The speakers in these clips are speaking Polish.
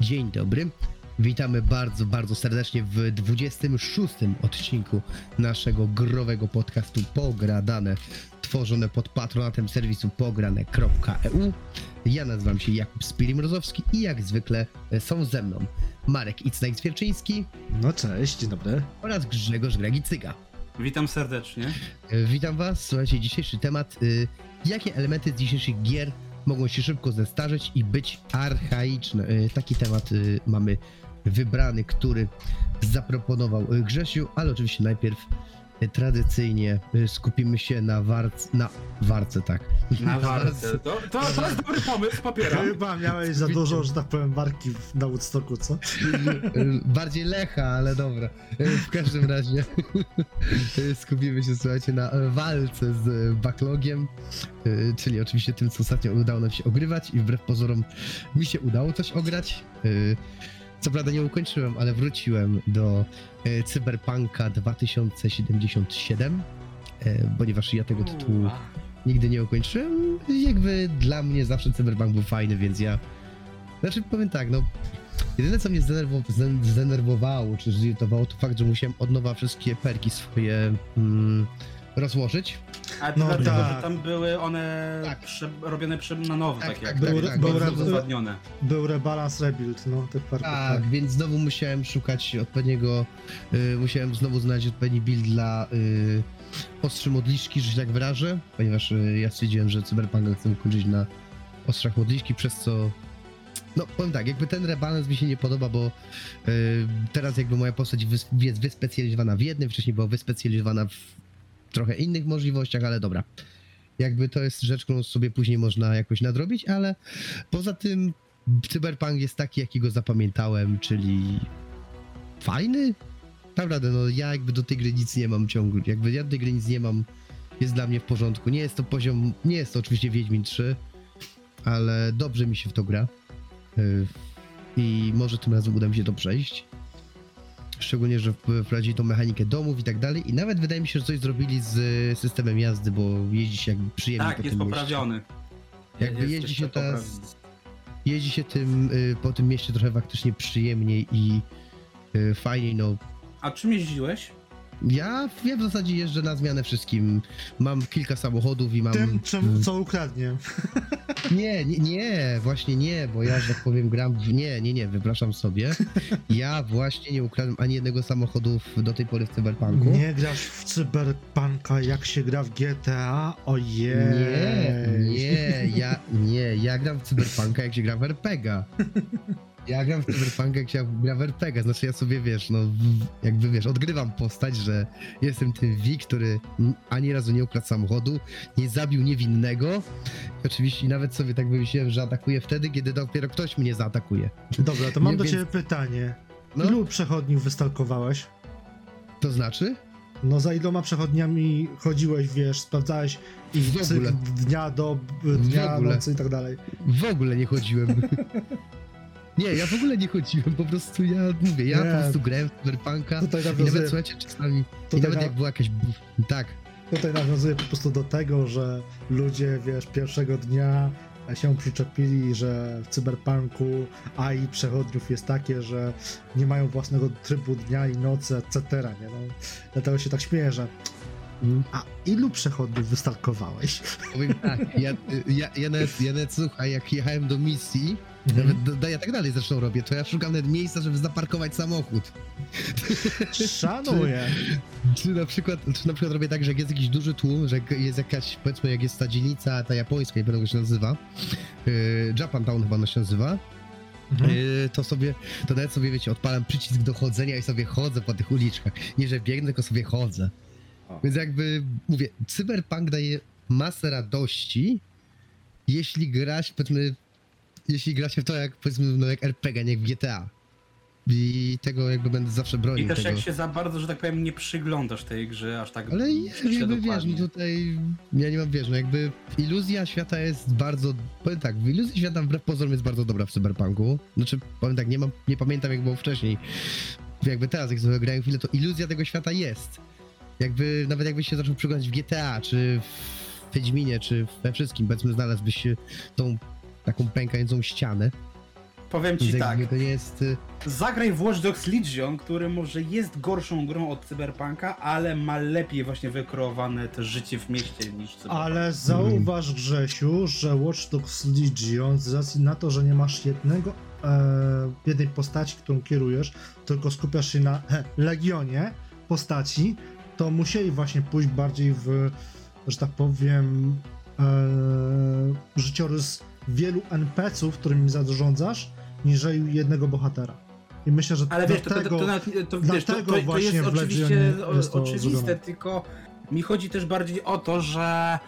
Dzień dobry. Witamy bardzo, bardzo serdecznie w 26 odcinku naszego growego podcastu Pogradane tworzone pod patronatem serwisu pograne.eu. Ja nazywam się Jakub Spirimrozowski i jak zwykle są ze mną Marek Icnajk-Zwierczyński No cześć, dzień dobry. oraz Grzegorz Gragicyga. Witam serdecznie. E, Witam Was. Słuchajcie, dzisiejszy temat. y, jakie elementy z dzisiejszych gier mogą się szybko zestarzeć i być archaiczne? Y, taki temat y, mamy wybrany, który zaproponował Grzesiu, ale oczywiście najpierw tradycyjnie y, skupimy się na warce, na warce, tak. Na walce. To, to, to jest dobry pomysł, popieram. Chyba miałeś za dużo, że tak powiem, marki w- na Woodstocku, co? Y, Bardziej Lecha, ale dobra. Y, W każdym razie y, skupimy się, słuchajcie, na y, walce z y, backlogiem, y, czyli oczywiście tym, co ostatnio udało nam się ogrywać i wbrew pozorom mi się udało coś ograć. Co prawda nie ukończyłem, ale wróciłem do y, Cyberpunka 2077, y, ponieważ ja tego tytułu nigdy nie ukończyłem. Jakby dla mnie zawsze Cyberpunk był fajny, więc ja. Znaczy powiem tak, no. Jedyne co mnie zdenerwo- zden- zdenerwowało, czy zirytowało, to fakt, że musiałem od nowa wszystkie perki swoje mm, rozłożyć. A No dlatego, tak. że tam były one Tak. prze, robione prze, na nowo, Tak, tak, tak, jak Był, tak, był, bardzo re, uzasadnione. był rebalans rebuild, no, tych parków. Tak, więc znowu musiałem szukać odpowiedniego. Y, musiałem znowu znaleźć odpowiedni build dla y, ostrzy modliszki, że się tak wyrażę, ponieważ y, ja stwierdziłem, że Cyberpunka chcę ukończyć na ostrzach modliszki, przez co. No, powiem tak, jakby ten rebalans mi się nie podoba, bo y, teraz jakby moja postać wys- jest wyspecjalizowana w jednym, wcześniej była wyspecjalizowana w trochę innych możliwościach, ale dobra. Jakby to jest rzecz, którą sobie później można jakoś nadrobić, ale poza tym Cyberpunk jest taki, jakiego zapamiętałem, czyli fajny. Naprawdę, no ja jakby do tej gry nic nie mam ciągle, jakby ja do tej gry nic nie mam, jest dla mnie w porządku. Nie jest to poziom, nie jest to oczywiście Wiedźmin 3, ale dobrze mi się w to gra. Yy, I może tym razem uda mi się to przejść. Szczególnie, że wp- wprowadzili tą mechanikę domów i tak dalej. I nawet wydaje mi się, że coś zrobili z systemem jazdy, bo jeździ się jakby przyjemnie Tak, po jest tym mieście. poprawiony. Jakby Jest jeździ się teraz poprawiony. jeździ się tym y, po tym mieście trochę faktycznie przyjemniej i y, fajniej, no. A czym jeździłeś? Ja, ja w zasadzie jeżdżę na zmianę wszystkim. Mam kilka samochodów i mam... Tym, czym, y, co ukradnie. Nie, nie, nie, właśnie nie, bo ja, że tak powiem, gram w... Nie, nie, nie, wypraszam sobie. Ja właśnie nie ukradłem ani jednego samochodu do tej pory w Cyberpunku. Nie grasz w Cyberpunka, jak się gra w GTA? Ojej. Nie, nie, ja, nie, ja gram w Cyberpunka, jak się gra w RPGa. Ja gram w Cyberpunka, jak się gra w RPG, znaczy ja sobie, wiesz, no, jakby, wiesz, odgrywam postać, że jestem tym V, który ani razu nie ukradł samochodu, nie zabił niewinnego. I oczywiście nawet sobie tak wymyśliłem, że atakuję wtedy, kiedy dopiero ktoś mnie zaatakuje. Dobra, to mam Nie, do więc- ciebie pytanie. No. Ilu przechodniów wystalkowałeś? To znaczy? No za iloma przechodniami chodziłeś, wiesz, sprawdzałeś ich W ogóle. dnia do dnia, nocy i tak dalej. W ogóle nie chodziłem. Nie, ja w ogóle nie chodziłem, po prostu ja mówię, ja Nie. po prostu grałem w Cyberpunka Tutaj i nawet, słuchajcie, czasami, i tutaj, nawet na, jak była jakaś, tak, tutaj nawiązuję po prostu do tego, że ludzie, wiesz, pierwszego dnia się przyczepili, że w cyberpunku AI przechodniów jest takie, że nie mają własnego trybu dnia i nocy, etc. Nie? No, dlatego się tak śmieję, że mm, a ilu przechodniów wystalkowałeś? powiem tak, ja, ja, ja, nawet, ja nawet, słuchaj, jak jechałem do misji, Mhm. nawet ja tak dalej zresztą robię, to ja szukam nawet miejsca, żeby zaparkować samochód. Szanuję. Czy na przykład, czy na przykład robię tak, że jak jest jakiś duży tłum, że jest jakaś, powiedzmy, jak jest ta dzielnica, ta japońska, nie jak się nazywa, yy, Japantown chyba ona się nazywa, Mhm. Yy, to sobie, to nawet sobie, wiecie, odpalam przycisk do chodzenia i sobie chodzę po tych uliczkach. Nie, że biegnę, tylko sobie chodzę. O. Więc jakby, mówię, Cyberpunk daje masę radości, jeśli grać, powiedzmy, jeśli gra się w to jak, powiedzmy, no jak RPG, nie jak w GTA. I tego jakby będę zawsze bronił I też tego. jak się za bardzo, że tak powiem, nie przyglądasz tej grze aż tak Ale jakby wiesz, no tutaj ja nie mam wiesz, no jakby iluzja świata jest bardzo, powiem tak, iluzja świata wbrew pozorom jest bardzo dobra w Cyberpunku. Znaczy, powiem tak, nie mam, nie pamiętam jak było wcześniej. Jakby teraz, jak sobie grałem chwilę, to iluzja tego świata jest. Jakby, nawet jakbyś się zaczął przyglądać w GTA, czy w Wiedźminie, czy we wszystkim, powiedzmy, znalazłbyś tą taką pękającą ścianę, powiem ci tak. to jest... y, Zagraj w Watch Dogs Legion, który może jest gorszą grą od Cyberpunka, ale ma lepiej właśnie wykreowane też życie w mieście niż Cyberpunk. Ale zauważ, Grzesiu, że Watch Dogs Legion, z racji na to, że nie masz jednego, e, jednej postaci, którą kierujesz, tylko skupiasz się na he, legionie postaci, to musieli właśnie pójść bardziej w, że tak powiem, e, życiorys wielu NPC-ów, którymi zarządzasz, niżeli jednego bohatera. I myślę, że Ale wiesz, to, to, dlatego... to, to, nawet- to, wiesz, to, to, to jest oczywiście jest to oczywiste, zrobione. tylko mi chodzi też bardziej o to, że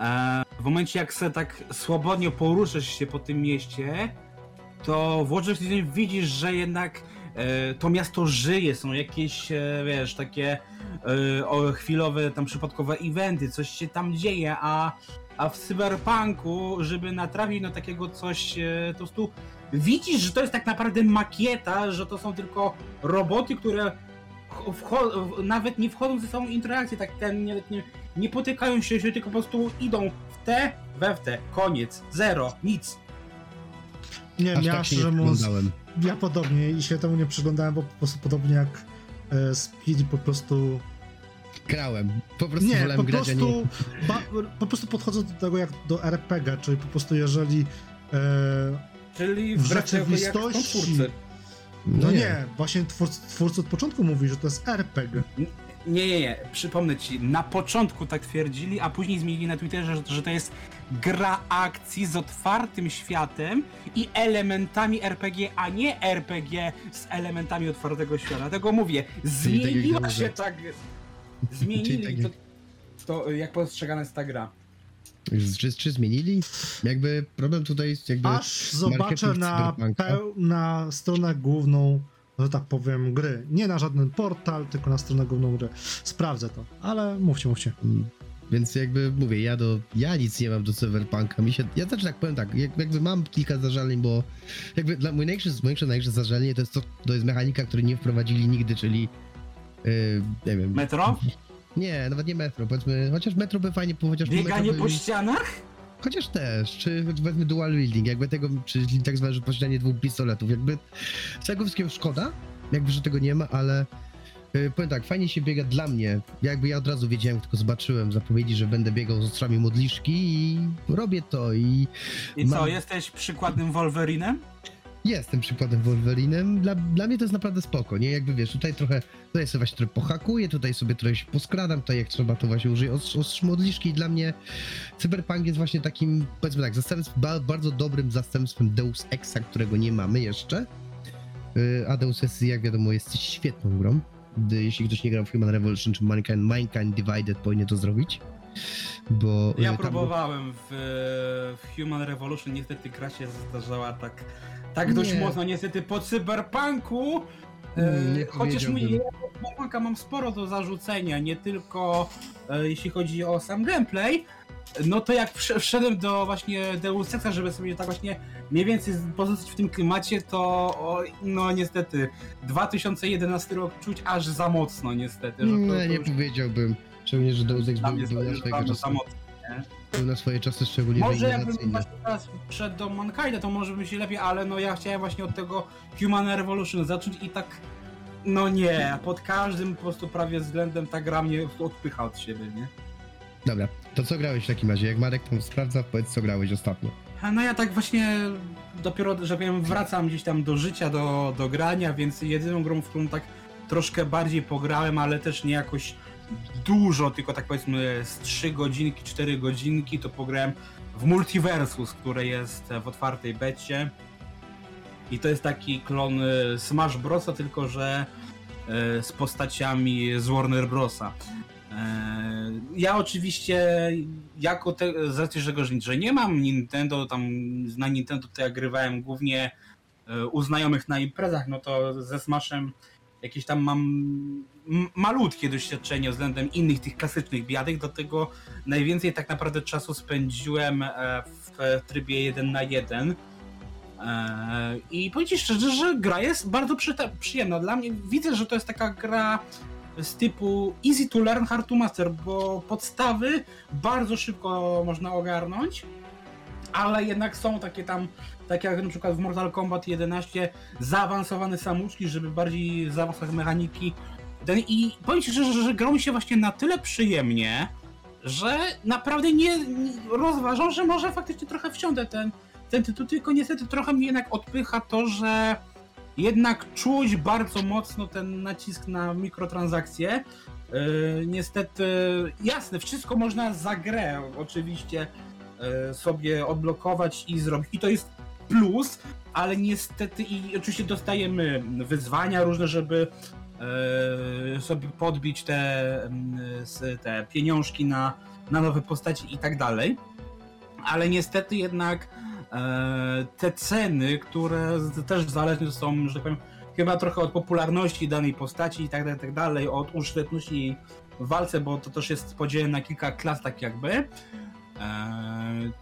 e, w momencie jak se tak swobodnie poruszasz się po tym mieście, to w Watch widzisz, że jednak e, to miasto żyje, są jakieś, e, wiesz, takie e, chwilowe, tam przypadkowe eventy, coś się tam dzieje, a, a w Cyberpunku, żeby natrafić na takiego coś, e, po prostu widzisz, że to jest tak naprawdę makieta, że to są tylko roboty, które nawet nie wchodzą ze sobą w interakcję, tak ten, nie, nie, nie potykają się, się, tylko po prostu idą w te, we w te, koniec, zero, nic. Nie, Aż ja tak się nie szczerze mówiąc, przyglądałem. Ja podobnie i się temu nie przyglądałem, bo po prostu podobnie jak e, Speedy po prostu. Grałem. Po prostu Nie, wolałem po grać, a nie... prostu, ba, po prostu podchodzę do tego jak do RPG, czyli po prostu jeżeli. E, Czyli W rzeczywistości- twórcy. no nie, właśnie twórcy, twórcy od początku mówi, że to jest RPG. Nie, nie, nie, przypomnę ci, na początku tak twierdzili, a później zmienili na Twitterze, że, że to jest gra akcji z otwartym światem i elementami RPG, a nie RPG z elementami otwartego świata. Tego mówię, tak zmieniła się tak, zmienili tak to, jak- to, jak postrzegana jest ta gra. Czy, czy zmienili? Jakby problem tutaj jest jakby... Aż zobaczę na, peł, na stronę główną, że tak powiem, gry. Nie na żaden portal, tylko na stronę główną gry. Sprawdzę to, ale mówcie, mówcie. Mm. Więc jakby mówię, ja do, ja nic nie mam do Cyberpunka. Mi się, ja też tak powiem tak, jak, jakby mam kilka zażaleń, bo jakby dla mój największy, moje największe zażalenie to jest to, to jest mechanika, której nie wprowadzili nigdy, czyli yy, nie wiem. Metro? Nie, nawet nie metro, powiedzmy, chociaż metro by fajnie, chociaż Bieganie metro po by, ścianach? Chociaż też, czy powiedzmy dual wielding, jakby tego, czyli tak zwane posiadanie dwóch pistoletów, jakby z tego wszystkiego szkoda, jakby, że tego nie ma, ale yy, powiem tak, fajnie się biega dla mnie, jakby ja od razu wiedziałem, tylko zobaczyłem zapowiedzi, że będę biegał z ostrzami modliszki i robię to i I co, Mam- jesteś przykładnym Wolverinem? Jestem przykładem Wolverinem, dla, dla mnie to jest naprawdę spoko, nie, jakby wiesz, tutaj trochę, tutaj sobie właśnie trochę pohakuję, tutaj sobie trochę się poskradam, tutaj jak trzeba to właśnie użyję os- ostrz modliszki i dla mnie Cyberpunk jest właśnie takim, powiedzmy tak, zastępstw, ba, bardzo dobrym zastępstwem Deus Exa, którego nie mamy jeszcze. Yy, A Deus Ex, jak wiadomo, jest świetną grą. Jeśli ktoś nie grał w Human Revolution czy Mankind, Mankind Divided, powinien to zrobić. Bo Ja yy, tam- próbowałem w, w Human Revolution, niestety gra się zdarzała tak, tak dość Nie. mocno, niestety po cyberpunku. Mm, E, nie chociaż do cyberpunka mam sporo do zarzucenia, nie tylko e, jeśli chodzi o sam gameplay. No to jak wsz- wszedłem do właśnie Deus Exa, żeby sobie tak właśnie mniej więcej pozostać w tym klimacie, to o, no niestety 2011 rok czuć aż za mocno niestety. Że to, Nie, to nie już powiedziałbym. Szczególnie, że Deus Ex był, był, to na już swoje był na swoje czasy szczególnie Może jakbym innowacyjny. właśnie teraz przed do Mankind'a, to może by się lepiej, ale no ja chciałem właśnie od tego Human Revolution zacząć i tak no nie, pod każdym po prostu prawie względem ta gra mnie odpycha od siebie, nie? Dobra, to co grałeś w takim razie? Jak Marek tam sprawdza, powiedz co grałeś ostatnio. A No ja tak właśnie dopiero, że powiem, wracam gdzieś tam do życia, do, do grania, więc jedyną grą, w którą tak troszkę bardziej pograłem, ale też nie jakoś dużo, tylko tak powiedzmy z 3 godzinki, 4 godzinki, to pograłem w Multiversus, które jest w otwartej becie. I to jest taki klon y, Smash Brosa, tylko że y, z postaciami z Warner Brosa. E, Ja oczywiście, jako te, z racji, że, że nie mam Nintendo, tam na Nintendo to ja grywałem głównie e, u znajomych na imprezach, no to ze Smashem jakieś tam mam malutkie doświadczenie względem innych tych klasycznych biadek, do tego najwięcej tak naprawdę czasu spędziłem e, w trybie 1 na 1. E, I powiem ci szczerze, że gra jest bardzo przyjemna. Dla mnie widzę, że to jest taka gra z typu easy to learn, hard to master, bo podstawy bardzo szybko można ogarnąć. ale jednak są takie tam, tak jak na przykład w Mortal Kombat 11, zaawansowane samouczki, żeby bardziej zaawansować mechaniki. I powiem ci szczerze, że, że grą się właśnie na tyle przyjemnie, że naprawdę nie, nie rozważam, że może faktycznie trochę wsiądę ten, ten tytuł, tylko niestety trochę mnie jednak odpycha to, że jednak czuć bardzo mocno ten nacisk na mikrotransakcje. Yy, niestety, jasne, wszystko można za grę oczywiście yy, sobie odblokować i zrobić. I to jest plus, ale niestety i oczywiście dostajemy wyzwania różne, żeby yy, sobie podbić te, mm, te pieniążki na, na nowe postaci i tak dalej. Ale niestety jednak e, te ceny, które też zależne są, że tak powiem, chyba trochę od popularności danej postaci i tak dalej, tak dalej, od użyteczności w walce, bo to też jest podzielone na kilka klas tak jakby, e,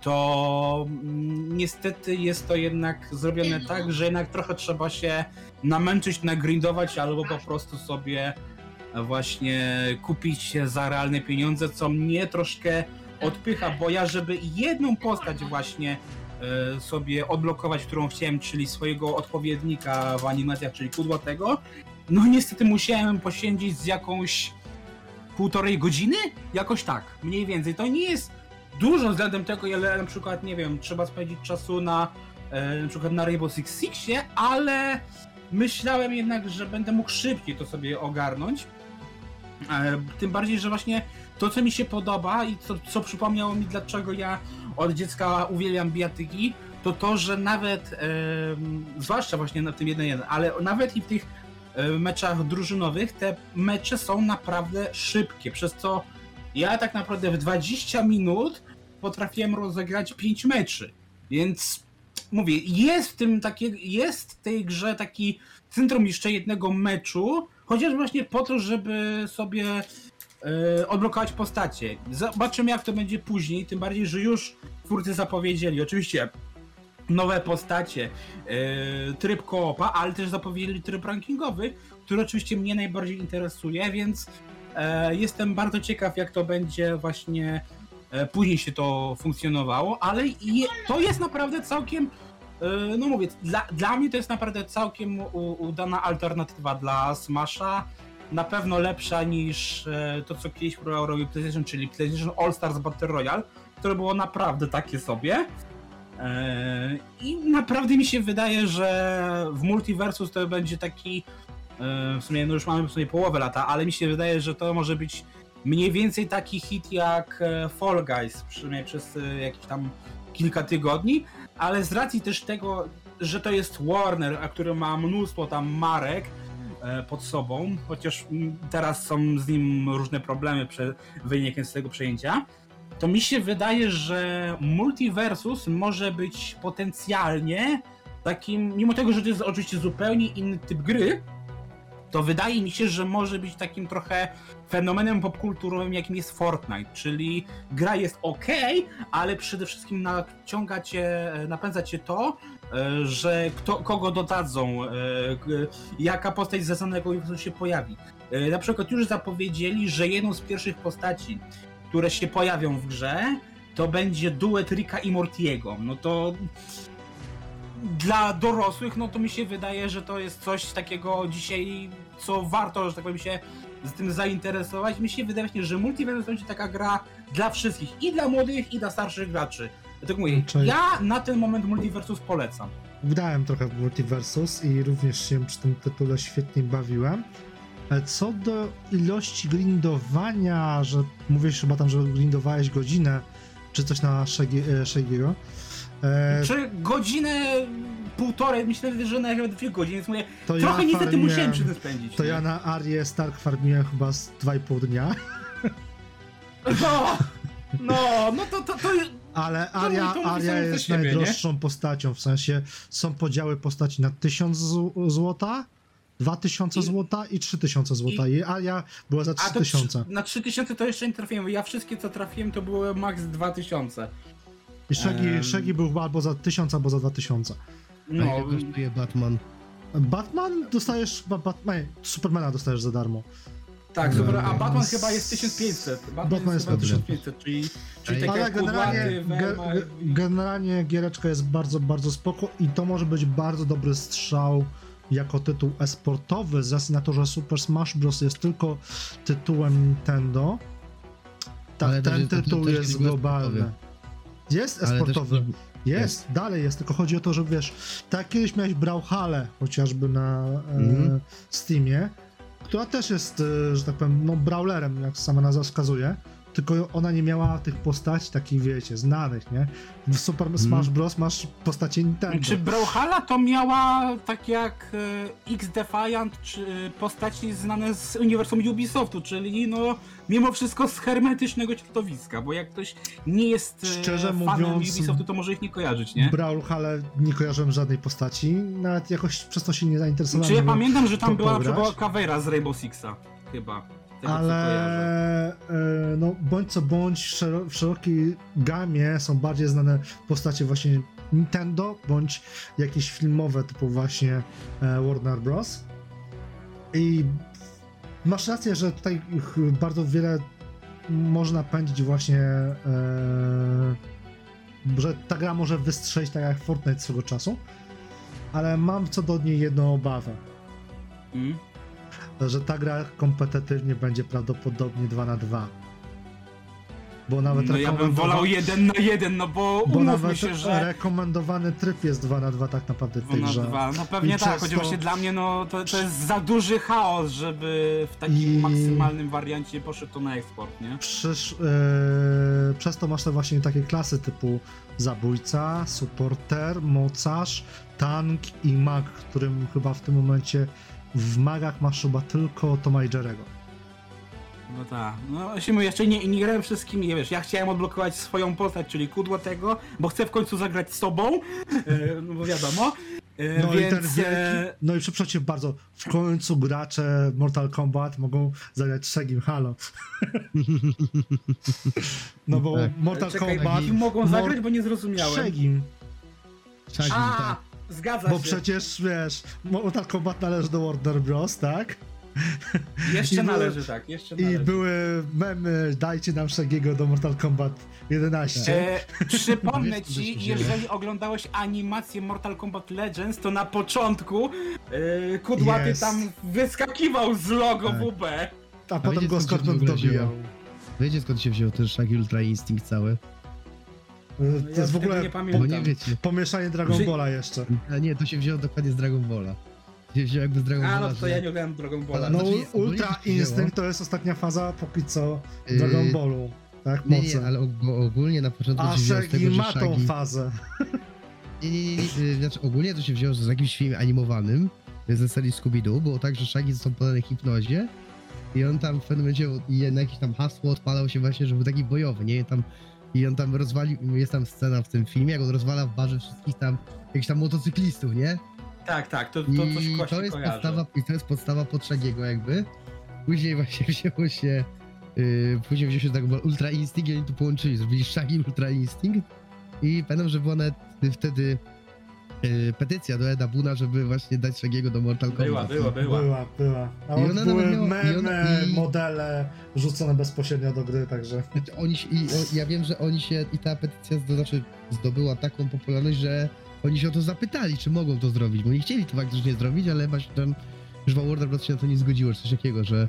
to mm, niestety jest to jednak zrobione tak, że jednak trochę trzeba się namęczyć, nagrindować albo po prostu sobie właśnie kupić za realne pieniądze, co mnie troszkę odpycha, bo ja żeby jedną postać właśnie e, sobie odblokować, którą chciałem, czyli swojego odpowiednika w animacjach, czyli kudłatego, no niestety musiałem poświęcić z jakąś półtorej godziny? Jakoś tak, mniej więcej. To nie jest dużo względem tego, ile na przykład, nie wiem, trzeba spędzić czasu na e, na przykład na Rainbow Six Sixie, ale myślałem jednak, że będę mógł szybciej to sobie ogarnąć. E, Tym bardziej, że właśnie to, co mi się podoba i co, co przypomniało mi, dlaczego ja od dziecka uwielbiam bijatyki, to to, że nawet, em, zwłaszcza właśnie na tym 1-1, ale nawet i w tych e, meczach drużynowych, te mecze są naprawdę szybkie, przez co ja tak naprawdę w 20 minut potrafiłem rozegrać 5 meczy, więc mówię, jest w tym takie, jest w tej grze taki syndrom jeszcze jednego meczu, chociaż właśnie po to, żeby sobie e, odblokować postacie. Zobaczymy jak to będzie później, tym bardziej, że już twórcy zapowiedzieli, oczywiście nowe postacie, e, tryb koopa, ale też zapowiedzieli tryb rankingowy, który oczywiście mnie najbardziej interesuje, więc e, jestem bardzo ciekaw jak to będzie właśnie później się to funkcjonowało, ale je, to jest naprawdę całkiem e, no mówię, dla, dla mnie to jest naprawdę całkiem u, udana alternatywa dla Smasha. Na pewno lepsza niż e, to, co kiedyś robił PlayStation, czyli PlayStation All Stars Battle Royale, które było naprawdę takie sobie. E, I naprawdę mi się wydaje, że w Multiversus to będzie taki. e, W sumie, no już mamy w sumie połowę lata, ale mi się wydaje, że to może być mniej więcej taki hit jak e, Fall Guys, przynajmniej przez e, jakieś tam kilka tygodni, ale z racji też tego, że to jest Warner, a który ma mnóstwo tam marek e, pod sobą, chociaż mm, teraz są z nim różne problemy prze, wynikiem z tego przejęcia, to mi się wydaje, że Multiversus może być potencjalnie takim, mimo tego, że to jest oczywiście zupełnie inny typ gry, to wydaje mi się, że może być takim trochę fenomenem popkulturowym, jakim jest Fortnite, czyli gra jest ok, ale przede wszystkim naciąga cię, napędza cię to, e, że kto, kogo dodadzą, e, jaka postać z danego się pojawi. E, Na przykład już zapowiedzieli, że jedną z pierwszych postaci, które się pojawią w grze, to będzie duet Rika i Mortiego. No to dla dorosłych, no to mi się wydaje, że to jest coś takiego dzisiaj, co warto, że tak powiem, się z tym zainteresować. Mi się wydaje właśnie, że Multiverse będzie taka gra dla wszystkich, i dla młodych, i dla starszych graczy. Dlatego mówię, Czyli- ja na ten moment Multiversus polecam. Grałem trochę w Multiversus i również się przy tym tytule świetnie bawiłem. E, Co do ilości grindowania, że mówisz chyba tam, że grindowałeś godzinę, czy coś na Shaggy- e, Czy godzinę, półtorej, myślę, że nawet dwie godziny, więc mówię, to trochę ja niestety farmiłem- musiałem przy tym spędzić. To nie? ja na Arię Stark farmiłem chyba z 2,5 dnia, No, no, no to, to, to, ale Aria, mówi Aria jest siebie, nie? najdroższą postacią, w sensie są podziały postaci na 1000 z- złota, 2000 I- złota i 3000 złota i Aria była za A to 3000. na 3000 to jeszcze nie trafiłem. Ja wszystkie co trafiłem to były max 2000. I Shaggy, Em. Shaggy był albo za 1000, albo za 2000. No. No, Jak kosztuje Batman? Batman dostajesz Batman, Supermana dostajesz za darmo. Tak, super, a. Batman chyba jest 1500. Batman, Batman jest jest chyba dobry. 1500, czyli, czyli Ale tak Ale jak generalnie, ge, generalnie giereczka jest bardzo, bardzo spoko i to może być bardzo dobry strzał jako tytuł esportowy, z racji na to, że Super Smash Bros. jest tylko tytułem Nintendo. Tak, ten tytuł jest globalny. Jest esportowy. Jest, dalej jest, tylko chodzi o to, że wiesz, tak kiedyś miałeś Brawlhallę chociażby na e, Mhm. Steamie, która też jest, e, że tak powiem, no brawlerem, jak sama nazwa wskazuje, tylko ona nie miała tych postaci takich, wiecie, znanych, nie? W Super Smash Bros. masz postacie Nintendo. Czy Brawlhalla to miała tak jak e, X-Defiant, czy e, postaci znane z uniwersum Ubisoftu, czyli no mimo wszystko z hermetycznego środowiska, bo jak ktoś nie jest e, Szczerze fanem mówiąc, Ubisoftu, to może ich nie kojarzyć, nie? Brawlhallę nie kojarzyłem żadnej postaci, nawet jakoś przez to się nie zainteresowałem. Czy ja pamiętam, że tam była przykład Caveira z Rainbow Sixa, chyba. Tego. Ale e, no, bądź co bądź w szero- w szerokiej gamie są bardziej znane postacie właśnie Nintendo, bądź jakieś filmowe typu właśnie e, Warner Bros. I masz rację, że tutaj bardzo wiele można pędzić właśnie, e, że ta gra może wystrzelić tak jak Fortnite swego czasu, ale mam co do niej jedną obawę Mm. Że ta gra kompetytywnie będzie prawdopodobnie 2 na 2 Bo nawet No ja bym wolał jeden na jeden, no bo bo nawet się, że rekomendowany tryb jest 2 na 2 tak naprawdę w dwa tej na grze. dwa. No pewnie I tak, choć to- właśnie dla mnie no to, to jest za duży chaos, żeby w takim I- maksymalnym wariancie poszedł to na eksport, nie? Przysz, e, przez to masz te właśnie takie klasy typu zabójca, supporter, mocarz, tank i mag, którym chyba w tym momencie w magach masz chyba tylko Toma i Jerego. No tak. No się mówię, jeszcze nie, nie grałem wszystkimi, nie wiesz, ja chciałem odblokować swoją postać, czyli kudłatego, bo chcę w końcu zagrać z sobą, e, no bo wiadomo. E, No i ten więc e, wielki, no i przepraszam cię bardzo, w końcu gracze Mortal Kombat mogą zagrać Shagim Halo. no bo Tak. Mortal czekaj, Kombat... mogą Mor- zagrać, bo nie zrozumiałem. Shagim, Shaggy, A, tak. Zgadza bo się. przecież wiesz, Mortal Kombat należy do Warner Bros., tak? Jeszcze i były- należy, tak, jeszcze I należy. były memy, dajcie nam Shagiego do Mortal Kombat 11. E, przypomnę ci, jeżeli oglądałeś animację Mortal Kombat Legends, to na początku e, Kudłaty Jest. tam wyskakiwał z logo Tak. WB. A potem wiecie, go skąd dobijał. Wiecie skąd się wziął ten Shaggy Ultra Instinct cały? To Ja jest w ogóle nie Bo pamiętam. nie wiecie. pomieszanie Dragon Że- Balla jeszcze. A nie, to się wzięło dokładnie z Dragon Balla. To się wzięło jakby z Dragon A Balla, no to że- ja nie oglądam Dragon Balla. Ale No znaczy, Ultra. Instynkt to jest ostatnia faza póki co Yy, Dragon Ballu. Tak, Nie, nie, ale og- bo ogólnie na początku A się wzięło z Shaggy tego, że ma tą Shaggy... fazę. Nie, nie, nie, nie, y, znaczy ogólnie to się wzięło z jakimś filmem animowanym ze serii Scooby-Doo, było tak, że Shaggy został podany hipnozie i on tam w pewnym momencie na jakieś tam hasło odpalał się właśnie, że był taki bojowy, nie? Tam, I on tam rozwalił, jest tam scena w tym filmie, jak on rozwala w barze wszystkich tam, jakichś tam motocyklistów, nie? Tak, tak, to, to I coś to właśnie jest podstawa, i to jest podstawa pod Shaggy'ego jakby. Później właśnie wzięło się, yy, później wziął się Ball Ultra Instinct i oni to połączyli, zrobili Shaggy Ultra Instinct i pamiętam, że była nawet wtedy yy, petycja do Eda Buna, żeby właśnie dać Shaggy'ego do Mortal Kombat. Była, była, była. Była, była. A I ona były miała- i memy, ona- i- modele rzucone bezpośrednio do gry, także... Znaczy, Oni się, i, o, ja wiem, że oni się, i ta petycja to znaczy zdobyła taką popularność, że oni się o to zapytali, czy mogą to zrobić, bo nie chcieli to faktycznie zrobić, ale właśnie tam, już Warner Bros. się na to nie zgodziło, czy coś takiego, że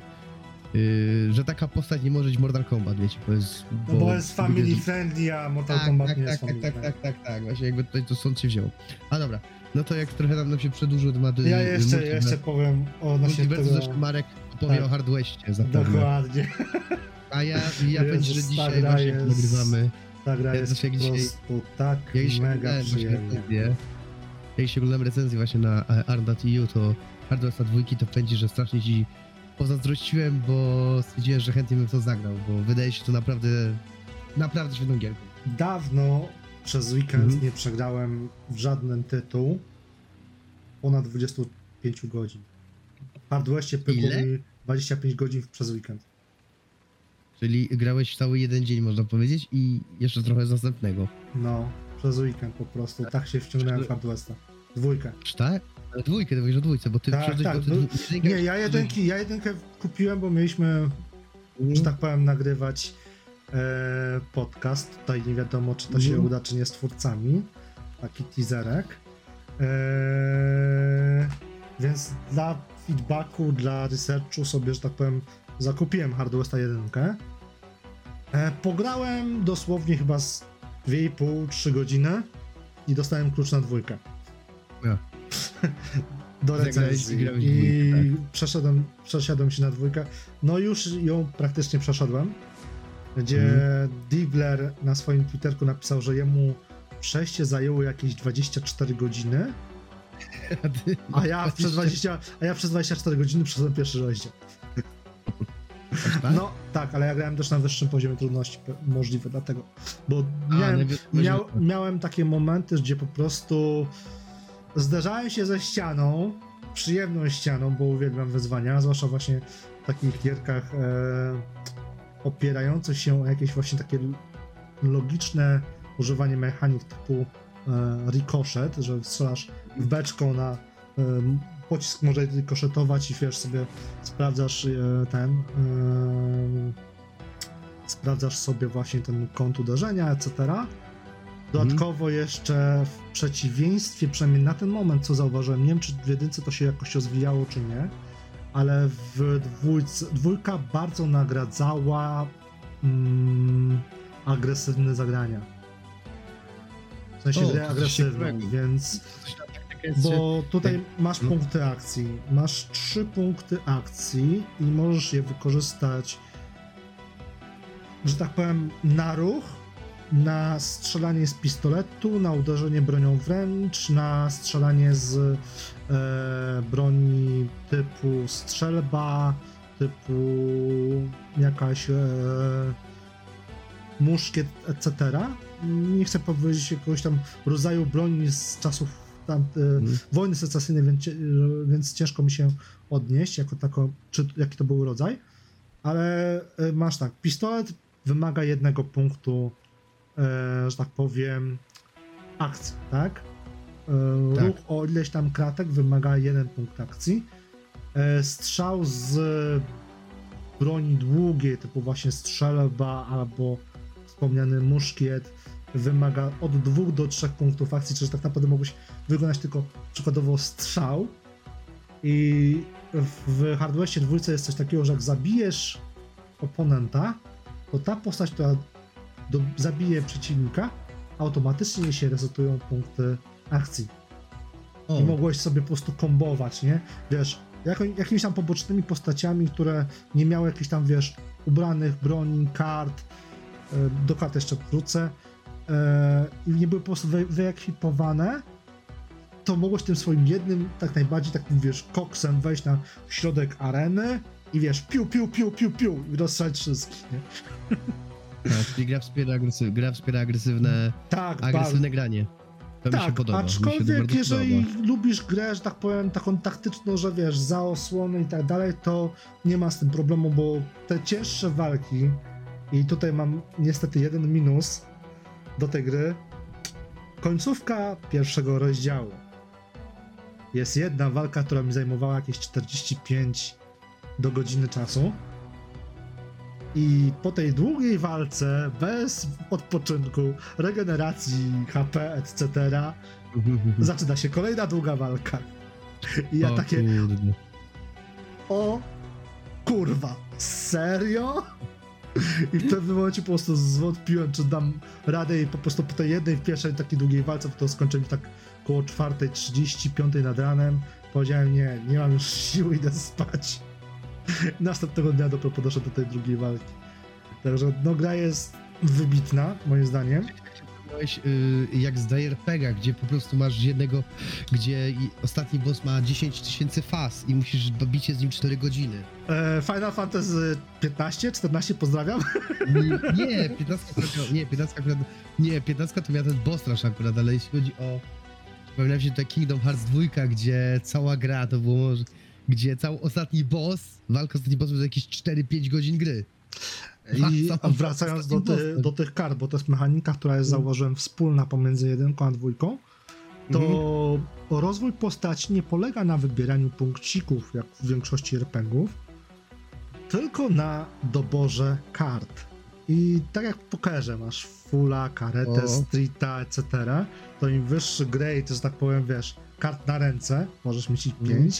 yy, że taka postać nie może być Mortal Kombat, wiecie, bo jest... No bo jest family friendly, a Mortal tak, Kombat tak, nie tak, jest tak, family tak, friendly. tak, tak, tak, właśnie jakby tutaj to stąd się wzięło. A dobra, no to jak trochę nam, się przedłużył temat... Ja yy, jeszcze, multiver- jeszcze powiem odnośnie Multiversu, tego... zresztą Marek opowie Tak. o Hard Westie zapewne. Dokładnie. A ja, ja powiem, że dzisiaj właśnie jest- nagrywamy... Ta gra Ja jest jak po dzisiaj- prostu tak Ja jeśli mega oglądałem właśnie przyjemnie. recenzję, ja jeśli oglądałem recenzję właśnie na e, Arm.eu, to Hardware dwójki to pędzi, że strasznie ci pozazdrościłem, bo stwierdziłem, że chętnie bym to zagrał, bo wydaje się to naprawdę, naprawdę świetną gierką. Dawno przez weekend Mhm. nie przegrałem w żaden tytuł ponad 25 godzin. Hardware'cie pykło Ile? mi 25 godzin przez weekend. Czyli grałeś cały jeden dzień, można powiedzieć, i jeszcze trochę z następnego. No, przez weekend po prostu. Tak się wciągnąłem w Hardware'a. Dwójkę. Czy tak? Ale dwójkę, to mówisz o dwójce, bo ty Tak, tak, bo- jedynkę- Nie, ja jedynki, ja jedynkę kupiłem, bo mieliśmy, Mhm. że tak powiem, nagrywać e, podcast. Tutaj nie wiadomo, czy to się Mhm. uda, czy nie z twórcami. Taki teaserek. E, więc dla feedbacku, dla researchu sobie, że tak powiem, zakupiłem Hard Westa 1. E, pograłem dosłownie chyba z 2,5-3 godziny i dostałem klucz na dwójkę. Ja. Do recenzji. i dwójkę, przeszedłem, przeszedłem się na dwójkę. No już ją praktycznie przeszedłem. Gdzie Mhm. Dibbler na swoim Twitterku napisał, że jemu przejście zajęło jakieś 24 godziny, A ja przez 20, a ja przez 24 godziny przeszedłem pierwszy rozdział. tak? No tak, ale ja grałem też na wyższym poziomie trudności, możliwe dlatego. Bo miałem, miał, miałem takie momenty, gdzie po prostu zderzałem się ze ścianą, przyjemną ścianą, bo uwielbiam wyzwania, zwłaszcza właśnie w takich gierkach e, opierających się o jakieś właśnie takie logiczne używanie mechanik typu e, ricochet, że strzelasz w beczką na e, pocisk może rykoszetować i wiesz sobie sprawdzasz e, ten e, sprawdzasz sobie właśnie ten kąt uderzenia, etc. Dodatkowo jeszcze w przeciwieństwie, przynajmniej na ten moment, co zauważyłem, nie wiem czy w jedynce to się jakoś rozwijało, czy nie, ale w dwójce, dwójka bardzo nagradzała mm, agresywne zagrania. W sensie O, grę agresywną, więc bo tutaj masz No. punkty akcji. Masz trzy punkty akcji i możesz je wykorzystać, że tak powiem, na ruch, na strzelanie z pistoletu, na uderzenie bronią wręcz, na strzelanie z e, broni typu strzelba, typu jakaś e, muszkiet, etc. Nie chcę powiedzieć jakiegoś tam rodzaju broni z czasów tam, e, Mhm. wojny secesyjnej, więc, cie- więc ciężko mi się odnieść jako tako, czy jaki to był rodzaj. Ale e, masz tak, pistolet wymaga jednego punktu, e, że tak powiem, akcji, tak? E, Tak. Ruch o ileś tam kratek wymaga jeden punkt akcji. E, strzał z broni długiej, typu właśnie strzelba albo wspomniany muszkiet, wymaga od dwóch do trzech punktów akcji, czyli tak naprawdę mogłeś wykonać tylko przykładowo strzał. I w Hardware'cie dwójce jest coś takiego, że jak zabijesz oponenta, to ta postać, która do, zabije przeciwnika, automatycznie się resetują punkty akcji. O, I mogłeś sobie po prostu kombować, nie? Wiesz, jako, jakimiś tam pobocznymi postaciami, które nie miały jakichś tam, wiesz, ubranych broni, kart, e, do kart jeszcze wrócę, e, i nie były po prostu wy, wyekwipowane, to mogłeś tym swoim jednym, tak najbardziej takim, wiesz, koksem wejść na środek areny i wiesz, piu, piu, piu, piu, piu i rozstrzać wszystkich, nie? tak, czyli gra wspiera, agresyw, gra wspiera agresywne, Tak, agresywne granie. To mi się tak, podoba. mi się aczkolwiek bardzo jeżeli podoba. lubisz grę, że tak powiem, taką taktyczną, że wiesz, za osłony i tak dalej, to nie ma z tym problemu, bo te cięższe walki i tutaj mam niestety jeden minus do tej gry. Końcówka pierwszego rozdziału. Jest jedna walka, która mi zajmowała jakieś 45 do godziny czasu. I po tej długiej walce, bez odpoczynku, regeneracji HP, etc., zaczyna się kolejna długa walka. I ja O takie, kurde. o kurwa, serio? I w pewnym momencie po prostu zwątpiłem, czy dam radę i po prostu po tej jednej, pierwszej takiej długiej walce, bo to skończyłem tak koło 4.30, nad ranem, powiedziałem nie, nie mam już siły, idę spać. Następnego dnia dopiero podeszłem do tej drugiej walki. Także no gra jest wybitna, moim zdaniem. Miałeś, y, jak z JRPG, gdzie po prostu masz jednego, gdzie ostatni boss ma 10 tysięcy faz i musisz bicie z nim 4 godziny. E, Final Fantasy 15, 14, pozdrawiam. Nie, Nie, 15 akurat, nie, 15 akurat, nie, 15 to miał ten boss rush akurat, ale jeśli chodzi o, przypomina mi się tutaj Kingdom Hearts 2, gdzie cała gra to było, może- gdzie cały ostatni boss, walka z ostatnim bossem to jakieś 4-5 godzin gry. I wracając do, ty, do tych kart, bo to jest mechanika, która jest, zauważyłem, wspólna pomiędzy jedynką a dwójką. to rozwój postaci nie polega na wybieraniu punkcików, jak w większości RPGów, tylko na doborze kart. I tak jak w pokerze masz fulla, karetę, O. streeta, etc., to im wyższy grade, że tak powiem, wiesz, kart na ręce, możesz mieć ich Mhm.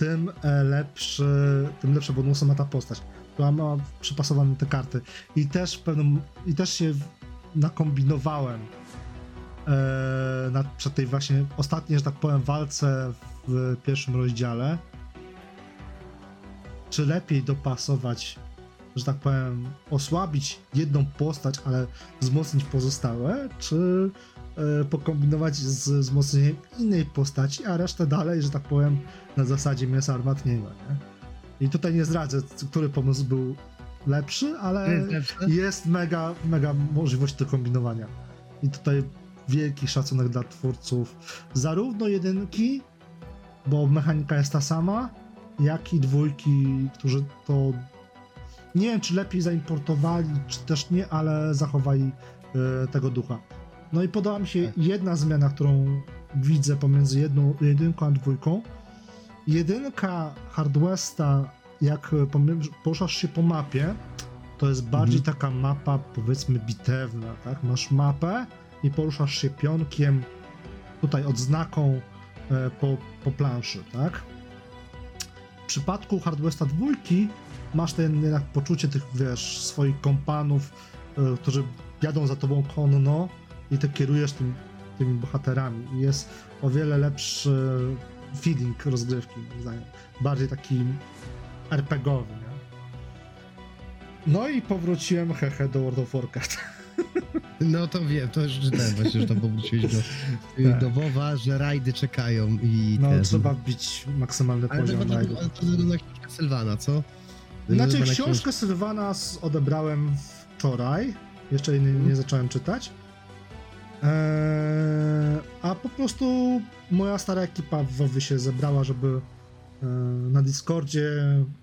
5, tym e, lepszy, tym lepsze bonusy ma ta postać, która ma przypasowane te karty. I też pewnym, i też się nakombinowałem e, na, przed tej właśnie ostatniej, że tak powiem, walce w pierwszym rozdziale. Czy lepiej dopasować, że tak powiem, osłabić jedną postać, ale wzmocnić pozostałe, czy pokombinować z wzmocnieniem innej postaci, a resztę dalej, że tak powiem, na zasadzie mięsa armatniego, nie? I tutaj nie zdradzę, który pomysł był lepszy, ale Jest jest mega, mega możliwość do kombinowania. I tutaj wielki szacunek dla twórców zarówno jedynki, bo mechanika jest ta sama, jak i dwójki, którzy to nie wiem, czy lepiej zaimportowali, czy też nie, ale zachowali e, tego ducha. No i podoba mi się jedna zmiana, którą widzę pomiędzy jedną, jedynką a dwójką. Jedynka Hard Westa, jak e, poruszasz się po mapie, to jest bardziej Mhm. taka mapa, powiedzmy, bitewna, tak? Masz mapę i poruszasz się pionkiem, tutaj odznaką e, po, po planszy, tak? W przypadku Hard Westa dwójki masz ten jednak poczucie tych, wiesz, swoich kompanów, e, którzy jadą za tobą konno i ty kierujesz tym, tymi bohaterami. I jest o wiele lepszy feeling rozgrywki, moim zdaniem. Bardziej taki RPGowy, nie? No i powróciłem hehe do World of Warcraft. No to wiem, to już czytałem właśnie, że tam powróciłeś do, Tak. do WoWa, że rajdy czekają i No ten. trzeba wbić maksymalny Ale poziom chyba rajdów. to- to na książkę Sylwana, co? Znaczy książkę Sylwana odebrałem wczoraj, jeszcze nie, nie zacząłem czytać. Eee, a po prostu moja stara ekipa w WoWie się zebrała, żeby e, na Discordzie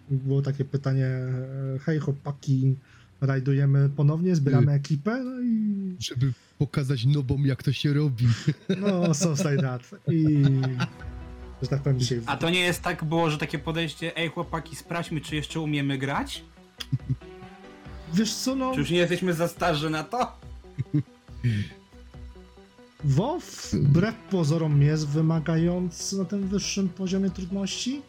było takie pytanie e, hej chłopaki, rajdujemy ponownie, zbieramy ekipę, no i Żeby pokazać nobom, jak to się robi. no something like that. I że tak powiem dzisiaj... A to nie jest tak było, że takie podejście, ej chłopaki, sprawdźmy, czy jeszcze umiemy grać? Wiesz co, no... Czy już nie jesteśmy za starzy na to? WoW wbrew pozorom jest wymagający na tym wyższym poziomie trudności.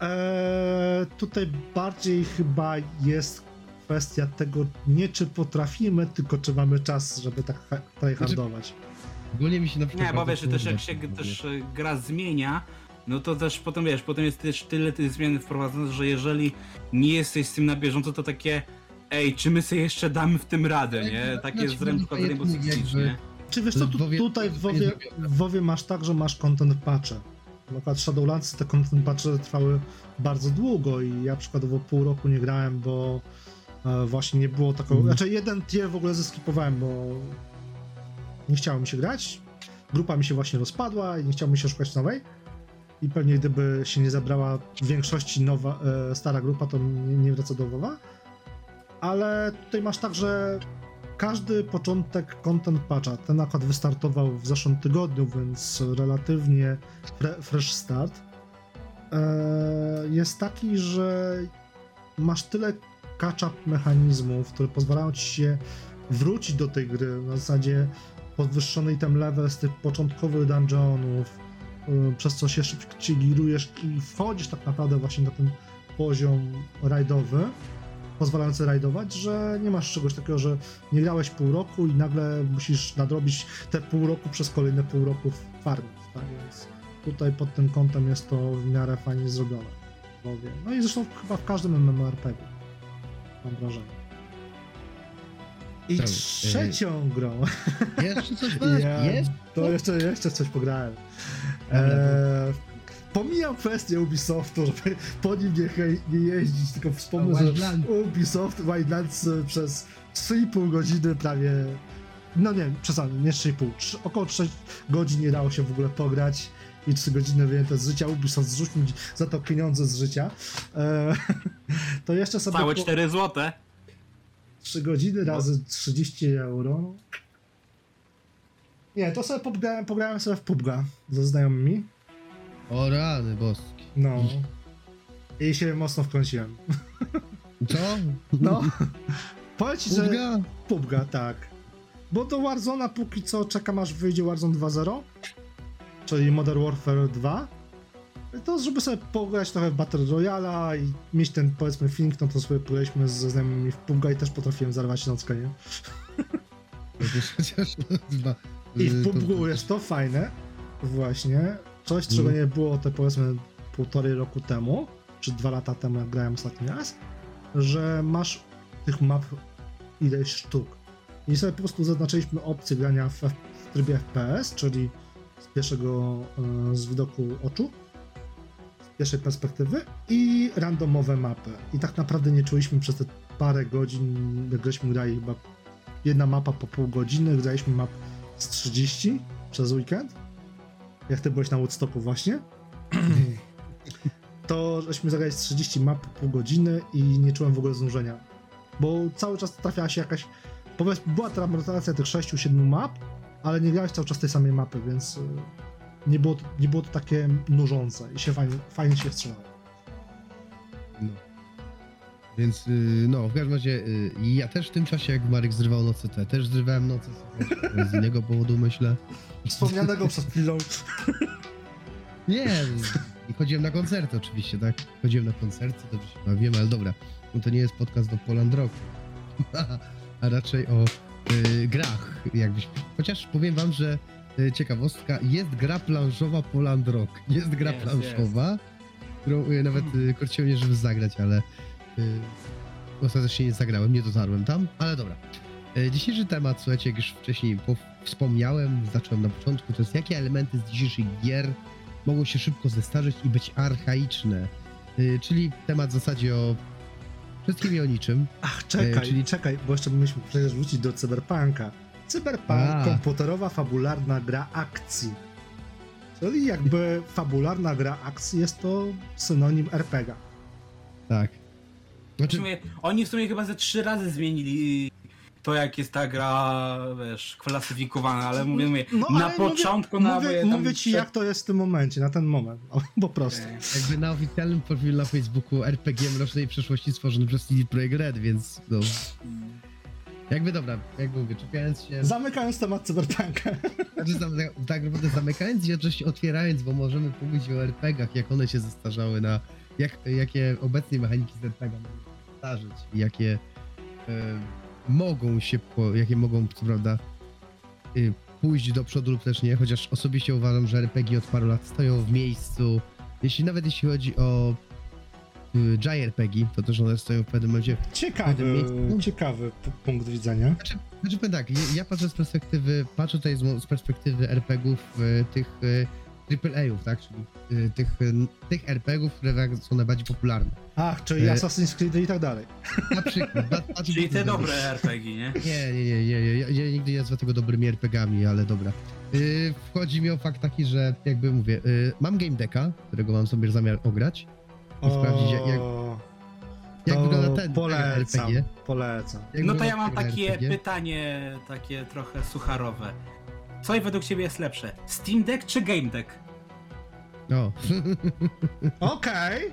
Eee, tutaj bardziej chyba jest kwestia tego nie czy potrafimy, tylko czy mamy czas, żeby tak ha- tryhardować. Ogólnie mi się na przykład... Nie, bo wiesz, też jak się też gra zmienia, no to też potem wiesz, potem jest też tyle tych zmian wprowadzonych, że jeżeli nie jesteś z tym na bieżąco, to takie ej, czy my sobie jeszcze damy w tym radę, nie? Tak jest z na przykład Czy wiesz co, w tu, WoWie- tutaj w WoWie, zrobione. w WoWie masz tak, że masz content patche. Na przykład Shadowlands te content patche trwały bardzo długo i ja przykładowo pół roku nie grałem, bo e, właśnie nie było takiego... Mhm. Znaczy jeden tier w ogóle zeskipowałem, bo nie chciało mi się grać. Grupa mi się właśnie rozpadła i nie chciało mi się szukać nowej. I pewnie gdyby się nie zabrała w większości nowa, e, stara grupa, to nie, nie wraca do WoWa. Ale tutaj masz tak, że każdy początek content patcha, ten akurat wystartował w zeszłym tygodniu, więc relatywnie fre, fresh start, e, jest taki, że masz tyle catch-up mechanizmów, które pozwalają ci się wrócić do tej gry. Na zasadzie podwyższony item level z tych początkowych dungeonów, y, przez co się szybciej girujesz i wchodzisz tak naprawdę właśnie na ten poziom rajdowy, pozwalający rajdować, że nie masz czegoś takiego, że nie grałeś pół roku i nagle musisz nadrobić te pół roku przez kolejne pół roku w farmie, tak? Więc tutaj pod tym kątem jest to w miarę fajnie zrobione. No i zresztą chyba w każdym MMORPG, mam wrażenie. I Tak, trzecią grą Jeszcze coś masz? ja? To jeszcze, jeszcze coś pograłem. Dobra, Eee, pomijam kwestię Ubisoftu, żeby po nim nie, hej, nie jeździć, tylko wspomnę, że. Ubisoft Wildlands y, przez 3,5 godziny prawie, no nie, przesadę, nie 3,5, trzy- około 3 godzin nie dało się w ogóle pograć i 3 godziny wyjęte z życia, Ubisoft zrzucił za to pieniądze z życia. Eee, to jeszcze sobie Całe po- 4 złote. 3 godziny razy 30 euro. Nie, to sobie pograłem, pograłem sobie w PUBG'a ze znajomymi. O rany boski. No. I się mocno wkręciłem. Co? No. Powiem ci, że... Ulga? PUBG'a, tak. Bo do Warzone'a póki co czekam aż wyjdzie Warzone 2.0, czyli Modern Warfare 2. To żeby sobie pograć trochę w Battle Royale'a i mieć ten powiedzmy feeling, no to sobie pograliśmy ze znajomymi w PUBG'a i też potrafiłem zarwać nockę, nie? I w PUBG'u jest to fajne, właśnie, coś czego Mm. nie było te powiedzmy półtorej roku temu, czy dwa lata temu jak grałem ostatni raz, że masz tych map ileś sztuk. I sobie po prostu zaznaczyliśmy opcję grania w, w trybie FPS, czyli z pierwszego, e, z widoku oczu, z pierwszej perspektywy i randomowe mapy. I tak naprawdę nie czuliśmy przez te parę godzin, jak żeśmy grali chyba jedna mapa po pół godziny, graliśmy map z 30 przez weekend, jak ty byłeś na Woodstocku właśnie, to żeśmy zagrali z 30 map pół godziny i nie czułem w ogóle znużenia. Bo cały czas trafiała się jakaś, powiedzmy, była ta rotacja tych 6-7 map, ale nie grałeś cały czas tej samej mapy, więc y, nie było, nie było to takie nużące i się fajnie, fajnie się strzelało. No. Więc y, no, w każdym razie y, ja też w tym czasie, jak Marek zrywał noce, to ja też zrywałem noce z innego powodu, myślę. Wspomnianego przez chwilę. Nie, i chodziłem na koncerty oczywiście, tak? Chodziłem na koncerty, dobrze się bawiłem, ale dobra, no to nie jest podcast o Poland Rock, a raczej o y, grach, jakbyś. Chociaż powiem wam, że y, ciekawostka, jest gra planszowa Poland Rock, jest gra Jest, planszowa, którą y, nawet y, korciło mnie, żeby zagrać, ale y, ostatecznie nie zagrałem, nie dotarłem tam, ale dobra. Y, Dzisiejszy temat, słuchajcie, jak już wcześniej po, wspomniałem, zacząłem na początku, to jest jakie elementy z dzisiejszych gier mogą się szybko zestarzeć i być archaiczne. Y, czyli temat w zasadzie o wszystkim i o niczym. Ach, czekaj, czyli- czekaj, bo jeszcze mieliśmy przecież wrócić do Cyberpunka. Cyberpunk, A. komputerowa, fabularna gra akcji. Czyli jakby fabularna gra akcji jest to synonim RPG. Tak. W Znaczy, sumie, oni w sumie chyba ze trzy razy zmienili to, jak jest ta gra, wiesz, klasyfikowana, ale mówię, mówię No, na ale początku mówię, nawet mówię, ci, przed- jak to jest w tym momencie, na ten moment. Po prostu. jakby na oficjalnym profilu na Facebooku RPG Mrocznej Przeszłości stworzony przez CD Projekt Red, więc no... Jakby dobra, jakby mówię, czepiając się... Zamykając temat Cyberpunka. Znaczy, zam, tak naprawdę zamykając i jednocześnie otwierając, bo możemy mówić o RPGach, jak one się zestarzały na... Jak, jakie obecnie mechaniki z RPG i jakie e, mogą się, po, jakie mogą, co prawda, y, pójść do przodu lub też nie, chociaż osobiście uważam, że RPG od paru lat stoją w miejscu, jeśli nawet jeśli chodzi o y, JRPG, to też one stoją w pewnym momencie Ciekawy, miejscu. ciekawy p- punkt widzenia. Znaczy, znaczy tak, ja, ja patrzę z perspektywy, patrzę tutaj z, z perspektywy RPGów e, tych e, AAA-ów, tak, czyli e, tych, e, tych RPGów, które tak są najbardziej popularne. Ach, czyli E, Assassin's Creed i tak dalej. Na przykład. Czyli te dobre RPG, nie? Nie, nie, nie, nie, nie, ja, ja nigdy nie nazwę tego dobrymi RPGami, ale dobra. Yy, wchodzi mi o fakt taki, że jakby mówię, yy, mam game decka, którego mam sobie zamiar ograć i sprawdzić jak, jak, jak wygląda ten polecam, RPG. polecam. Jak No to ja mam takie RPG. pytanie, takie trochę sucharowe. Co według ciebie jest lepsze? Steam Deck czy Game Deck? O, Okej,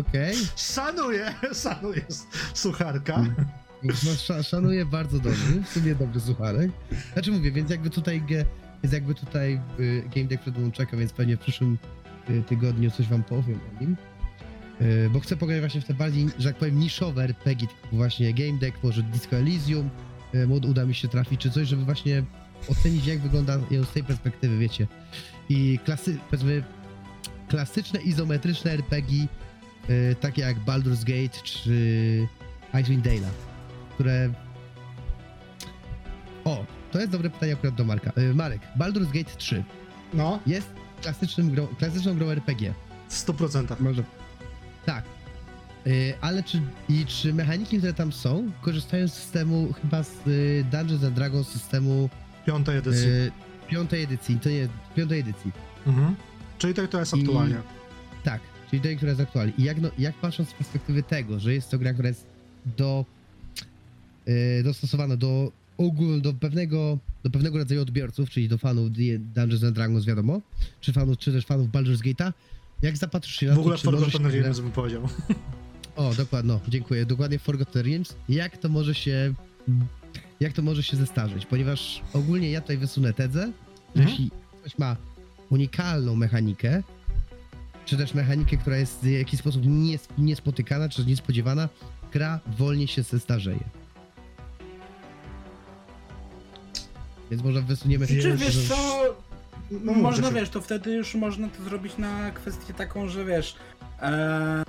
okej. szanuję, szanuję s- sucharka. No, sz- szanuję bardzo dobry, w sumie dobry sucharek. Znaczy mówię, więc jakby tutaj, ge- jakby tutaj y, Game Deck przed mną czeka, więc pewnie w przyszłym y, tygodniu coś wam powiem o nim. Y, bo chcę pograć właśnie w te bardziej, że tak powiem, niszowe RPG, typu właśnie Game Deck, może Disco Elysium, y, mod uda mi się trafić, czy coś, żeby właśnie ocenić, jak wygląda ją z tej perspektywy, wiecie. I klasy, powiedzmy, klasyczne, izometryczne RPG, y, takie jak Baldur's Gate czy Icewind Dale które... O, to jest dobre pytanie akurat do Marka. Y, Marek, Baldur's Gate 3 No, jest klasycznym grą, klasyczną grą RPG. w 100%. Może. Tak. Y, ale czy, i czy mechaniki, które tam są, korzystają z systemu, chyba z y, Dungeons and Dragons systemu Piątej edycji. y, piątej edycji, to nie, piątej edycji. Mhm. Czyli tak to jest i- aktualnie. Tak, czyli tej, która jest aktualna. I jak, no, jak patrząc z perspektywy tego, że jest to gra, która jest do, yy, dostosowana do ogół, do pewnego do pewnego rodzaju odbiorców, czyli do fanów Dungeons and Dragons, wiadomo, czy fanów, czy też fanów Baldur's Gate'a, jak zapatrzysz się na W ogóle to, może się... Forgotten Realms bym powiedział. O, dokładnie, no, dziękuję. Dokładnie Forgotten Realms. Jak to może się... Jak to może się zestarzeć? Ponieważ ogólnie ja tutaj wysunę tezę, że Mhm. jeśli ktoś ma unikalną mechanikę, czy też mechanikę, która jest w jakiś sposób nies- niespotykana, czy niespodziewana, gra wolniej się zestarzeje. Więc może wysuniemy... Czy że- wiesz co, No, można, wiesz, to wtedy już można to zrobić na kwestię taką, że wiesz, e,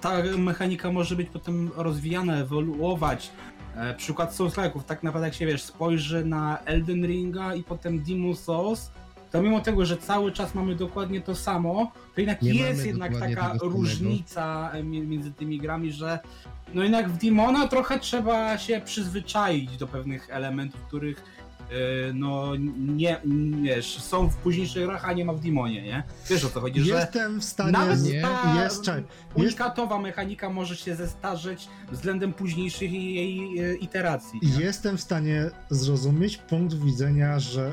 ta mechanika może być potem rozwijana, ewoluować. E, przykład Souls-like'ów, tak naprawdę jak się, wiesz, spojrzy na Elden Ringa i potem Demon Souls, to mimo tego, że cały czas mamy dokładnie to samo, to jednak Nie jest jednak taka różnica e, mi- między tymi grami, że no jednak w Demona trochę trzeba się przyzwyczaić do pewnych elementów, których no nie, wiesz, są w późniejszych grach, a nie ma w Demonie, nie? Wiesz o co chodzi, że Jestem w stanie... nawet Nie, ta Jest, czekaj, jest, unikatowa mechanika może się zestarzeć względem późniejszych jej e, iteracji. nie? jestem w stanie zrozumieć punkt widzenia, że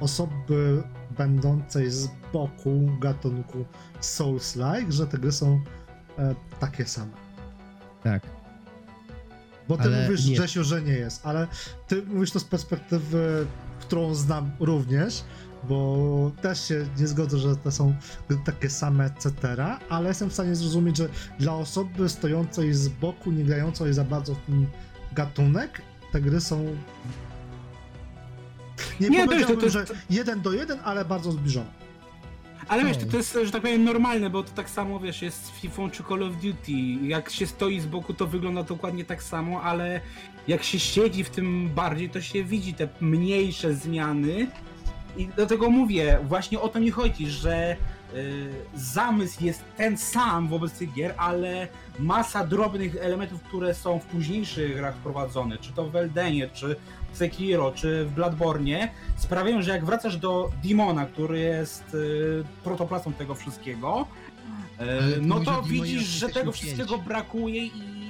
osoby będącej z boku gatunku Souls-like, że te gry są e, takie same. Tak. Bo ty Ale mówisz, nie. Grzesiu, że nie jest, ale ty mówisz to z perspektywy, którą znam również, bo też się nie zgodzę, że te są takie same, etc., ale jestem w stanie zrozumieć, że dla osoby stojącej z boku, nie grającej za bardzo w ten gatunek, te gry są... Nie, Nie, to powiedziałbym, jest- to- że jeden do jeden, ale bardzo zbliżone. Ale wiesz, to, to jest, że tak powiem, normalne, bo to tak samo, wiesz, jest z FIFA czy Call of Duty. Jak się stoi z boku, to wygląda dokładnie tak samo, ale jak się siedzi w tym bardziej, to się widzi te mniejsze zmiany. I dlatego mówię, właśnie o to mi chodzi, że y, zamysł jest ten sam wobec tych gier, ale masa drobnych elementów, które są w późniejszych grach wprowadzone, czy to w Eldenie, czy Sekiro, czy w Bladbornie, sprawiają, że jak wracasz do Dimona, który jest y, protoplasą tego wszystkiego, y, no to widzisz, na że tego wszystkiego 5. brakuje i...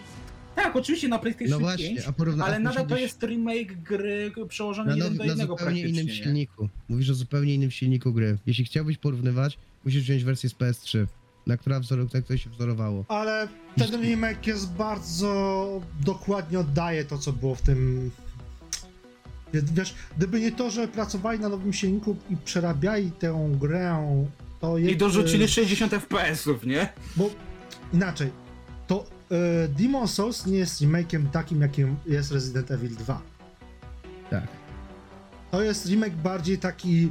Tak, oczywiście na PlayStation No właśnie, 5, a porówna... ale nadal to jest remake gry przełożony na, jeden do na jednego zupełnie innym nie? silniku. Mówisz o zupełnie innym silniku gry. Jeśli chciałbyś porównywać, musisz wziąć wersję z PS3, na która wzor- tak to się wzorowało. Ale ten remake jest bardzo dokładnie oddaje to, co było w tym. Wiesz, gdyby nie to, że pracowali na nowym silniku i przerabiali tę grę, to I jest. dorzucili 60 FPS-ów, nie? Bo inaczej, to e, Demon Souls nie jest remake'iem takim, jakim jest Resident Evil 2. Tak. To jest remake bardziej taki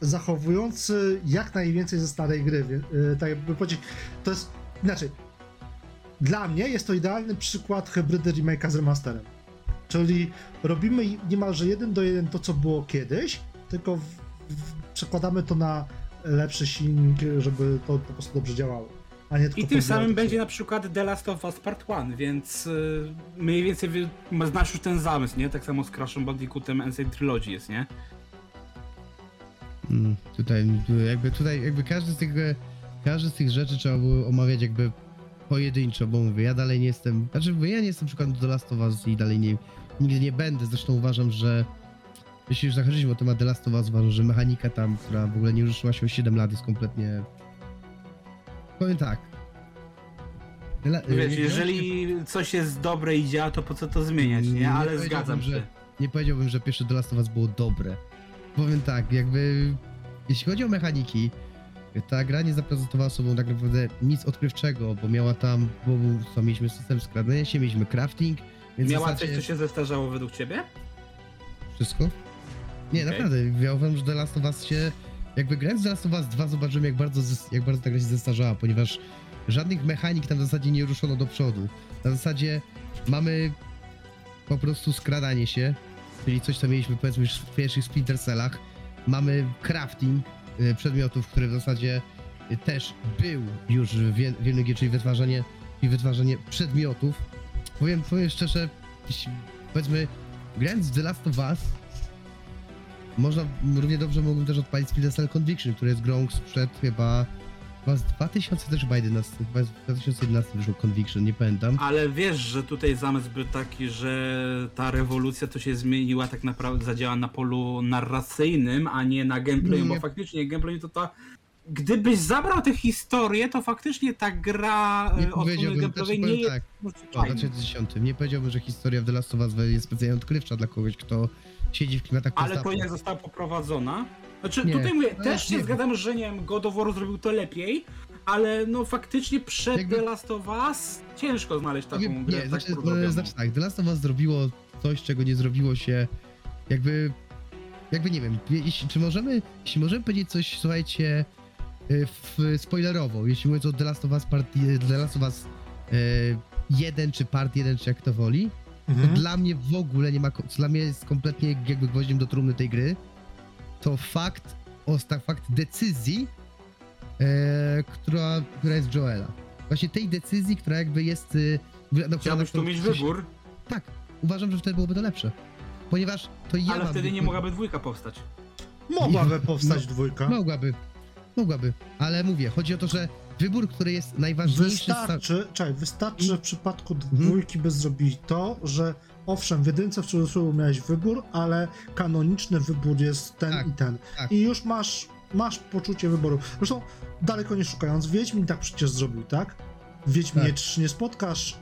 zachowujący jak najwięcej ze starej gry. e, Tak jakby powiedzieć, to jest inaczej. Dla mnie jest to idealny przykład hybrydy remake'a z remasterem. Czyli robimy niemalże jeden do jeden to, co było kiedyś, tylko w, w, przekładamy to na lepszy silnik, żeby to po prostu dobrze działało. A nie tylko I tym samym to, będzie na przykład The Last of Us Part 1, więc y, mniej więcej wy, znasz już ten zamysł, nie? Tak samo z Crash'em Bandicootem Ancient Trilogy jest, nie? Mm, tutaj jakby tutaj jakby każdy z tych każdy z tych rzeczy trzeba było omawiać jakby pojedynczo, bo mówię, ja dalej nie jestem, znaczy mówię, ja nie jestem przykładem do Last of Us i dalej nie, nigdy nie będę, zresztą uważam, że jeśli już zahaczyliśmy o temat The Last of Us, uważam, że mechanika tam, która w ogóle nie ruszyła się o 7 lat jest kompletnie powiem tak La- Wiesz, jeżeli coś jest dobre i działa, to po co to zmieniać, nie? Ale zgadzam że- się. nie powiedziałbym, że pierwsze The Last of Us było dobre. Powiem tak, jakby jeśli chodzi o mechaniki, ta gra nie zaprezentowała sobą tak naprawdę nic odkrywczego, bo miała tam, bo co, mieliśmy system skradania się, mieliśmy crafting, więc Miała zasadzie coś, co się zestarzało według ciebie? wszystko. Nie, Okej. naprawdę, ja uważam, że The Last of Us się, jakby grając The Last of Us 2 zobaczyłem jak bardzo, jak bardzo ta gra się zestarzała, ponieważ żadnych mechanik tam w zasadzie nie ruszono do przodu. Na zasadzie mamy po prostu skradanie się, czyli coś, co mieliśmy powiedzmy już w pierwszych Splinter Cellach. Mamy crafting przedmiotów, który w zasadzie y, też był już w wie- w jednym czyli wytwarzanie, i wytwarzanie przedmiotów. Powiem, powiem szczerze, powiedzmy, grając w The Last of Us, można równie dobrze mógłbym też odpalić Splinter Cell Conviction, który jest grą sprzed chyba Chyba z 2000 też chyba 11, chyba z 2011 wyszło Conviction, nie pamiętam. Ale wiesz, że tutaj zamysł był taki, że ta rewolucja to się zmieniła tak naprawdę, zadziała na polu narracyjnym, a nie na gameplayu, Nie. bo faktycznie gameplay to ta... Gdybyś zabrał tę historię, to faktycznie ta gra Nie e, od gameplayowej znaczy nie jest tak. 2010 nie powiedziałbym, że historia w The Last of Us jest specjalnie odkrywcza dla kogoś, kto siedzi w klimatach Ale to jak została poprowadzona. Znaczy, Nie, tutaj mówię, no też ja się nie wiem. zgadzam, że nie wiem, God of War zrobił to lepiej, ale no faktycznie przed Jakby- The Last of Us ciężko znaleźć taką Nie, grę nie tak znaczy, e, znaczy tak, The Last of Us zrobiło coś, czego nie zrobiło się jakby, jakby nie wiem, jeśli, czy możemy, jeśli możemy powiedzieć coś, słuchajcie, e, w, spoilerowo, jeśli mówiąc o The Last of Us Part, The Last of Us e, 1 czy Part 1, czy jak to woli, to Mhm. dla mnie w ogóle nie ma, dla mnie jest kompletnie jakby gwoździem do trumny tej gry, to fakt, osta, fakt decyzji, e, która, która jest Joela. Właśnie tej decyzji, która jakby jest... no, która Chciałbyś tu mieć wybór, Tak, uważam, że wtedy byłoby to lepsze. Ponieważ to ja ale mam wtedy nie wybór. mogłaby dwójka powstać. Mogłaby powstać No, dwójka. Mogłaby, mogłaby, ale mówię, chodzi o to, że wybór, który jest najważniejszy... sta- Wystarczy, czekaj, wystarczy, że w przypadku Mhm. dwójki by zrobili to, że owszem, w jedynce w cudzysłowie miałeś wybór, ale kanoniczny wybór jest ten Tak, i ten. tak. I już masz, masz poczucie wyboru. Zresztą, daleko nie szukając, Wiedźmin tak przecież zrobił, tak? W Wiedźminie Tak. 3 nie spotkasz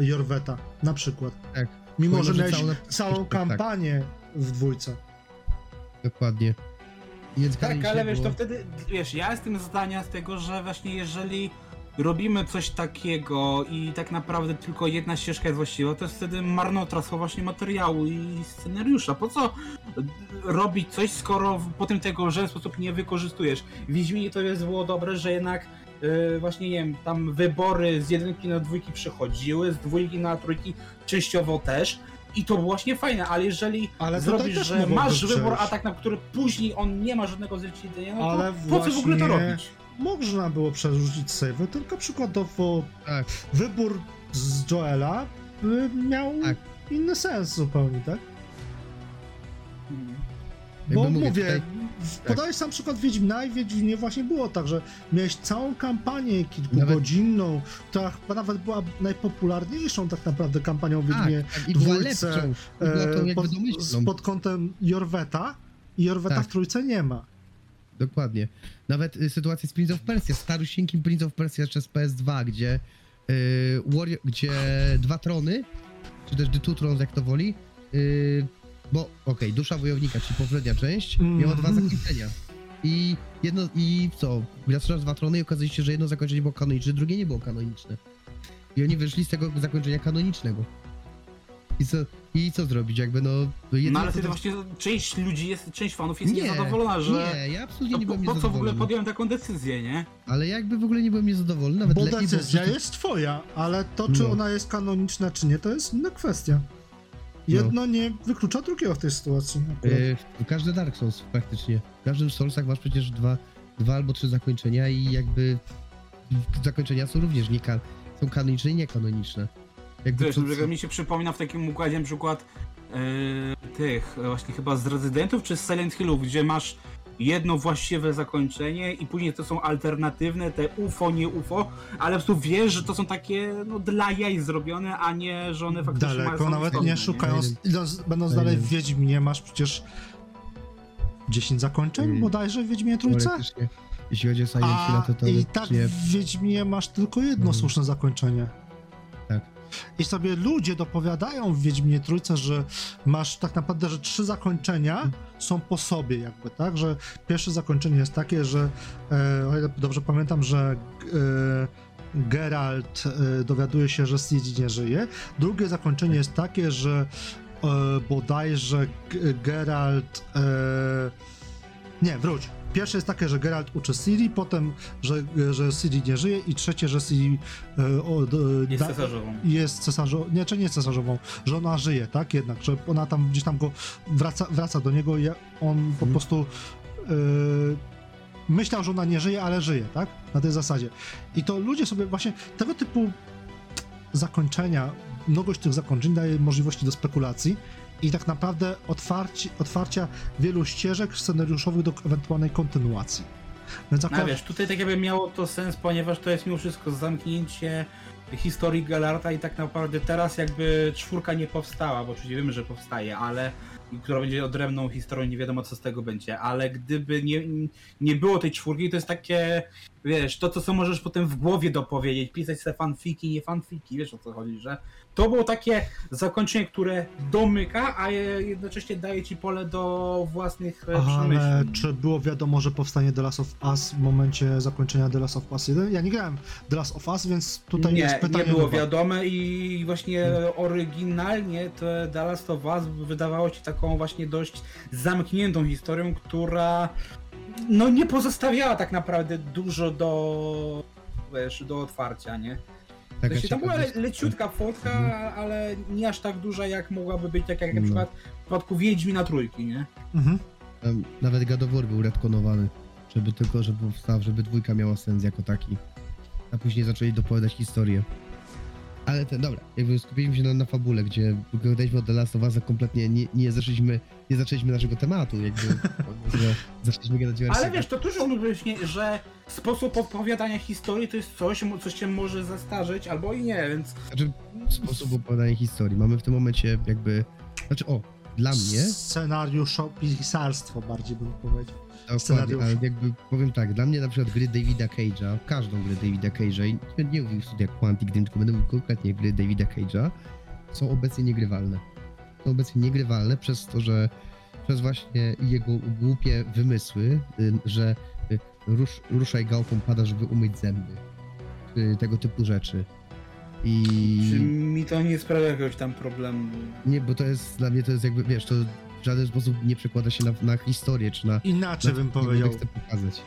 e, Jorweta, na przykład. Tak. Mimo, że że miałeś całą- całą tak. kampanię w dwójce. Dokładnie. Więc Tak, ale wiesz, było- to wtedy, wiesz, ja jestem zdania z tego, że właśnie jeżeli robimy coś takiego i tak naprawdę tylko jedna ścieżka jest właściwa, to jest wtedy marnotrawstwo właśnie materiału i scenariusza. Po co robić coś, skoro potem tego w żaden sposób nie wykorzystujesz? W Wiedźminie to jest było dobre, że jednak yy, właśnie, nie wiem, tam wybory z jedynki na dwójki przechodziły, z dwójki na trójki częściowo też. I to było właśnie fajne, ale jeżeli Ale zrobisz, że masz wybór, a tak na który później on nie ma żadnego odzwierciedlenia, no Ale to po co w ogóle to robić? Można było przerzucić save, tylko przykładowo Tak. wybór z Joela by miał Tak. inny sens zupełnie, tak? Bo mówię, mówię, tutaj- tak. podałeś sam przykład Wiedźmina i Wiedźminie właśnie było tak, że miałeś całą kampanię Nawet- kilkugodzinną, która chyba nawet była najpopularniejszą tak naprawdę kampanią w Wiedźmie Tak, tak, dwójce, lepszą. E, pod, pod kątem Jorweta i Jorweta Tak. w trójce nie ma. Dokładnie. Nawet y, sytuacja z Prince of Persia, starusieńkim Prince of Persia jeszcze z PS2, gdzie, y, Warrior, gdzie dwa trony, czy też The Two Thrones, jak to woli, y, bo okej, Dusza Wojownika, czyli poprzednia część, miała dwa Mhm. zakończenia. I jedno, i co, zaczynasz dwa trony i okazuje się, że jedno zakończenie było kanoniczne, drugie nie było kanoniczne. I oni wyszli z tego zakończenia kanonicznego. I co, i co zrobić, jakby no... jedyne, No ale wtedy to- właśnie część ludzi jest, część fanów jest Nie, niezadowolona, że Nie, ja absolutnie nie po, byłem po co w ogóle podjąłem taką decyzję, nie? Ale jakby w ogóle nie byłem niezadowolony, nawet Bo lepiej, decyzja bo... jest twoja, ale to, czy No. ona jest kanoniczna, czy nie, to jest inna kwestia. Jedno nie wyklucza drugiego w tej sytuacji. Yy, każdy Dark Souls praktycznie. W każdym Soulsach masz przecież dwa, dwa albo trzy zakończenia i jakby zakończenia są również nie kan- są kanoniczne i niekanoniczne. Jakby Wiesz, przykład mi się przypomina w takim układzie na przykład e, tych e, właśnie chyba z Rezydentów czy z Silent Hillów, gdzie masz jedno właściwe zakończenie i później to są alternatywne, te UFO, nie UFO, ale po prostu wiesz, że to są takie no, dla jaj zrobione, a nie, że one faktycznie mają Daleko, nawet nie szukając, idąc, będąc dalej w Wiedźminie, masz przecież 10 zakończeń Yy, bodajże w Wiedźminie Trójce? jeśli chodzi o Silent Hill, to to i tak nie... w Wiedźminie masz tylko jedno Mm. słuszne zakończenie. I sobie ludzie dopowiadają w Wiedźminie Trójce, że masz tak naprawdę, że trzy zakończenia są po sobie jakby, tak? Że pierwsze zakończenie jest takie, że e, o ile dobrze pamiętam, że e, Geralt e, dowiaduje się, że Ciri nie żyje. Drugie zakończenie jest takie, że e, bodajże G- Geralt e, nie, wróć. Pierwsze jest takie, że Geralt uczy Ciri, potem, że, że Ciri nie żyje i trzecie, że Ciri e, o, d, Jest da- cesarzową. jest cesarzową, nie, czy nie jest cesarzową, że ona żyje, tak, jednak, że ona tam gdzieś tam go wraca, wraca do niego i on po Mhm. prostu e, myślał, że ona nie żyje, ale żyje, tak, na tej zasadzie. I to ludzie sobie właśnie tego typu zakończenia, mnogość tych zakończeń daje możliwości do spekulacji i tak naprawdę otwarci, otwarcia wielu ścieżek scenariuszowych do ewentualnej kontynuacji. Więc akurat... wiesz, tutaj tak jakby miało to sens, ponieważ to jest mimo wszystko zamknięcie historii Galarta i tak naprawdę teraz jakby czwórka nie powstała, bo oczywiście wiemy, że powstaje, ale która będzie odrębną historią, nie wiadomo co z tego będzie, ale gdyby nie, nie było tej czwórki, to jest takie, wiesz, to co możesz potem w głowie dopowiedzieć, pisać sobie fanfiki, nie fanfiki, wiesz o co chodzi, że to było takie zakończenie, które domyka, a jednocześnie daje ci pole do własnych e, Aha, ale czy było wiadomo, że powstanie The Last of Us w momencie zakończenia The Last of Us 1? Ja nie grałem The Last of Us, więc tutaj nie, jest pytanie nie było wiadome i właśnie oryginalnie to The Last of Us wydawało się taką właśnie dość zamkniętą historią, która no nie pozostawiała tak naprawdę dużo do wiesz, do otwarcia, nie? Taka To się tam była le, leciutka fotka, Mhm. ale nie aż tak duża jak mogłaby być, tak jak na No. przykład w przypadku Wiedźmina Trójki, nie? Mhm. Nawet War był retkonowany, żeby tylko, żeby powstał, żeby dwójka miała sens jako taki. A później zaczęli dopowiadać historię. Ale ten, dobra, jakby skupiliśmy się na, na fabule, gdzie gadaliśmy o The Last of Us, a kompletnie nie, nie zaczęliśmy, nie zaczęliśmy naszego tematu, jakby, że zaczęliśmy gadać o Ale wiesz, to też on właśnie, że sposób opowiadania historii to jest coś, coś się może zastarzeć albo i nie, więc Znaczy, sposób opowiadania historii. Mamy w tym momencie jakby, znaczy o, dla mnie, Scenariuszopisarstwo bardziej bym powiedział. Dokładnie, ale jakby powiem tak, dla mnie na przykład gry Davida Cage'a, każdą grę Davida Cage'a, i nie, nie mówił studia Quantic Dream, tylko będę mówił konkretnie gry Davida Cage'a, są obecnie niegrywalne. Są obecnie niegrywalne przez to, że przez właśnie jego głupie wymysły, y, że y, rusz, ruszaj gałką pada, żeby umyć zęby. Y, Tego typu rzeczy. I... czy mi to nie sprawia jakiegoś tam problemu. Nie, bo to jest, dla mnie to jest jakby, wiesz, to w żaden sposób nie przekłada się na, na historię, czy na... Inaczej na bym powiedział. chcę pokazać.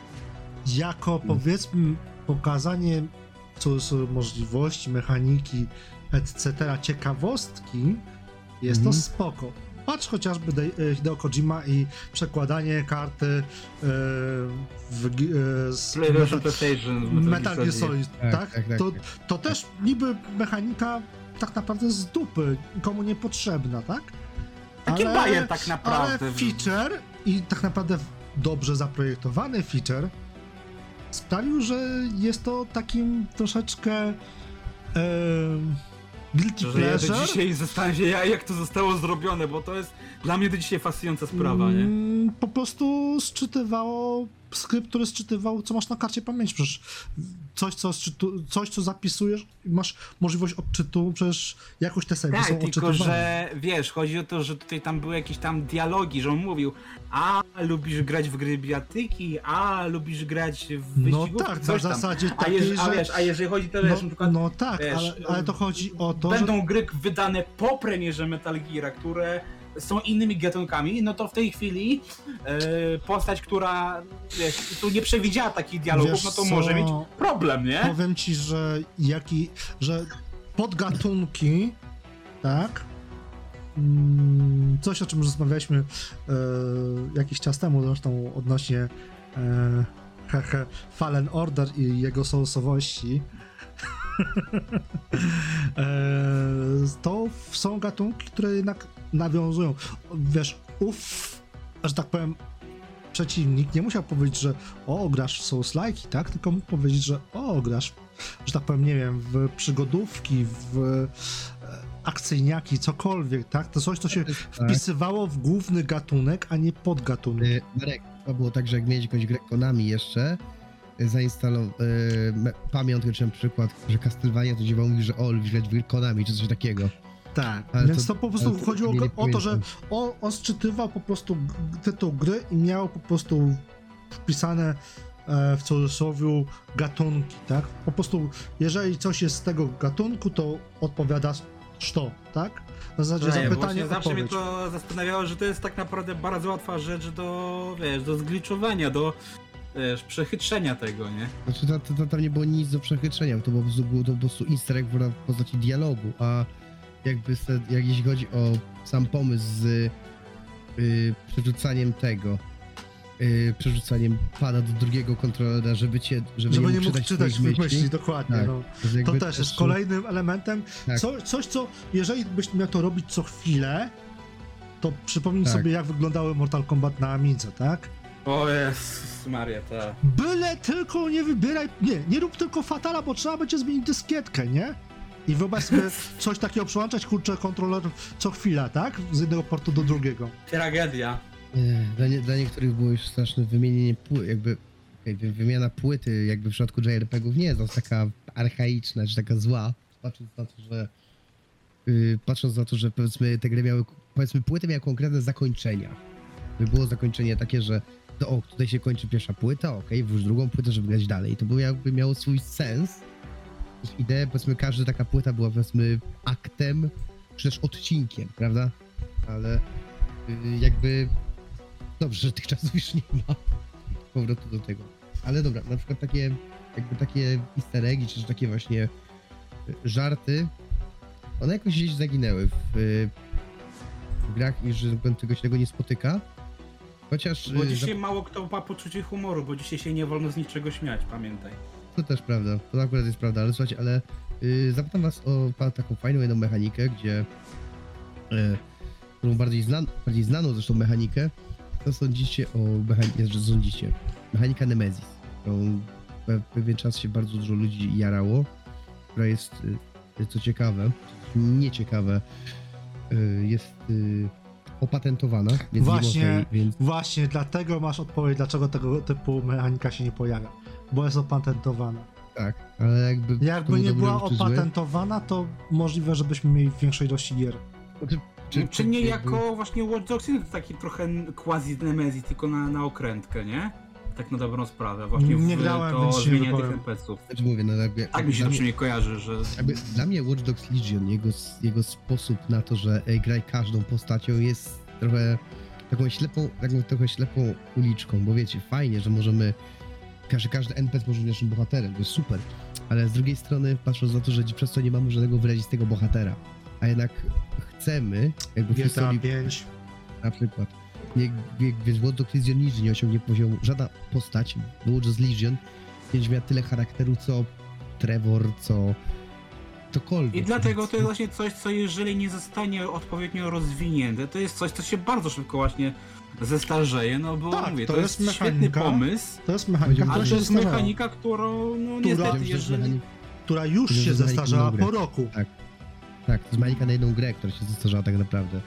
Jako No. powiedzmy pokazanie co są możliwości, mechaniki, etc., ciekawostki, jest to Mhm. spoko. Patrz chociażby Dei- e, Hideo Kojima i przekładanie karty e, w, e, z PlayStation, Metal, PlayStation, Metal Gear Solid, Tak, tak? tak, tak, to, tak. to też niby mechanika tak naprawdę z dupy, nikomu niepotrzebna, tak? Taki Ale- bajer tak Ale naprawdę. feature i tak naprawdę dobrze zaprojektowany feature sprawił, że jest to takim troszeczkę e, guilty Że ja pleasure. dzisiaj zastanawiam się, ja- jak to zostało zrobione, bo to jest dla mnie do dzisiaj fascynująca sprawa, nie? Mm, Po prostu sczytywało skrypt, który sczytywał, co masz na karcie pamięci. Przecież coś, co, sczytu, coś, co zapisujesz, masz możliwość odczytu, przecież jakoś te sejmy są Tak, tylko odczytywane. że wiesz, chodzi o to, że tutaj tam były jakieś tam dialogi, że on mówił, a lubisz grać w gry biatyki, a lubisz grać w No wyścigówki, tak, na coś tam. zasadzie A, takiej, jeż, a że... wiesz, a jeżeli chodzi to, wiesz, na No, przykład no tak, wiesz, ale, ale to chodzi o to, że będą gry wydane po premierze Metal Gear, które są innymi gatunkami, no to w tej chwili e, postać, która wiesz, tu nie przewidziała takich dialogów, Wiesz no to co? może mieć problem, nie? Powiem ci, że jaki, że podgatunki, tak? Mm, Coś, o czym rozmawialiśmy e, jakiś czas temu, zresztą odnośnie e, hehe, Fallen Order i jego soulsowości. e, to są gatunki, które jednak nawiązują. Wiesz, uf, że tak powiem, przeciwnik nie musiał powiedzieć, że o, grasz w Souls-like, tak? Tylko mógł powiedzieć, że o, grasz, że tak powiem, nie wiem, w przygodówki, w e, akcyjniaki, cokolwiek, tak? To coś, co się Tak. wpisywało w główny gatunek, a nie podgatunek. Y, Marek, to było tak, że jak miałeś jakąś grę Konami jeszcze, zainstalował y, pamiątkę, czy na przykład, że Castlevania to działa mówi, że o, lubisz grać w gry Konami, czy coś takiego. Tak, Ale więc to, to- po prostu to chodziło o to, że on, on sczytywał po prostu tytuł gry i miał po prostu wpisane e, w cudzysłowie gatunki, tak? Po prostu, jeżeli coś jest z tego gatunku, to odpowiada to, tak? Na zasadzie Nie, zapytanie, właśnie zawsze mnie to zastanawiało, że to jest tak naprawdę bardzo łatwa rzecz do, wiesz, do zgliczowania, do, wiesz, przechytrzenia tego, nie? Znaczy, to, to, to, tam nie było nic do przechytrzenia, to po prostu było to po prostu easter egg w postaci dialogu, a jakby, se, jak jeśli chodzi o sam pomysł z y, przerzucaniem tego, y, przerzucaniem pada do drugiego kontrolera, żeby cię, żeby, Żeby nie mógł czytać swoich myśli, dokładnie. Tak. No. To, To też jest kolejnym elementem. Tak. Co, coś, co, jeżeli byś miał to robić co chwilę, to przypomnij Tak. sobie, jak wyglądały Mortal Kombat na Amidze, tak? O Jezus Maria, ta. Byle tylko nie wybieraj, nie, nie rób tylko fatala, bo trzeba będzie zmienić dyskietkę, nie? I wyobraź sobie coś takiego przełączać, kurczę, kontroler co chwila, tak? Z jednego portu do drugiego. Tragedia. Nie, Dla, nie, dla niektórych było już straszne wymienienie płyt, jakby okej, wy- wymiana płyty, jakby w przypadku JRPG-ów nie jest aż taka archaiczna, czy taka zła, patrząc na to, że yy, patrząc na to, że powiedzmy te gry miały, powiedzmy płyty miały konkretne zakończenia. By było zakończenie takie, że to, o, tutaj się kończy pierwsza płyta, okej, włóż drugą płytę, żeby grać dalej. I to by jakby miało swój sens. Też Ideę, powiedzmy, każda taka płyta była powiedzmy aktem, czy też odcinkiem, prawda? Ale yy, jakby Dobrze, że tych czasów już nie ma powrotu do tego. Ale dobra, na przykład takie jakby takie easter eggi, czy takie właśnie y, żarty, one jakoś gdzieś zaginęły w, y, w grach i że tego się tego nie spotyka. Chociaż Bo y, dzisiaj zap- mało kto ma poczucie humoru, bo dzisiaj się nie wolno z niczego śmiać, pamiętaj. To też prawda, to akurat jest prawda, ale słuchajcie, ale y, zapytam was o pa, taką fajną jedną mechanikę, gdzie y, którą bardziej, znan, bardziej znaną zresztą mechanikę, co sądzicie o mechanice, że sądzicie, mechanika Nemesis, którą pe, pewien czas się bardzo dużo ludzi jarało, która jest, y, co ciekawe, nieciekawe, y, jest y, opatentowana, więc Właśnie. nie można więc Właśnie dlatego masz odpowiedź, dlaczego tego typu mechanika się nie pojawia. Bo jest opatentowana. tak, ale jakby... Jakby nie był była zły, opatentowana, to możliwe, żebyśmy mieli większej ilości gier. Czy, Czy, czy nie jako właśnie Watch Dogs, to taki trochę quasi Nemesis, tylko na, na okrętkę, nie? Tak na dobrą sprawę, właśnie Nie w grałem, to więc zmienianie tych. NPC-ów. Znaczy mówię, no jakby... Tak mi się to mnie- przynajmniej kojarzy, że... Jakby dla mnie Watch Dogs Legion, jego, jego sposób na to, że ej, graj każdą postacią jest trochę taką ślepą, taką trochę ślepą uliczką, bo wiecie, fajnie, że możemy, każdy, każdy NPC może być naszym bohaterem, to jest super, ale z drugiej strony patrząc na to, że przez to nie mamy żadnego wyrazistego bohatera, a jednak chcemy, jakby w historii 5. na przykład, nie, wie- wiesz, Dogs Legion nigdy nie osiągnie poziomu, żadna postać w Watch Dogs Legion nie będzie miała tyle charakteru, co Trevor, co cokolwiek. I dlatego to jest właśnie coś, co jeżeli nie zostanie odpowiednio rozwinięte, to jest coś, co się bardzo szybko właśnie zestarzeje, no bo Tak, mówię, to to, jest jest, świetny pomysł, To jest mechanika, która to jest mechanika, którą, no Która- niestety, jeżeli... Która już się zestarzała po roku. Tak, to jest mechanika na jedną grę, która się zestarzała tak naprawdę.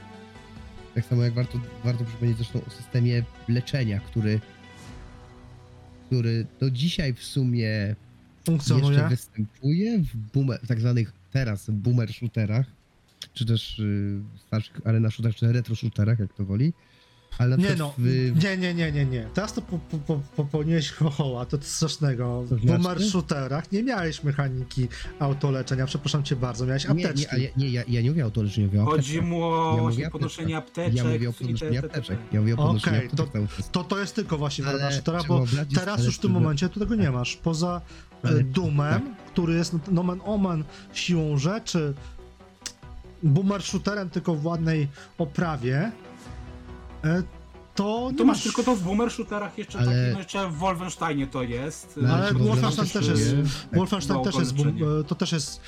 Tak samo jak warto, warto przypomnieć zresztą o systemie leczenia, który który do dzisiaj w sumie jeszcze Funkcjonuje. występuje w, boomer, w tak zwanych teraz boomer shooterach, czy też y, starszych arena shooterach, czy retro shooterach, jak to woli. Ale na Nie no, w, nie, nie, nie, nie, nie. Teraz to po, po, po, popełniłeś chochoła, to coś strasznego. To W znaczy? shooterach nie miałeś mechaniki autoleczenia, przepraszam cię bardzo, miałeś nie, apteczki. nie, a ja, nie ja, ja nie mówię to, nie mówię Chodzi mu o Ja właśnie podnoszenie apteczek Ja mówię o podnoszeniu te- te- te- apteczek. Ja mówię o podnoszeniu Okej, apteczek to-. To, to jest tylko właśnie shootera, trzeba bo teraz już w tym momencie tu tego nie masz. Poza e, Doomem, tak. który jest no, nomen omen siłą rzeczy boomer shooterem tylko w ładnej oprawie, to nie To masz tylko to w boomer shooterach jeszcze Ale- takim, no jeszcze w Wolfensteinie to jest. No, Ale czy Wolfenstein też jest- tak. Wolfenstein też jest, e, to też jest,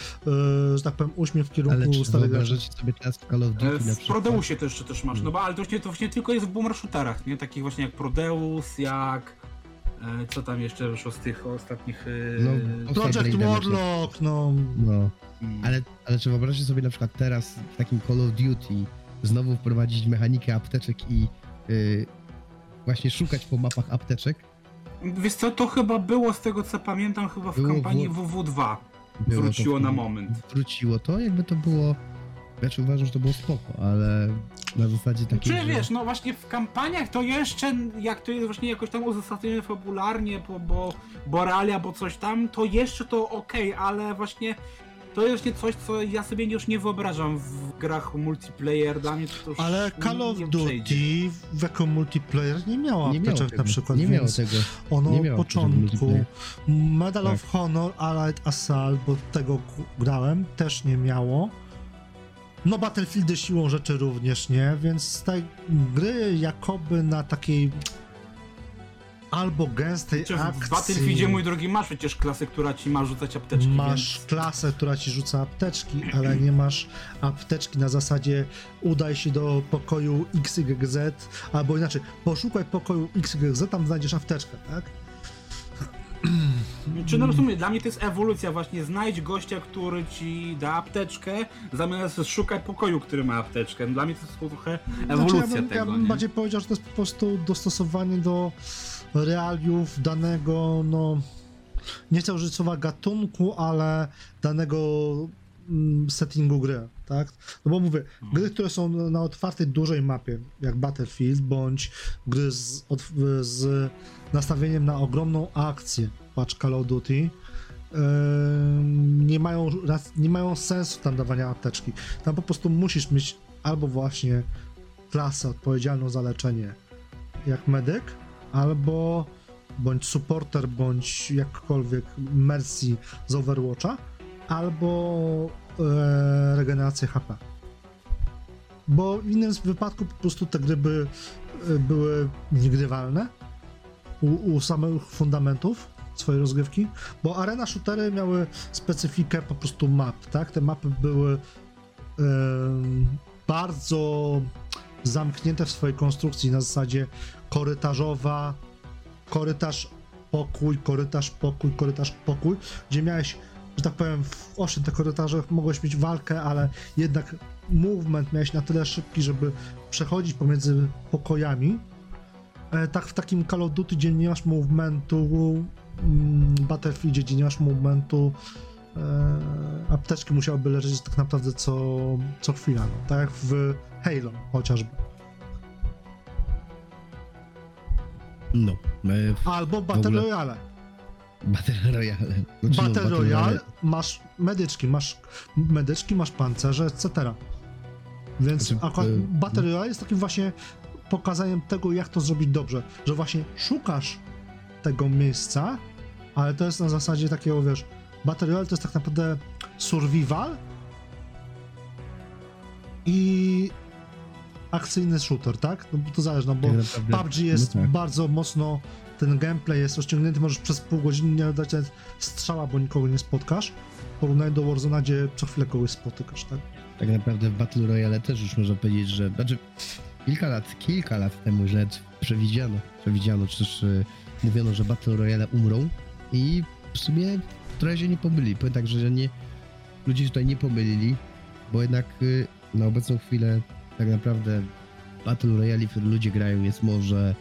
e, że tak powiem, uśmiech w Ale kierunku czy starych graczy. wyobrażacie sobie teraz w Call of Duty E, W przykład? Prodeusie to jeszcze też masz, no bo ale to właśnie, to właśnie tylko jest w boomer shooterach, nie? Takich właśnie jak Prodeus, jak... e, Co tam jeszcze wyszło z tych ostatnich... e, No, Project. Warlock, no... No, ale, ale czy wyobraźcie sobie na przykład teraz w takim Call of Duty znowu wprowadzić mechanikę apteczek i y, właśnie szukać po mapach apteczek? Wiesz co, to chyba było z tego co pamiętam chyba w Było kampanii w- WW2. Było Wróciło to, na moment. Wróciło to, jakby to było... Znaczy uważam, że to było spoko, ale na zasadzie takiej, Czy że... wiesz, no właśnie w kampaniach to jeszcze, jak to jest właśnie jakoś tam uzasadnione fabularnie, bo, bo, bo realia, bo coś tam, to jeszcze to okej, ale właśnie to jest właśnie coś, co ja sobie już nie wyobrażam w grach multiplayer, dla mnie to już Ale Call of nie Duty w jako multiplayer nie miało nie miało apteczek tego, na przykład, nie miało więc tego. ono nie od miało w początku. Medal Tak. of Honor, Allied Assault, bo tego grałem, też nie miało. No Battlefieldy siłą rzeczy również nie, więc te gry jakoby na takiej albo gęstej w akcji. Battlefieldzie, mój drogi, masz przecież klasę, która ci ma rzucać apteczki, Masz więc... klasę, która ci rzuca apteczki, ale nie masz apteczki na zasadzie udaj się do pokoju XYZ, albo inaczej, poszukaj pokoju XYZ, tam znajdziesz apteczkę, tak? Czy no rozumiem, dla mnie to jest ewolucja właśnie, znajdź gościa, który ci da apteczkę, zamiast szukaj pokoju, który ma apteczkę. Dla mnie to jest trochę ewolucja Znaczy, ja bym, tego, ja bym nie? bardziej powiedział, że to jest po prostu dostosowanie do realiów danego, no nie chcę użyć słowa gatunku, ale danego mm, settingu gry, tak? No bo mówię, gry, które są na otwartej, dużej mapie, jak Battlefield, bądź gry z, od, z nastawieniem na ogromną akcję, patrz Call of Duty, nie mają, nie mają sensu tam dawania apteczki. Tam po prostu musisz mieć albo właśnie klasę odpowiedzialną za leczenie, jak medyk, albo bądź supporter, bądź jakkolwiek mercy z Overwatcha, albo e, regenerację HP. Bo w innym wypadku po prostu te gry by, e, były niegrywalne u, u samych fundamentów swojej rozgrywki, bo arena shootery miały specyfikę po prostu map, tak? Te mapy były em, bardzo zamknięte w swojej konstrukcji na zasadzie korytarzowa, korytarz, pokój, korytarz, pokój, korytarz, pokój, gdzie miałeś, że tak powiem, w owszem, te korytarze mogłeś mieć walkę, ale jednak movement miałeś na tyle szybki, żeby przechodzić pomiędzy pokojami. E, tak w takim Call of Duty, gdzie nie masz movementu, mm, Battlefieldzie, gdzie nie masz movementu, e, apteczki musiałyby leżeć tak naprawdę co, co chwila, no. tak jak w Halo chociażby. No. E, Albo Battle ogóle- Royale. Battle Royale. Znaczy, no, Battle Royale masz medyczki, masz medyczki, masz pancerze, etc. Więc Znaczy, akurat y, Battle Royale jest takim właśnie pokazaniem tego, jak to zrobić dobrze. Że właśnie szukasz tego miejsca, ale to jest na zasadzie takiego, wiesz, Battle Royale to jest tak naprawdę survival i akcyjny shooter, tak? No bo to zależy, no bo naprawdę- PUBG jest no tak. bardzo mocno, ten gameplay jest rozciągnięty, możesz przez pół godziny nie dać nawet strzała, bo nikogo nie spotkasz. W porównaniu do Warzona, gdzie co chwilę kogoś spotykasz, tak? Tak naprawdę w Battle Royale też już można powiedzieć, że. Znaczy, kilka lat, kilka lat temu już nawet przewidziano, przewidziano, czy też e, mówiono, że Battle Royale umrą i w sumie trochę się nie pomyli. Powiem tak, że nie, ludzie tutaj nie pomylili, bo jednak y, na obecną chwilę tak naprawdę Battle Royale, w które ludzie grają jest może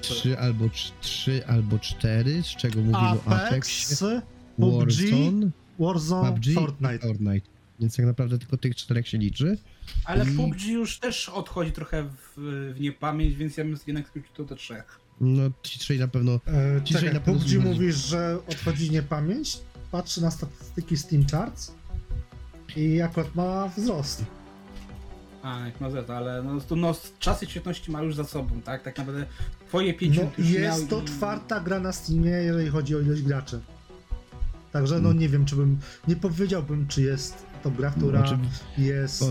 trzy albo cz- trzy albo cztery, z czego mówimy o Apexie, Apex, PUBG, Warzone, Warzone, PUBG Fortnite. i Fortnite. Więc tak naprawdę tylko tych czterech się liczy. Ale I- PUBG już też odchodzi trochę w, w niepamięć, więc ja bym jednak skrócił to do trzech. No ci trzej na pewno. E, Ci, czekaj, na pewno PUBG mówisz, że odchodzi niepamięć, patrzy na statystyki Steam Charts i akurat ma wzrost. A, jak ma Z, ale no, to, no czasy świetności ma już za sobą, tak? Tak naprawdę twoje No, 50 już miał jest to i- czwarta gra na Steamie, jeżeli chodzi o ilość graczy. Także no Mm. nie wiem, czy bym, nie powiedziałbym, czy jest to gra, która Znaczy, jest e,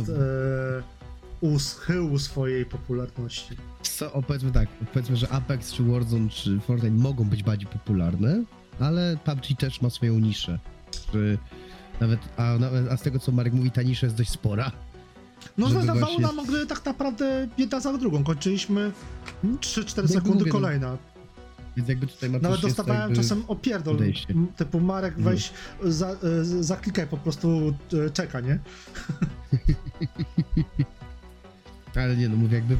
u schyłu swojej popularności. co, o, powiedzmy tak, powiedzmy, że Apex czy Warzone czy Fortnite mogą być bardziej popularne, ale PUBG też ma swoją niszę. Czy nawet, a, nawet, a z tego co Marek mówi, ta nisza jest dość spora. No zadawało właśnie- nam gry tak naprawdę jedna za drugą. Kończyliśmy 3-4 No, sekundy mówię, no, kolejna. Więc jakby tutaj ma Nawet dostawałem jakby, czasem opierdol, podejście. typu Marek No. weź, za, e, zaklikaj po prostu e, czeka, nie? Ale nie no, mówię jakby...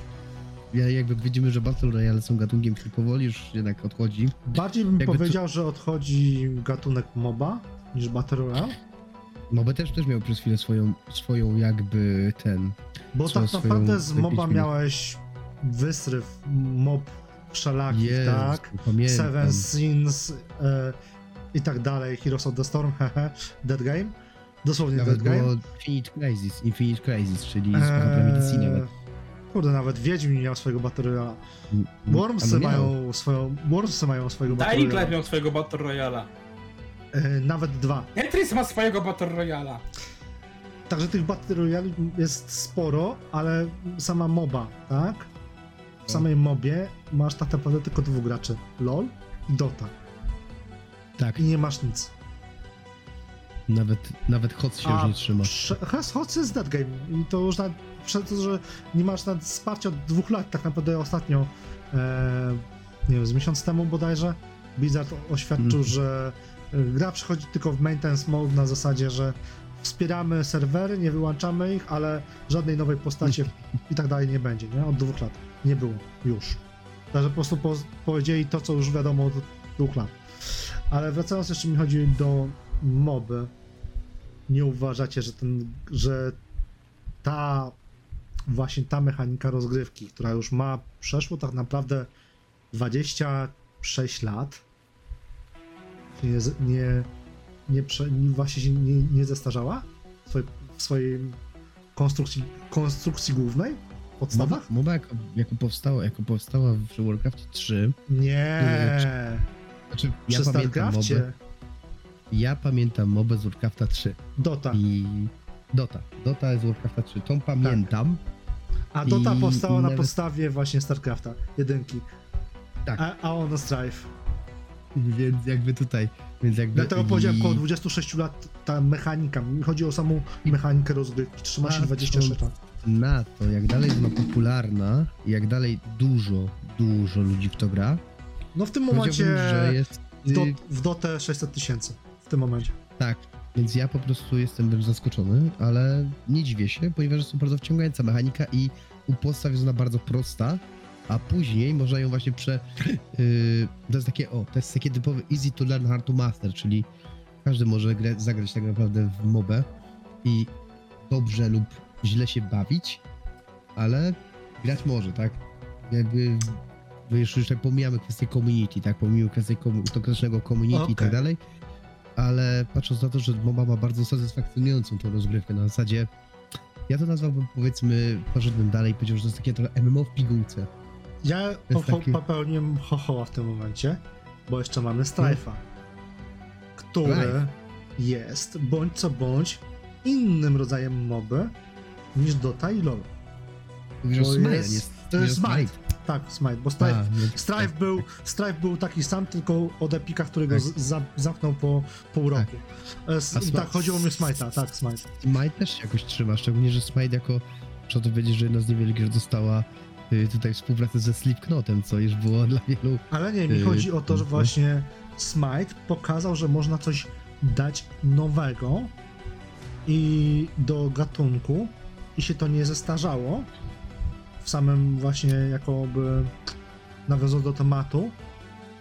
Ja jakby widzimy, że Battle Royale są gatunkiem, który powoli już jednak odchodzi. Bardziej bym Jakby powiedział, że odchodzi gatunek MOBA niż Battle Royale, Bo też, też miał przez chwilę swoją, swoją jakby ten... bo Swoją- tak naprawdę z MOBA miałeś wysryw mob wszelakich, Jezus, tak? pamiętam. Seven Sins e, i tak dalej, Heroes of the Storm, hehe, Dead Game, dosłownie Nawet Dead Game. Infinite Crisis, Infinite Crisis, czyli z DC nawet. Eee, Kurde, nawet Wiedźmin miał swojego Battle Royale. Mm, Wormsy mają swoją, Wormsy mają swojego Battle Dying Light Royale. miał swojego Battle Royala. E, nawet dwa. Tetris ma swojego Battle Royala. Także tych Battle Royale jest sporo, ale sama MOBA, tak? w samej mobie masz tak naprawdę tylko dwóch graczy. LOL i Dota. Tak, I nie masz nic. nawet, nawet HOC się już nie trzyma. Hoc jest dead game i to już nawet przez to, że nie masz nawet wsparcia od dwóch lat, tak naprawdę ostatnio, e, nie wiem, z miesiąc temu bodajże, Blizzard oświadczył, Mhm. że gra przychodzi tylko w maintenance mode na zasadzie, że wspieramy serwery, nie wyłączamy ich, ale żadnej nowej postaci i tak dalej nie będzie, nie? Od dwóch lat. Nie było. Już. Także po prostu po, powiedzieli to, co już wiadomo od dwóch lat. Ale wracając jeszcze mi chodzi do moby, nie uważacie, że ten, że ta właśnie ta mechanika rozgrywki, która już ma przeszło tak naprawdę 26 lat, nie, nie, nie, prze, nie właśnie się nie, nie zestarzała w swojej, w swojej konstrukcji, konstrukcji głównej, podstawach? Moba, jako, jako, powstała, jako powstała w Warcraft 3, Nie, znaczy przy ja pamiętam MOBę, ja pamiętam MOBę z Warcrafta 3 Dota, i Dota. Dota z Warcrafta 3, tą pamiętam. a Dota powstała i na nawet- podstawie właśnie StarCrafta, jedynki, Tak, a, a ono Strife. więc jakby tutaj, więc jakby... Dlatego i- powiedziałem około 26 lat ta mechanika. Mi chodzi o samą mechanikę rozgrywki. Trzyma się A, 26 lat. na to, jak dalej jest ona popularna, i jak dalej dużo, dużo ludzi w to gra, No w tym momencie że jest... w, do, y, w Dotę 600 tysięcy. W tym momencie. Tak, więc ja po prostu jestem tym zaskoczony, ale nie dziwię się, ponieważ jest to bardzo wciągająca mechanika i u podstaw jest ona bardzo prosta, a później można ją właśnie prze... Yy, to jest takie, o, to jest takie typowe easy to learn, hard to master, czyli każdy może grać, zagrać tak naprawdę w mobę i dobrze lub źle się bawić, ale grać może, tak? Jakby już, już tak pomijamy kwestię community, tak? Pomijamy kwestię komu- toksycznego community i tak dalej, ale patrząc na to, że MOBA ma bardzo satysfakcjonującą tą rozgrywkę na zasadzie, ja to nazwałbym powiedzmy, poszedłbym dalej i powiedział, że to jest takie trochę MMO w pigułce. Ja taki- popełniłem chochoła w tym momencie, bo jeszcze mamy Strife'a, który Strife. jest bądź co bądź innym rodzajem moby niż Dota i LoL. Mówisz, To Smite, jest- nie- to nie jest Smite. Tak, Smite, bo Strife A, no, Strife był, Strife był taki sam, tylko od Epika, którego Tak. z- za, zamknął po pół roku. E, tak, chodziło mi o Smite'a, tak, Smite. Smite też się jakoś trzyma, szczególnie, że Smite jako, trzeba to powiedzieć, że jedna z niewielkich, że dostała tutaj współpracę ze Slipknotem, co już było dla wielu Ale nie, mi Yy, chodzi o to, że mhm. właśnie Smite pokazał, że można coś dać nowego i do gatunku i się to nie zestarzało w samym właśnie jakoby nawiązując do tematu,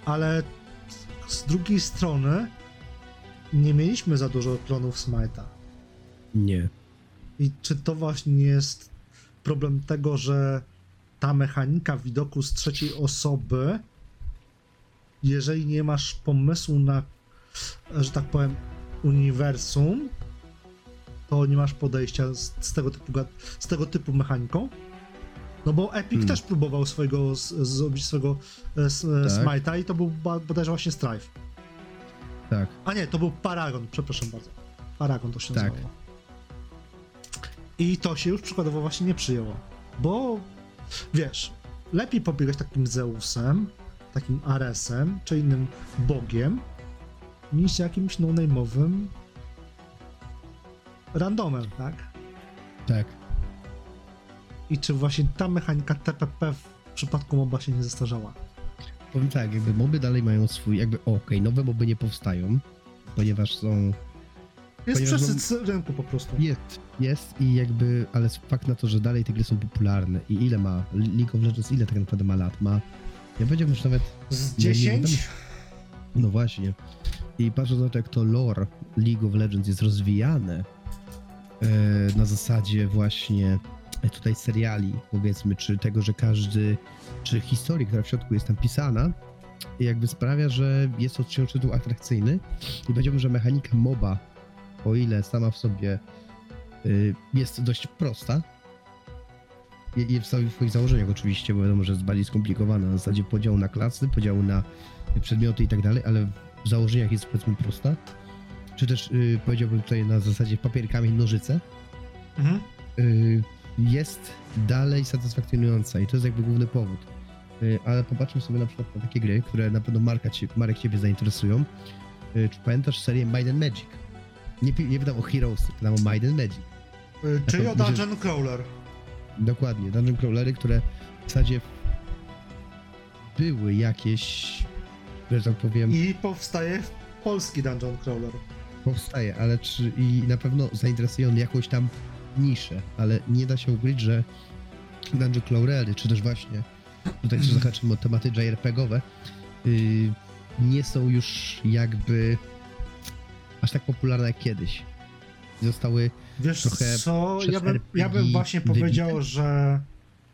ale z drugiej strony nie mieliśmy za dużo klonów Smite'a. nie. I czy to właśnie nie jest problem tego, że ta mechanika widoku z trzeciej osoby, jeżeli nie masz pomysłu na, że tak powiem, uniwersum, to nie masz podejścia z, z, tego, typu, z tego typu mechaniką? No bo Epic Hmm. też próbował swojego, z, zrobić swojego e, e, Tak. Smite'a i to był bodajże właśnie Strife. Tak. A nie, to był Paragon, przepraszam bardzo. Paragon to się Tak. nazywało. I to się już przykładowo właśnie nie przyjęło. Bo wiesz, lepiej pobiegać takim Zeusem, takim Aresem, czy innym bogiem, niż jakimś no-name'owym randomem, tak? Tak. I czy właśnie ta mechanika TPP w przypadku MOBA się nie zestarzała? Powiem tak, jakby moby dalej mają swój, jakby okej, nowe moby nie powstają, ponieważ są Jest przesyt rynku po prostu. Jest, jest i jakby, ale fakt na to, że dalej te gry są popularne i ile ma, League of Legends ile tak naprawdę ma lat? Ma, ja powiedziałbym, że nawet, Z Nie, nie 10? no właśnie, i patrząc na to, jak to lore League of Legends jest rozwijane e, na zasadzie właśnie tutaj seriali, powiedzmy, czy tego, że każdy, czy historii, która w środku jest tam pisana, jakby sprawia, że jest to tytuł atrakcyjny i powiedziałbym, że mechanika MOBA, o ile sama w sobie y, jest dość prosta, i, w samych swoich założeniach oczywiście, bo wiadomo, że jest bardziej skomplikowana na zasadzie podziału na klasy, podziału na przedmioty i tak dalej, ale w założeniach jest powiedzmy prosta. Czy też y, powiedziałbym tutaj na zasadzie papier, kamień, nożyce, Mhm. y, jest dalej satysfakcjonująca i to jest jakby główny powód. Y, Ale popatrzmy sobie na przykład na takie gry, które na pewno Marka, Marek Ciebie zainteresują. Y, Czy pamiętasz serię Might and Magic? Nie, nie pytam o Heroes, pytam o Might and Magic. Y, Czyli o Dungeon Crawler. Dokładnie, dungeon crawlery, które w zasadzie były jakieś, że tak powiem, I powstaje polski Dungeon Crawler. powstaje, ale czy i na pewno zainteresują jakąś tam niszę, ale nie da się ukryć, że dungeon crawlery, czy też właśnie tutaj też zahaczymy o tematy JRPG-owe, yy, nie są już jakby aż tak popularne jak kiedyś. Zostały Wiesz Trochę co, ja bym, ja bym właśnie wybite? powiedział, że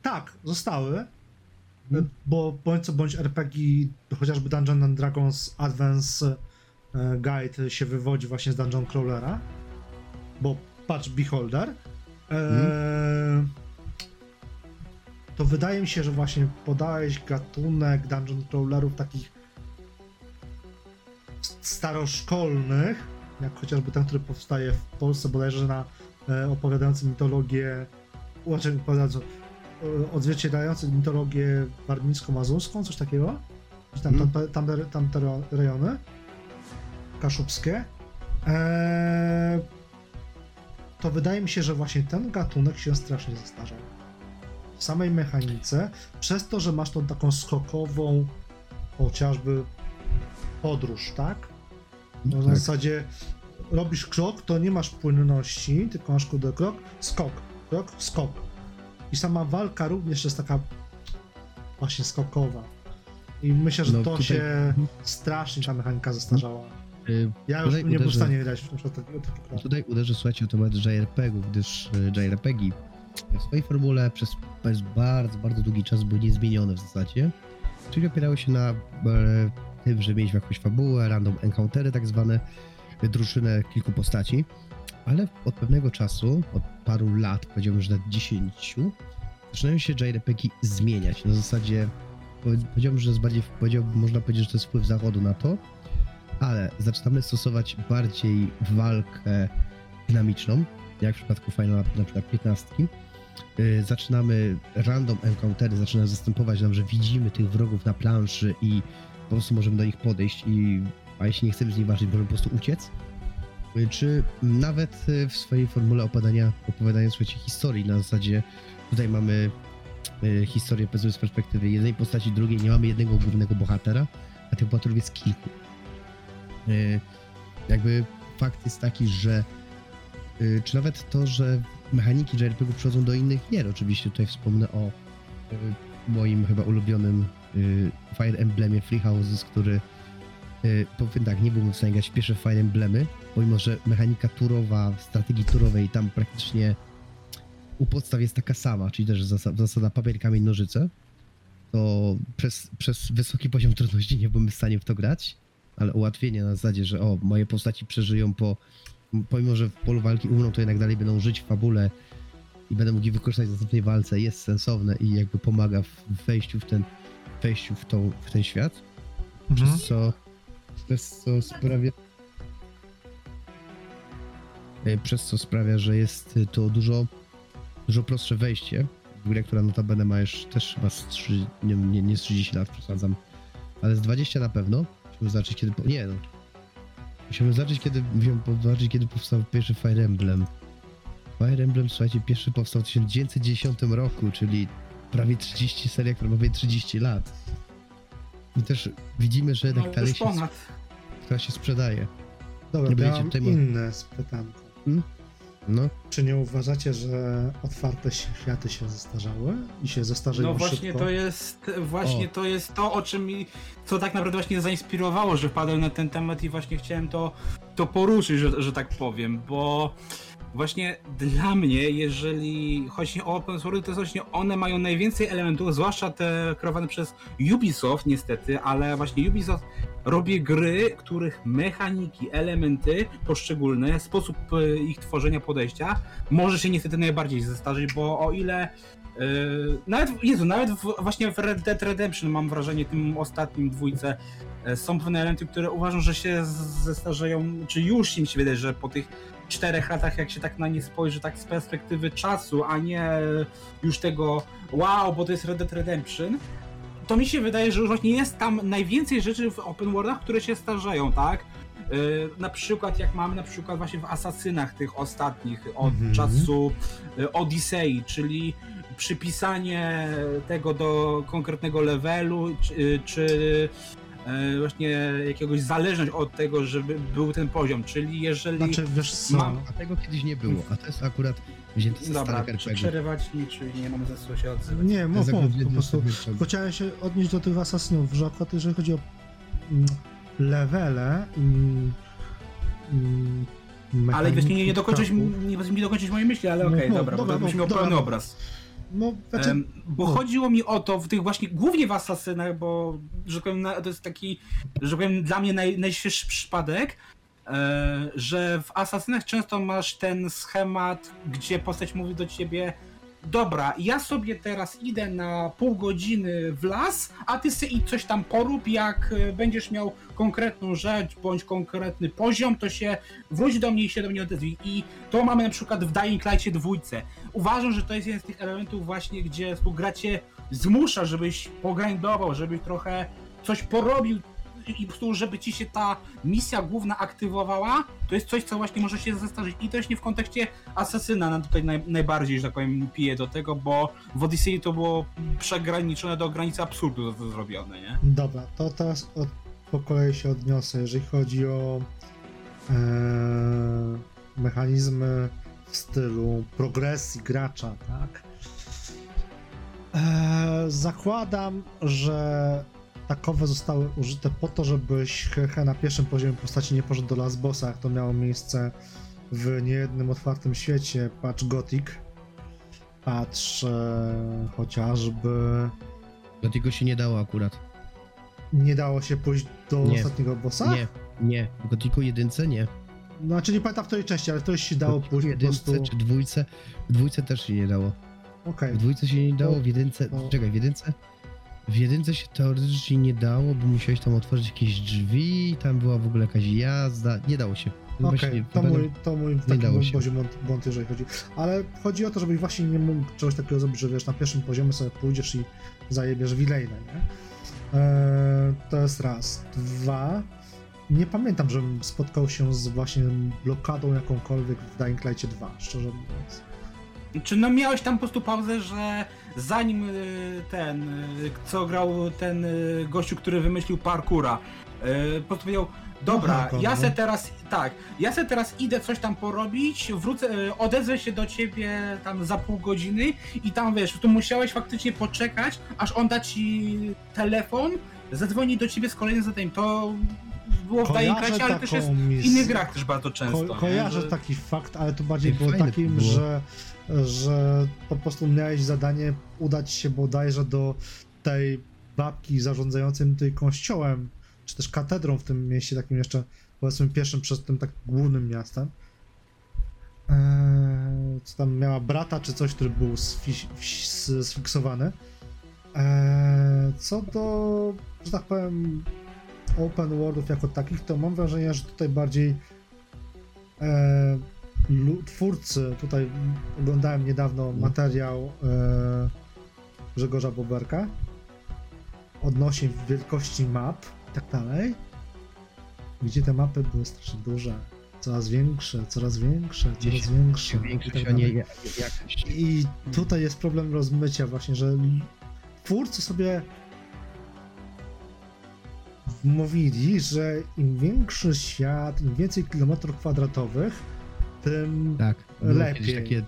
tak, zostały, Mhm. bo bądź co bądź RPG, chociażby Dungeon and Dragons Advance e, Guide się wywodzi właśnie z Dungeon Crawlera, bo patrz Beholder, e, Mhm. to wydaje mi się, że właśnie podałeś gatunek Dungeon Crawlerów takich staroszkolnych, jak chociażby ten, który powstaje w Polsce bodajże na e, opowiadający mitologię, znaczy opowiadający, e, odzwierciedlający mitologię warmińsko-mazurską, coś takiego. Gdzieś Tam, tam, tam, tam, tam te rejony kaszubskie. Eee, to wydaje mi się, że właśnie ten gatunek się strasznie zestarzał. W samej mechanice, przez to, że masz tą taką skokową chociażby podróż, tak? No, na Tak. zasadzie robisz krok, to nie masz płynności, tylko masz kurde krok, skok, krok, skok. I sama walka również jest taka właśnie skokowa. I myślę, że No, to tutaj- się Mhm. strasznie ta mechanika zestarzała. yy, Ja już nie był w stanie grać na przykład takiego. Tutaj uderzę, słuchajcie, o temat JRPG-ów, gdyż e, JRPG w swojej formule przez, przez bardzo, bardzo długi czas były niezmienione w zasadzie. Czyli opierały się na e, tym, że mieliśmy jakąś fabułę, random encountery tak zwane, e, drużynę kilku postaci, ale od pewnego czasu, od paru lat, powiedziałbym, że nawet 10, zaczynają się JRPG zmieniać. Na zasadzie powie- powiedziałbym, że jest bardziej, powiedziałbym, można powiedzieć, że to jest wpływ zachodu na to, ale zaczynamy stosować bardziej walkę dynamiczną, jak w przypadku Final na przykład 15. Yy, Zaczynamy random encountery, zaczyna zastępować nam, że widzimy tych wrogów na planszy i po prostu możemy do nich podejść i a jeśli nie chcemy z nich walczyć, możemy po prostu uciec. Czy nawet yy, w swojej formule opadania, opowiadania słuchajcie, historii na zasadzie tutaj mamy yy, historię powiedzmy z perspektywy jednej postaci, drugiej, nie mamy jednego głównego bohatera, a tych bohaterów jest kilku. Y, jakby fakt jest taki, że czy nawet to, że mechaniki JRPG przychodzą do innych gier, oczywiście tutaj wspomnę o moim chyba ulubionym Fire Emblemie Free Houses, który y, powiem tak, nie byłbym w stanie grać w pierwsze Fire Emblemy, pomimo, że mechanika turowa, strategii turowej tam praktycznie u podstaw jest taka sama, czyli też zasada, zasada papier, kamień, nożyce, to przez, przez wysoki poziom trudności nie byłbym w stanie w to grać ale ułatwienie na zasadzie, że o, moje postaci przeżyją po, pomimo, że w polu walki umrą, to jednak dalej będą żyć w fabule i będę mógł je wykorzystać w następnej walce, jest sensowne i jakby pomaga w wejściu w ten, wejściu w, tą, w ten świat, Mhm. przez co, przez co sprawia e, przez co sprawia, że jest to dużo, dużo prostsze wejście grę, która notabene ma już też chyba z 3, nie, nie, nie z 30 lat, przesadzam, ale z 20 na pewno. Musimy zobaczyć kiedy. Po... Nie no. Musimy zobaczyć kiedy. Musimy zobaczyć kiedy powstał pierwszy Fire Emblem. Fire Emblem, słuchajcie, pierwszy powstał w 1910 roku, czyli prawie 30 seria, która ma prawie 30 lat. I też widzimy, że jednak No, dalej się, ponad. która się sprzedaje. Dobra, nie ja będziecie mam tutaj inne pytanko. No, Czy nie uważacie, że otwarte światy się zestarzały i się zestarzeją No właśnie szybko? to jest właśnie O. to jest to, o czym mi, co tak naprawdę właśnie zainspirowało, że wpadłem na ten temat i właśnie chciałem to, to poruszyć, że, że tak powiem, bo właśnie dla mnie, jeżeli chodzi o open source, to właśnie one mają najwięcej elementów, zwłaszcza te kreowane przez Ubisoft niestety, ale właśnie Ubisoft robi gry, których mechaniki, elementy poszczególne, sposób e, ich tworzenia, podejścia może się niestety najbardziej zestarzyć, bo o ile Yy, nawet, Jezu, nawet w, właśnie w Red Dead Redemption mam wrażenie, tym ostatnim dwójce, e, są pewne elementy, które uważam, że się zestarzeją, czy już im się wydaje, że po tych czterech latach, jak się tak na nie spojrzy, tak z perspektywy czasu, a nie już tego wow, bo to jest Red Dead Redemption, to mi się wydaje, że już właśnie jest tam najwięcej rzeczy w open worldach, które się starzeją, tak? Yy, na przykład jak mamy na przykład właśnie w Asasynach tych ostatnich od Mhm. czasu y, Odisei, czyli przypisanie tego do konkretnego levelu, czy, czy y, właśnie jakiegoś zależność od tego, żeby był ten poziom, czyli jeżeli... Znaczy, wiesz co, Mam- A tego kiedyś nie było, a to jest akurat wzięte z Dobra, czy przerywać mi, czy nie mamy za co się odzywać? nie, To mów, mów, po prostu RPG. chciałem się odnieść do tych asasynów, że akurat jeżeli chodzi o mm, levele i mm, Ale wiesz, nie, nie, dokończyć, nie, nie dokończyć mojej myśli, ale No, okej, no, dobra, dobra, bo byś no, miał dobra, pełny no. obraz. No, znaczy, Em, bo chodziło mi o to w tych właśnie, głównie w Asasynach, bo że powiem, to jest taki, że powiem, dla mnie naj, najświeższy przypadek, e, że w Asasynach często masz ten schemat, gdzie postać mówi do ciebie dobra, ja sobie teraz idę na pół godziny w las, a ty sobie coś tam porób, jak e, będziesz miał konkretną rzecz, bądź konkretny poziom, to się wróć do mnie i się do mnie odezwij. I to mamy na przykład w Dying Light'cie dwójce. Uważam, że to jest jeden z tych elementów właśnie, gdzie współgracie zmusza, żebyś pogrindował, żebyś trochę coś porobił i po żeby ci się ta misja główna aktywowała, to jest coś, co właśnie może się zestarzyć. I to właśnie w kontekście Asasyna nam tutaj naj, najbardziej, że tak powiem, pije do tego, bo w Odyssey to było przegranичone do granicy absurdu to, to zrobione, nie? Dobra, to teraz od, po kolei się odniosę, jeżeli chodzi o e, mechanizmy w stylu progresji gracza, tak? E, zakładam, że takowe zostały użyte po to, żebyś hehe na pierwszym poziomie postaci nie poszedł do Last Bossa, jak to miało miejsce w niejednym otwartym świecie, patrz Gothic, patrz e, chociażby Dlatego się nie dało akurat. nie dało się pójść do Nie. ostatniego bossa? Nie, nie. W Gotiku jedynce nie. Znaczy nie pamiętam w której części, ale której się dało pójść po jedynce prostu... czy dwójce. W dwójce też się nie dało. Okej, W dwójce się nie dało, w jedynce... No. Czekaj, w jedynce... W jedynce się teoretycznie nie dało, bo musiałeś tam otworzyć jakieś drzwi, tam była w ogóle jakaś jazda. Nie dało się. Okej, właśnie, to mój, to mój taki dało mój się. poziom błąd- błąd, jeżeli chodzi. Ale chodzi o to, żebyś właśnie nie mógł czegoś takiego zrobić, że wiesz, na pierwszym poziomie sobie pójdziesz i zajebiesz wilejne, nie? Eee, to jest raz. Dwa, nie pamiętam, żebym spotkał się z właśnie blokadą jakąkolwiek w Dying Light 2, szczerze mówiąc. Czy no miałeś tam po prostu pauzę, że zanim y, ten, y, co grał ten y, gościu, który wymyślił parkura, po prostu powiedział, dobra, Hakon, ja se teraz, tak, ja se teraz idę coś tam porobić, wrócę, odezwę się do ciebie tam za pół godziny i tam wiesz, tu musiałeś faktycznie poczekać, aż on da ci telefon, zadzwoni do ciebie z kolejnym zadaniem. To było w Dying Kojarzę Lightie, ale też jest w innych grach też bardzo często. Ko- kojarzę Że- taki fakt, ale to bardziej Ej, było takim, było. że, że po prostu miałeś zadanie udać się bodajże do tej babki zarządzającej tym kościołem, czy też katedrą w tym mieście, takim jeszcze powiedzmy pierwszym przed tym tak głównym miastem. Eee, co tam miała brata czy coś, który był sfiksowany. Eee, co do, że tak powiem, open worldów jako takich, to mam wrażenie, że tutaj bardziej e, twórcy, tutaj oglądałem niedawno materiał e, Grzegorza Boberka odnośnie wielkości map i tak dalej, gdzie te mapy były strasznie duże, coraz większe, coraz większe, coraz Gdzieś większe. Większość, tak nie. I tutaj jest problem rozmycia właśnie, że twórcy sobie mówili, że im większy świat, im więcej kilometrów kwadratowych, tym Tak. Lepiej. Takie,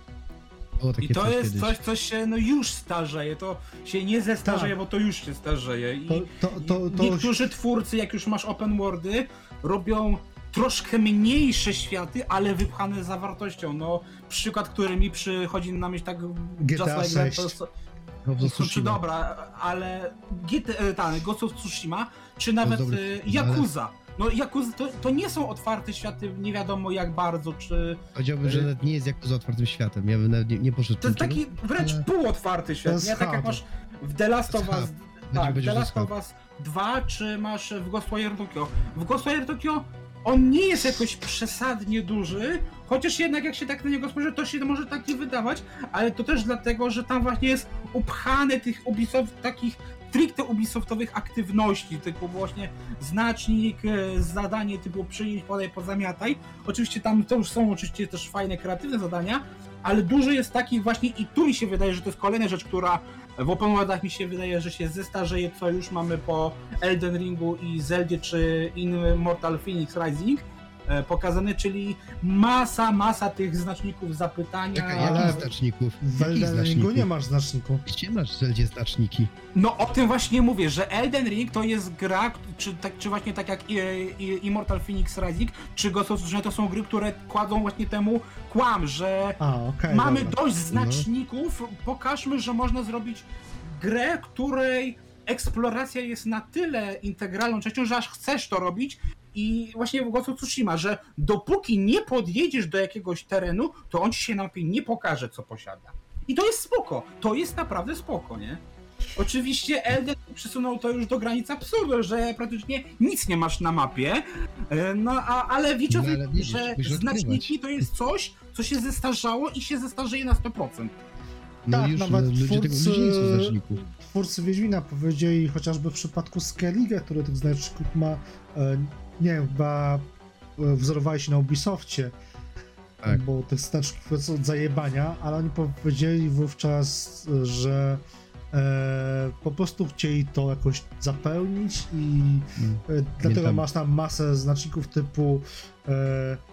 było takie I to coś jest kiedyś. coś, co się no już starzeje, to się nie zestarzeje, Tak. bo to już się starzeje. I to, to, to, to niektórzy twórcy, jak już masz open worldy, robią troszkę mniejsze światy, ale wypchane zawartością. No, przykład, który mi przychodzi na myśl tak GTA just like that, 6. to, Ghost of to, czy Tsushima. dobra, ale e, Ghost of Tsushima, czy nawet dobry film, ale- Yakuza. No Yakuza to, to nie są otwarte światy, nie wiadomo jak bardzo, czy... Powiedziałbym, że nawet nie jest jak za otwartym światem. Ja bym nawet nie, nie poszedł To jest taki kierunku, wręcz ale- półotwarty świat, nie? Tak jak masz w The Last of Us... Tak, The Last of Us 2, czy masz w Ghostwire Tokyo. W Ghostwire Tokyo on nie jest jakoś przesadnie duży, chociaż jednak jak się tak na niego spojrzy, to się może taki wydawać, ale to też dlatego, że tam właśnie jest upchane tych Ubisoft takich stricte Ubisoftowych aktywności, typu właśnie znacznik, e, zadanie typu przyjdź, podaj, pozamiataj. Oczywiście tam to już są oczywiście też fajne, kreatywne zadania, ale dużo jest takich właśnie i tu mi się wydaje, że to jest kolejna rzecz, która w open worldach mi się wydaje, że się zestarzeje, co już mamy po Elden Ringu i Zeldzie czy Immortal Phoenix Rising e, pokazane, czyli masa, masa tych znaczników zapytania. Czekaj, ale- jakich znaczników? W Elden Ringu znaczników? nie masz znaczniku. Gdzie masz w Zeldzie znaczniki? No o tym właśnie mówię, że Elden Ring to jest gra, czy, tak, czy właśnie tak jak e, i- Immortal Phoenix Rising, czy Ghost of Tsushima to są gry, które kładą właśnie temu kłam, że A, okej. mamy dobra. dość znaczników, pokażmy, że można zrobić grę, której eksploracja jest na tyle integralną częścią, że aż chcesz to robić i właśnie w Ghost of Tsushima, że dopóki nie podjedziesz do jakiegoś terenu, to on ci się na mapie nie pokaże, co posiada. I to jest spoko, to jest naprawdę spoko, nie? Oczywiście Elden przesunął to już do granic absurdu, że praktycznie nic nie masz na mapie, e, no a, ale wiecie o No, ale widzisz, że znaczniki to jest coś, co się zestarzało i się zestarzeje na 100%. No Tak, już nawet no, tego twórcy-. Twórcy Wiedźmina powiedzieli chociażby w przypadku Skellige, który tych znaczników ma, e, nie wiem, chyba e, wzorowali się na Ubisoftie, Tak. bo tych znaczników są od zajebania, ale oni powiedzieli wówczas, że e, po prostu chcieli to jakoś zapełnić i Mm. e, dlatego masz tam masę znaczników typu e,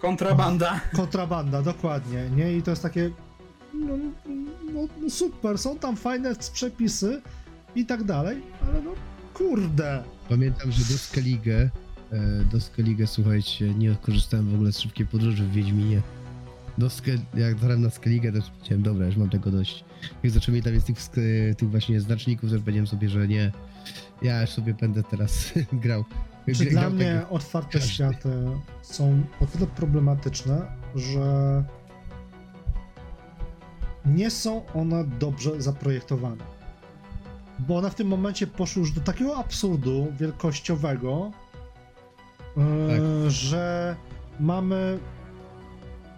Kontrabanda. kontrabanda, dokładnie, nie? I to jest takie, no, no, no super, są tam fajne przepisy i tak dalej, ale no kurde. Pamiętam, że do Skellige, do Skellige, słuchajcie, nie korzystałem w ogóle z szybkiej podróży w Wiedźminie. Do Ske- jak dotarłem na Skellige, to powiedziałem, dobra, już mam tego dość. Jak zacząłem mieć tam jest tych, tych właśnie znaczników, to powiedziałem sobie, że nie, ja już sobie będę teraz grał. Czy dla mnie tak- otwarte każdy. światy są o tyle problematyczne, że nie są one dobrze zaprojektowane. Bo one w tym momencie poszły już do takiego absurdu wielkościowego, e, Tak. że mamy.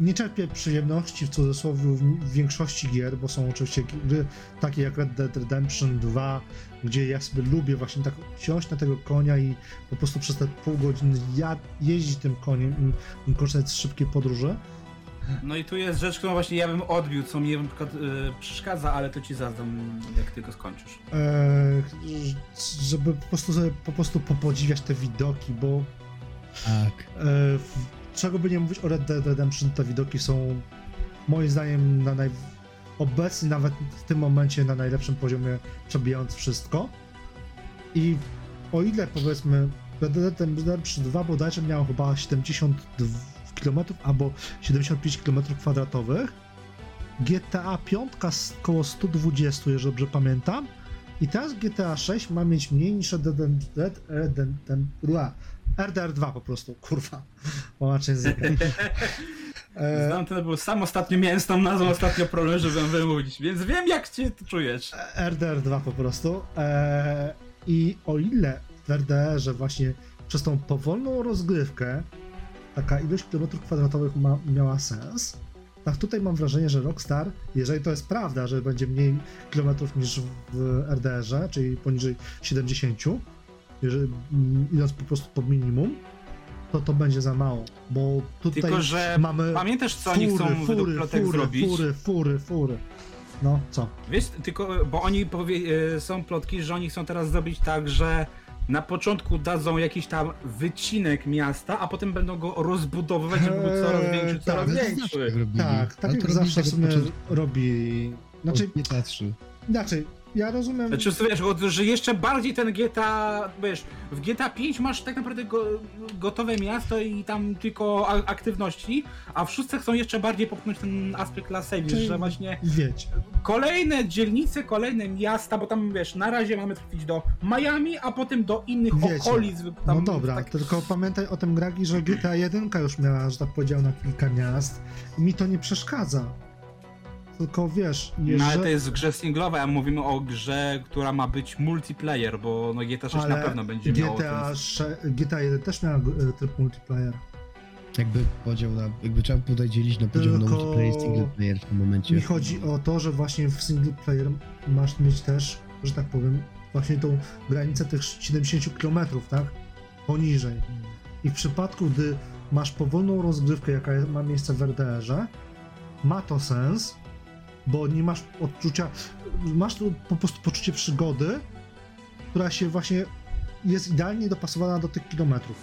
Nie czerpię przyjemności w cudzysłowie w większości gier, bo są oczywiście gry takie jak Red Dead Redemption 2, gdzie ja sobie lubię właśnie tak wsiąść na tego konia i po prostu przez te pół godziny ja, jeździć tym koniem i, korzystać z szybkiej podróży. No i tu jest rzecz, którą właśnie ja bym odbił, co mi na przykład e, przeszkadza, ale to ci zazdam, jak tylko skończysz. E, żeby po prostu sobie po prostu popodziwiać te widoki, bo tak. E, czego by nie mówić o Red Dead Redemption, te widoki są moim zdaniem na naj... obecnie, nawet w tym momencie na najlepszym poziomie, przebijając wszystko. I o ile powiedzmy Red Dead Redemption 2 bodajże miało chyba 72 km albo 75 km kwadratowych, GTA 5 około 120, jeżeli dobrze pamiętam. I teraz GTA 6 ma mieć mniej niż Red Dead, Red, Red, Red, RDR2 po prostu, kurwa. Łamacz języka. Znam ten był sam ostatnio, miałem z tą nazwą ostatnio problem, żeby ją wymówić, więc wiem jak się czujesz. E, RDR2 po prostu. E, I o ile w RDR-ze właśnie przez tą powolną rozgrywkę taka ilość kilometrów kwadratowych ma, miała sens, tak tutaj mam wrażenie, że Rockstar, jeżeli to jest prawda, że będzie mniej kilometrów niż w RDR-ze, czyli poniżej 70, jeżeli, mm, idąc po prostu pod minimum, to to będzie za mało, bo tutaj Tylko, że mamy Pamiętasz co oni chcą fury, według fury, fury, zrobić? fury, fury, fury. No, co? Wiesz, tylko, bo oni powie, e, są plotki, że oni chcą teraz zrobić tak, że na początku dadzą jakiś tam wycinek miasta, a potem będą go rozbudowywać, żeby był coraz Eee, większy, coraz tak, większy. tak. Tak, tak Ale jak zawsze w tak sumie robi. Znaczy, Nie patrzy. inaczej, ja rozumiem. Znaczy, wiesz, że jeszcze bardziej ten GTA, wiesz, w GTA 5 masz tak naprawdę go, gotowe miasto i tam tylko aktywności, a w szóstce chcą jeszcze bardziej popchnąć ten aspekt Las Vegas, Czyli- że właśnie Wiecie, kolejne dzielnice, kolejne miasta, bo tam, wiesz, na razie mamy trafić do Miami, a potem do innych Wiecie. okolic. Tam, no dobra, tak, tylko pamiętaj o tym Gragi, że GTA 1 już miała, że tak powiedział, na kilka miast i mi to nie przeszkadza. Tylko wiesz, No ale jeżeli... to jest w grze singlowej, a mówimy o grze, która ma być multiplayer, bo no GTA 6 na pewno będzie miało GTA, ten... sze- GTA 1 też miała e, tryb multiplayer. Jakby podział na, jakby trzeba tutaj dzielić na podział Tylko- na multiplayer i single player w tym momencie. Mi chodzi o to, że właśnie w single player masz mieć też, że tak powiem, właśnie tą granicę tych 70 km, tak? Poniżej. I w przypadku, gdy masz powolną rozgrywkę, jaka ma miejsce w RDR-ze, ma to sens, bo nie masz odczucia, masz tu po prostu poczucie przygody, która się właśnie jest idealnie dopasowana do tych kilometrów.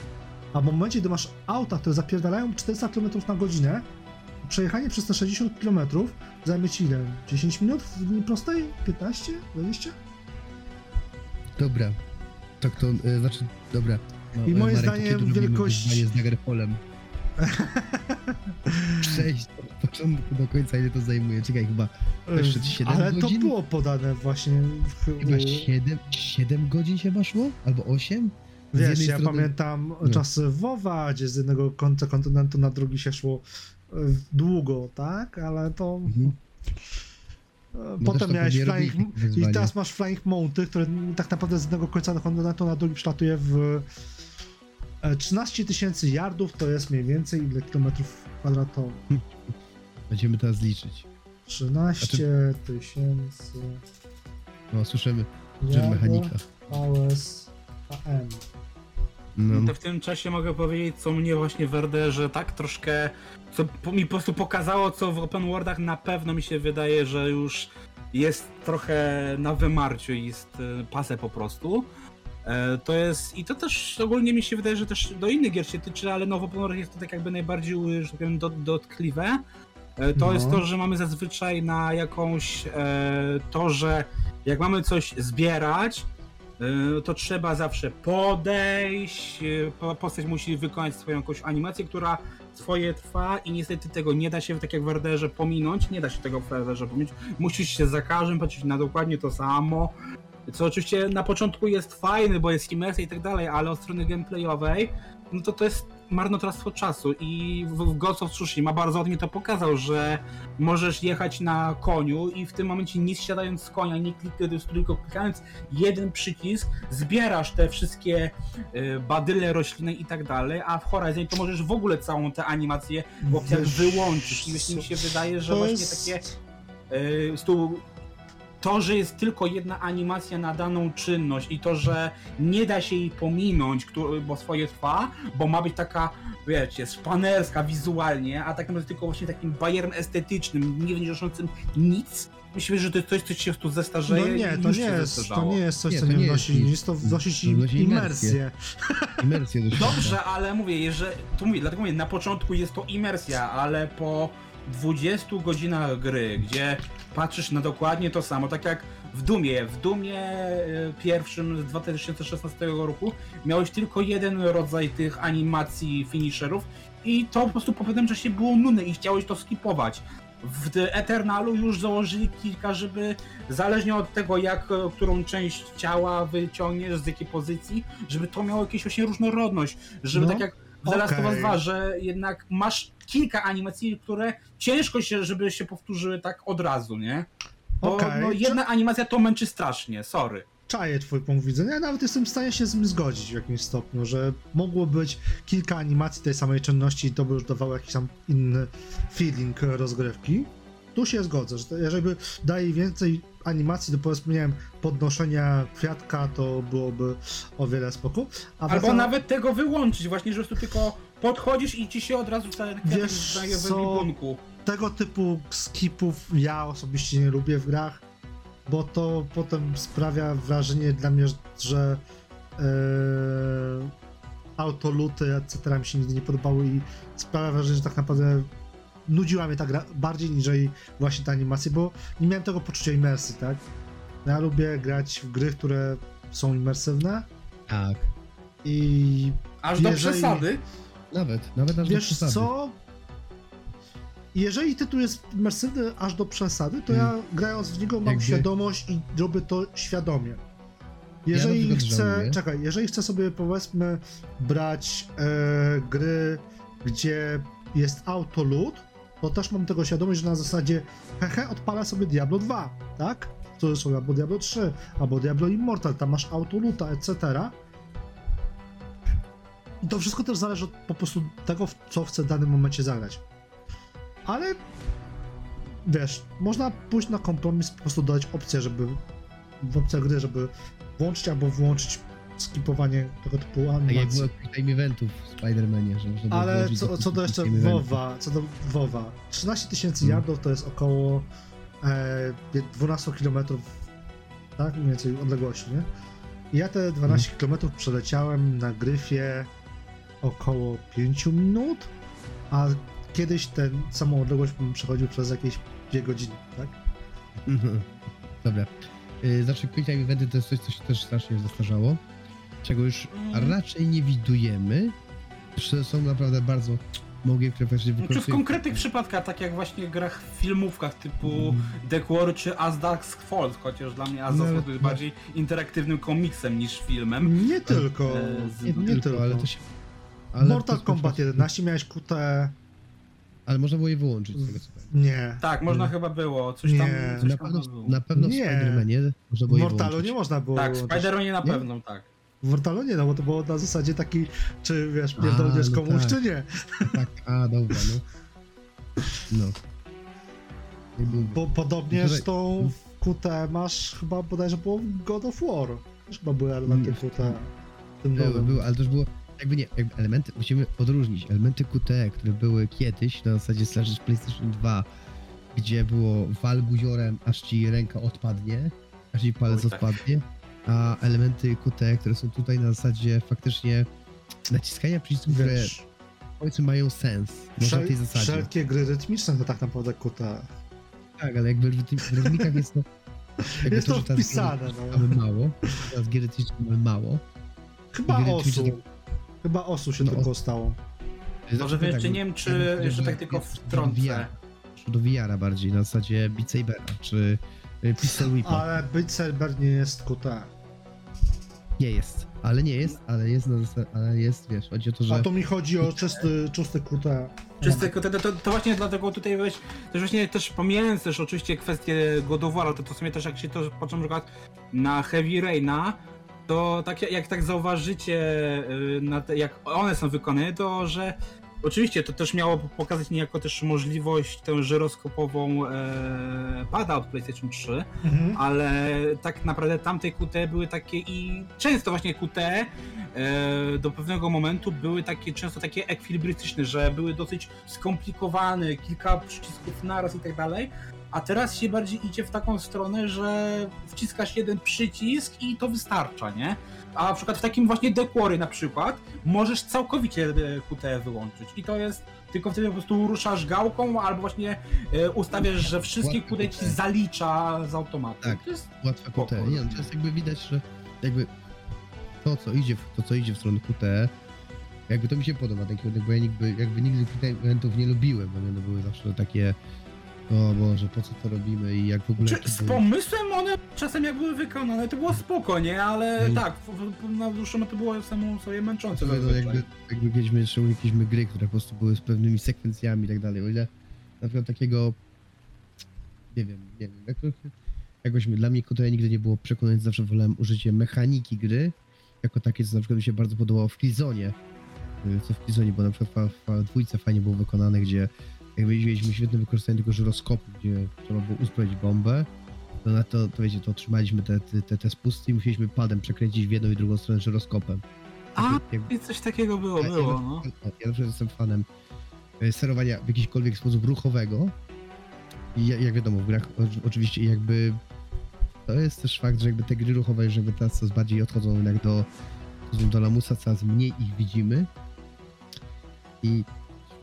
A w momencie, gdy masz auta, które zapierdalają 400 km na godzinę, przejechanie przez te 60 km zajmie ci ile? 10 minut w linii prostej? 15? 20? Dobra. Tak to, y, znaczy, dobra. No, I e, moim Marek, zdaniem wielkość- z Daggerfallem? Przejść od początku do końca, ile to zajmuje? Czekaj, chyba, Jeszcze Yy, 7 Ale to godzin? było podane właśnie w, chyba u- 7, 7 godzin się szło? Albo 8? Z Wiesz, ja strony- pamiętam No. czasy WoWa, gdzie z jednego końca kontynentu na drugi się szło e, długo, tak? Ale to... Mhm. e, No Potem to miałeś Flying... I teraz masz Flying Mounty, które tak naprawdę z jednego końca kontynentu na drugi przelatuje w 13 tysięcy yardów, to jest mniej więcej ile kilometrów kwadratowych? Będziemy teraz liczyć. 13 tysięcy No, słyszymy, że mechanika. AS AM. No, To w tym czasie mogę powiedzieć, co mnie właśnie w RDR-ze tak troszkę, co mi po prostu pokazało, co w open worldach na pewno mi się wydaje, że już jest trochę na wymarciu, jest e, pasę po prostu. E, To jest, i to też ogólnie mi się wydaje, że też do innych gier się tyczy, ale no w open worldach jest to tak jakby najbardziej, że tak powiem, dot- dotkliwe. E, To No. jest to, że mamy zazwyczaj na jakąś, e, to, że jak mamy coś zbierać, y, to trzeba zawsze podejść, y, po- postać musi wykonać swoją jakąś animację, która swoje trwa i niestety tego nie da się, tak jak w RDR-ze, pominąć, nie da się tego w RDR-ze pominąć, musisz się za każdym patrzeć na dokładnie to samo, co oczywiście na początku jest fajne, bo jest imersja i tak dalej, ale od strony gameplayowej, no to to jest marnotrawstwo czasu i w, Ghost of Tsushima bardzo ładnie to pokazał, że możesz jechać na koniu i w tym momencie nie zsiadając z konia, nie klik, tylko klikając jeden przycisk, zbierasz te wszystkie y, badyle, rośliny i tak dalej, a w Horizon to możesz w ogóle całą tę animację w opcjach wyłączyć. I myślę, mi się wydaje, że właśnie takie y, stu, to, że jest tylko jedna animacja na daną czynność i to, że nie da się jej pominąć, bo swoje trwa, bo ma być taka, wiecie, szpanerska wizualnie, a tak naprawdę tylko właśnie takim bajerem estetycznym, nie wnoszącym nic. Myślę, że to jest coś, co się tu zestarzeje No nie, to nie, się jest, to nie jest coś, Nie, co nie nie wnosi, jest nic. jest to wnosi imersję. imersję. Dobrze, ale mówię, jeżeli, to mówię, dlatego mówię, na początku jest to imersja, ale po 20 godzinach gry, gdzie patrzysz na dokładnie to samo, tak jak w Dumie, w Dumie e, pierwszym z 2016 roku miałeś tylko jeden rodzaj tych animacji finisherów i to po prostu po pewnym czasie było nudne i chciałeś to skipować. W Eternalu już założyli kilka, żeby zależnie od tego, jak e, którą część ciała wyciągniesz, z jakiej pozycji, żeby to miało jakąś właśnie różnorodność, żeby No, tak jak Us okej. 2, że jednak masz kilka animacji, które ciężko się, żeby się powtórzyły tak od razu, nie? Bo Okej, no, czy- jedna animacja to męczy strasznie, sorry. Czaję twój punkt widzenia, ja nawet jestem w stanie się z nim zgodzić w jakimś stopniu, że mogło być kilka animacji tej samej czynności i to by już dawało jakiś tam inny feeling rozgrywki. Tu się zgodzę, że to, jeżeli daje więcej animacji do powiedzmy, nie wiem, podnoszenia kwiatka, to byłoby o wiele spoko. A Albo wracam- nawet tego wyłączyć, właśnie, że tu tylko podchodzisz i ci się od razu ten kwiatek znaje w co? ekwipunku. tego typu skipów ja osobiście nie lubię w grach, bo to potem sprawia wrażenie dla mnie, że e, autoluty, etc. mi się nigdy nie podobały i sprawia wrażenie, że tak naprawdę nudziła mnie ta gra bardziej niż właśnie te animacje, bo nie miałem tego poczucia imersji, tak? Ja lubię grać w gry, które są imersywne Tak, i Aż do Jeżeli- przesady. nawet, nawet aż do Wiesz przesady. co? Jeżeli tytuł jest imersywny aż do przesady, to ja grając w niego mam Jakby- świadomość i robię to świadomie. Jeżeli przykład chcę, żałuję. czekaj, jeżeli chcę sobie powiedzmy brać e, gry, gdzie jest autoloot, to też mam tego świadomość, że na zasadzie hehe, odpalę sobie Diablo 2, tak? To są albo Diablo 3, albo Diablo Immortal, tam masz autoloota, etc. I to wszystko też zależy od po prostu tego, co chcę w danym momencie zagrać. Ale wiesz, można pójść na kompromis, po prostu dać opcję, żeby w opcjach gry, żeby włączyć albo włączyć skipowanie tego typu Tak jak animacji. było time eventów w Spider-Manie, że Ale co, co do jeszcze. WoWa, co do WoWa, 13 tysięcy Mm. yardów to jest około e, 12 km, tak? Mniej więcej odległości, nie? I ja te 12 Mm. km przeleciałem na gryfie około 5 minut, a kiedyś ten samą odległość bym przechodził przez jakieś 2 godziny, tak? Dobra. Y, Znaczy, quick time eventy to jest coś, co się też strasznie zastarzało, czego już Mm. raczej nie widujemy. Są naprawdę bardzo które właśnie Czy w konkretnych przypadkach, tak jak właśnie grach filmówkach typu Mm. The Quarry czy As Dusk Falls, chociaż dla mnie As No, Falls jest bardziej interaktywnym komiksem niż filmem. Nie tylko. e, Nie, nie tylko, ale to się... Ale Mortal to- Kombat 11 miałeś QT. Ale można było je wyłączyć z tego co. Nie. Tak, można chyba było, coś Nie. tam, coś Na tam pewno, było. na pewno w Nie. Spider-Manie można W było je Mortalu wyłączyć. nie można było. Tak, w. Spider-Manie na Nie? pewno, tak. W Mortalu nie, no bo to było na zasadzie taki, czy wiesz, pierdolniesz no komuś, tak. czy nie. Tak, a dobra, no. No. Bo podobnie zresztą w QT masz chyba bodajże było God of War. Też chyba były elementy Mm. QT. Tym Były, były, ale też było, jakby nie, jakby elementy, musimy odróżnić elementy QTE, które były kiedyś na zasadzie slash PlayStation 2, gdzie było wal buziorem, aż ci ręka odpadnie, aż ci palec Oj, tak. odpadnie, a elementy QTE, które są tutaj na zasadzie faktycznie naciskania przycisków, które Wiesz, powiedzmy mają sens, może na tej zasadzie. wszelkie gry rytmiczne to tak naprawdę QT. Tak, ale jakby w, rytmikach jest to... jakby Jest to że teraz wpisane, no. Mamy mało, teraz gier rytmiczne mamy mało. Chyba osu. rytmiczne- Chyba osu się No, tylko stało. Może Zawsze jeszcze nie wiem, czy jeszcze tak tylko wtrącę. Do VR bardziej, na zasadzie Beat Sabera, czy y, Pistol Whipa. Ale Beat Saber nie jest QT. Nie jest, ale nie jest, ale jest na ale jest, wiesz, chodzi o to, że... A to mi chodzi o czysty, czysty QT. Czyste, to, to, to właśnie dlatego tutaj weź, też właśnie też pomijając też oczywiście kwestię God of War, ale to, to w sumie też jak się to patrzę na przykład na Heavy Raina, to tak jak, jak tak zauważycie, y, na te, jak one są wykonane, to że oczywiście to też miało pokazać niejako też możliwość tę żyroskopową e, pada od PlayStation 3, Mhm. ale tak naprawdę tamte QT były takie i często właśnie QT e, do pewnego momentu były takie często takie ekwilibrystyczne, że były dosyć skomplikowane, kilka przycisków naraz i tak dalej. A teraz się bardziej idzie w taką stronę, że wciskasz jeden przycisk i to wystarcza, nie? A na przykład w takim właśnie dekory na przykład możesz całkowicie e, QT wyłączyć i to jest tylko wtedy po prostu ruszasz gałką albo właśnie e, ustawiasz, że wszystkie Łatwe QT ci zalicza z automatu. Tak. To jest łatwe. QTE. Nie, no, to jest jakby widać, że jakby to, co idzie w, to, co idzie w stronę QTE, jakby to mi się podoba, ten kierunek, bo ja nigdy, jakby nigdy QTE eventów nie lubiłem, bo one były zawsze takie o Boże, po co to robimy i jak w ogóle... Czy z pomysłem one czasem jak były wykonane, to było spoko, nie? Ale Mm. tak, w, w, na dłuższą to było samo sobie męczące. No zazwyczaj. jakby, jakby kiedyś jeszcze jakieśmy gry, które po prostu były z pewnymi sekwencjami i tak dalej, o ile na przykład takiego nie wiem, nie wiem, jak to, jakoś mi- dla mnie QTE nigdy nie było przekonujące, zawsze wolałem użycie mechaniki gry, jako takie, co na przykład mi się bardzo podobało w Killzone, y, co w Killzone, bo na przykład w dwójce fajnie było wykonane, gdzie jakby mieliśmy świetne wykorzystanie tego żyroskopu, gdzie trzeba było uzbroić bombę, to na to, to wiecie, to otrzymaliśmy te, te, te, spusty i musieliśmy padem przekręcić w jedną i drugą stronę żyroskopem. A, Jak- jak- i coś takiego było, ja, było, ja, no. ja, ja na przykład jestem fanem e, sterowania w jakikolwiek sposób ruchowego. I ja- jak wiadomo, w grach oczywiście jakby to jest też fakt, że jakby te gry ruchowe już jakby teraz coraz bardziej odchodzą jednak do, do lamusa, coraz mniej ich widzimy. I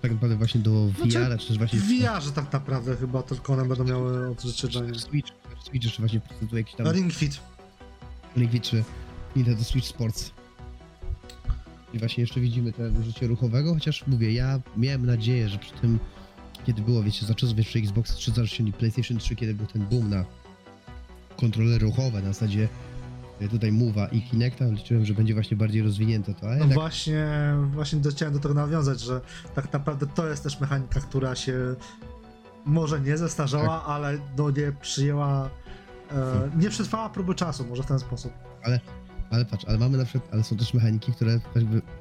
tak naprawdę właśnie do Znaczy, VR, czy też właśnie W VR-ze tak naprawdę chyba tylko one będą miały odzwierciedlenie. Switch, Switch czy właśnie prezentuje jakiś tam Ring Fit. Ring czy Nintendo Switch Sports. I właśnie jeszcze widzimy te użycie ruchowego, chociaż mówię, ja miałem nadzieję, że przy tym, kiedy było, wiecie, za czasów jeszcze Xbox 360 i PlayStation 3, kiedy był ten boom na kontrolery ruchowe, na zasadzie tutaj Move'a i Kinecta, liczyłem, że będzie właśnie bardziej rozwinięte to, No właśnie, właśnie do- chciałem do tego nawiązać, że tak naprawdę to jest też mechanika, która się może nie zestarzała, ale no nie przyjęła, e, nie przetrwała próby czasu, może w ten sposób. Ale patrz, ale mamy na przykład, ale są też mechaniki, które,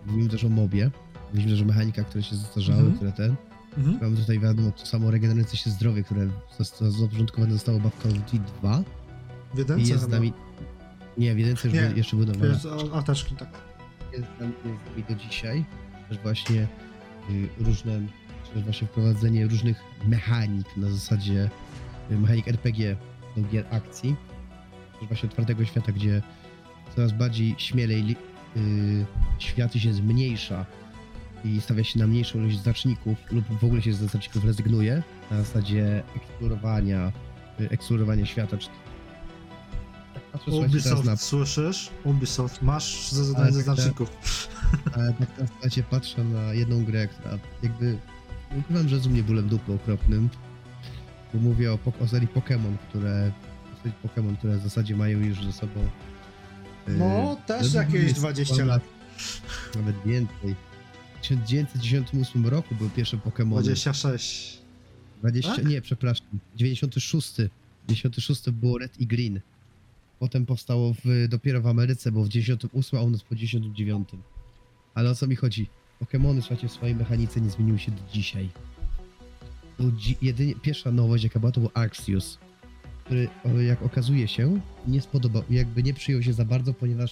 mówimy też o mobie, mówimy też o mechanikach, które się zestarzały, Mhm. które ten, Mhm. mamy tutaj wiadomo to samo regenerujące się zdrowie, które zapoczątkowane zostało w Call of Duty 2, W I jedynce jest z nami. Nie, ewidentnie już Nie, jeszcze budowana. Jest, o, apteczki, tak. jest tam do dzisiaj, też właśnie y, różne, też właśnie wprowadzenie różnych mechanik na zasadzie y, mechanik RPG do gier akcji, też właśnie otwartego świata, gdzie coraz bardziej śmielej li- y, świat się zmniejsza i stawia się na mniejszą ilość znaczników lub w ogóle się ze znaczników rezygnuje na zasadzie eksplorowania, y, eksplorowania świata. Czy... Teraz Ubisoft, na słyszysz? Ubisoft, masz ze zadań Ale ze znaczników. Ale tak na zasadzie patrzę na jedną grę, która jakby... Nie ukrywam, że z mnie bólem dupy okropnym. Bo mówię o, o serii Pokémon, które... Pokémon, które w zasadzie mają już ze sobą... e, No, też no, jakieś jest 20 lat. Nawet więcej. W 1998 roku były pierwsze Pokémony. 26. 20, tak? nie, przepraszam. 96. 96 było Red i Green. Potem powstało w, dopiero w Ameryce, bo w 98, a u nas po 99. Ale o co mi chodzi? Pokémony, słuchajcie, w swojej mechanice nie zmieniły się do dzisiaj. Był dzi- jedynie, pierwsza nowość, jaka była, to był Arceus, który, jak okazuje się, nie spodobał, jakby nie przyjął się za bardzo, ponieważ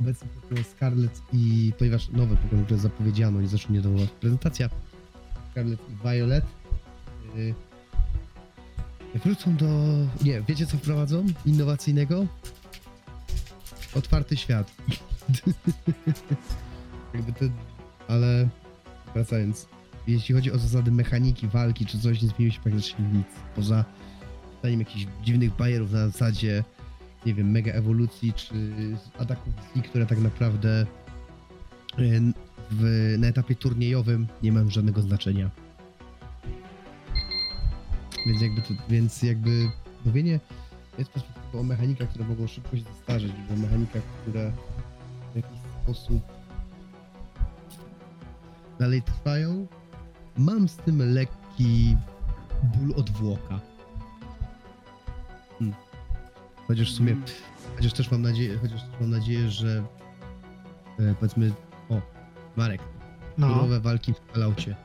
obecny Pokémon Scarlet i, ponieważ nowe Pokémon, które zapowiedziano i zresztą niedawno prezentacja, Scarlet i Violet, y, wrócą do, nie, wiecie co wprowadzą innowacyjnego? Otwarty świat. Jakby ale wracając, jeśli chodzi o zasady mechaniki walki czy coś, nie zmieniło się praktycznie nic. Poza dodaniem jakichś dziwnych bajerów na zasadzie, nie wiem, mega ewolucji czy ataków z które tak naprawdę y, w, na etapie turniejowym nie mają żadnego znaczenia. Więc jakby, to, więc jakby mówienie jest perspektywy o mechanikach, które mogą szybko się zestarzeć, bo o mechanikach, które w jakiś sposób dalej trwają, mam z tym lekki ból odwłoka. Hmm. Chociaż w sumie, chociaż też mam nadzieję, chociaż też mam nadzieję, że e, powiedzmy, o, Marek, No. walki w Falloutie.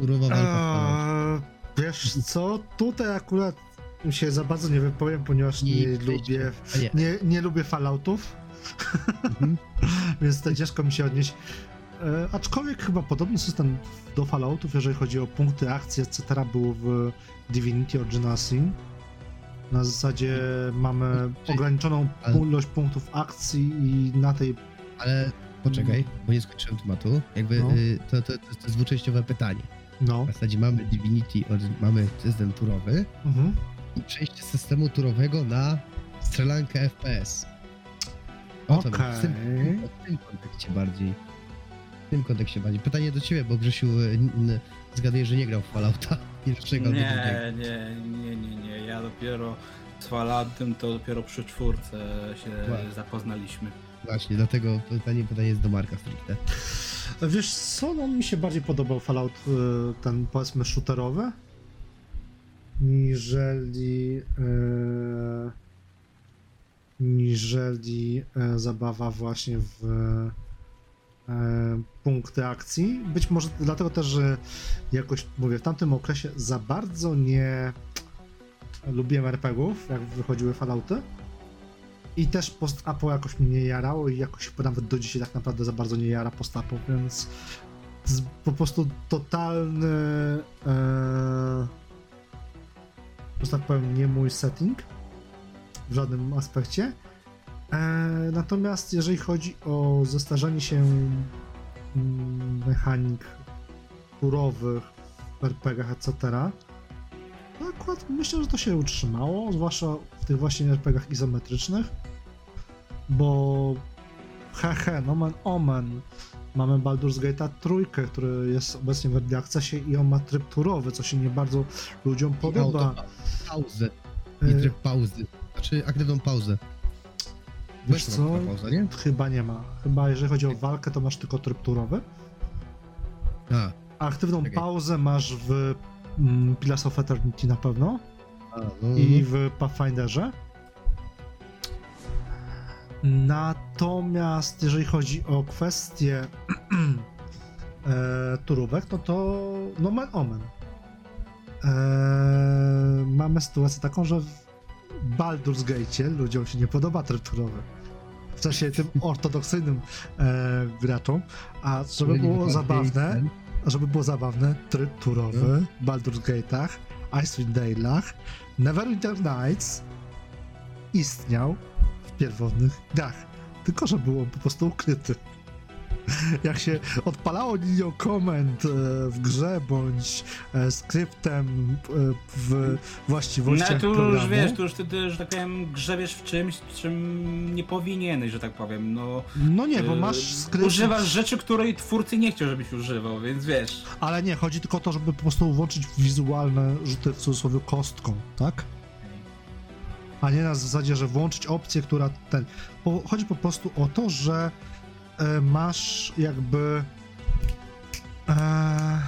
Turowa walka. Eee, wiesz co, tutaj akurat się za bardzo nie wypowiem, ponieważ nie, Nie, lubię nie. nie, nie lubię Falloutów, Mhm. więc to ciężko mi się odnieść. E, aczkolwiek chyba podobny system do Falloutów, jeżeli chodzi o punkty akcji, etc. był w Divinity Original Sin. Na zasadzie mamy ograniczoną ale- ilość punktów akcji i na tej... Ale poczekaj, bo nie skończyłem tematu. Jakby No. y, to, to, to, to jest dwuczęściowe pytanie. No. W zasadzie mamy Divinity, od- mamy system turowy Mhm. i przejście z systemu turowego na strzelankę FPS. O to mi- w, tym, Okej. w tym kontekście bardziej. W tym kontekście bardziej. Pytanie do ciebie, bo Grzesiu y, zgaduję, że nie grał w Fallouta pierwszego. Nie, nie, nie, nie, nie. Ja dopiero z Falloutem to dopiero przy czwórce się Właśnie. zapoznaliśmy. Właśnie, dlatego pytanie, pytanie jest do Marka stricte. Wiesz co, no mi się bardziej podobał Fallout y, ten powiedzmy shooterowy niżeli e, niżeli e, zabawa właśnie w e, punkty akcji. Być może dlatego też, że jakoś mówię, w tamtym okresie za bardzo nie lubiłem RPGów, jak wychodziły Fallouty. I też post-apo jakoś mnie nie jarało i jakoś nawet do dzisiaj tak naprawdę za bardzo nie jara post-apo, więc po prostu totalny e, tak powiem, nie mój setting w żadnym aspekcie. E, natomiast jeżeli chodzi o zestarzenie się mm, mechanik turowych w RPG, etc., akurat myślę, że to się utrzymało, zwłaszcza w tych właśnie RPGach izometrycznych, bo hehe, no man omen, mamy Baldur's Gate'a trójkę, który jest obecnie w Early Accessie i on ma tryb turowy, co się nie bardzo ludziom podoba. Auto, pauzę. I E, tryb pauzy. Znaczy aktywną pauzę. Wiesz co? pauza, nie? Chyba nie ma. Chyba jeżeli chodzi o walkę, to masz tylko tryb turowy. A, aktywną Czekaj. pauzę masz w Pillars of Eternity na pewno a no, i w Pathfinderze. Natomiast jeżeli chodzi o kwestię e, turówek, no to no man omen. E, mamy sytuację taką, że w- Baldur's Gate ludziom się nie podoba tryb turowy. W sensie tym ortodoksyjnym e, graczom, a żeby było zabawne, żeby było zabawne, tryb turowy w Baldur's Gate'ach, Icewind Dale'ach, Neverwinter Nights istniał w pierwotnych grach, tylko że był on po prostu ukryty. Jak się odpalało linią komend e, w grze bądź e, skryptem e, w właściwościach No tu już programu, wiesz, tu już wtedy, że tak powiem, grzebiesz w czymś, czym nie powinieneś, że tak powiem, no... no nie, bo masz skrypt, Używasz rzeczy, której twórcy nie chciał, żebyś używał, więc wiesz... ale nie, chodzi tylko o to, żeby po prostu włączyć wizualne rzuty w cudzysłowie kostką, tak? A nie na zasadzie, że włączyć opcję, która ten. Chodzi po prostu o to, że masz jakby. E,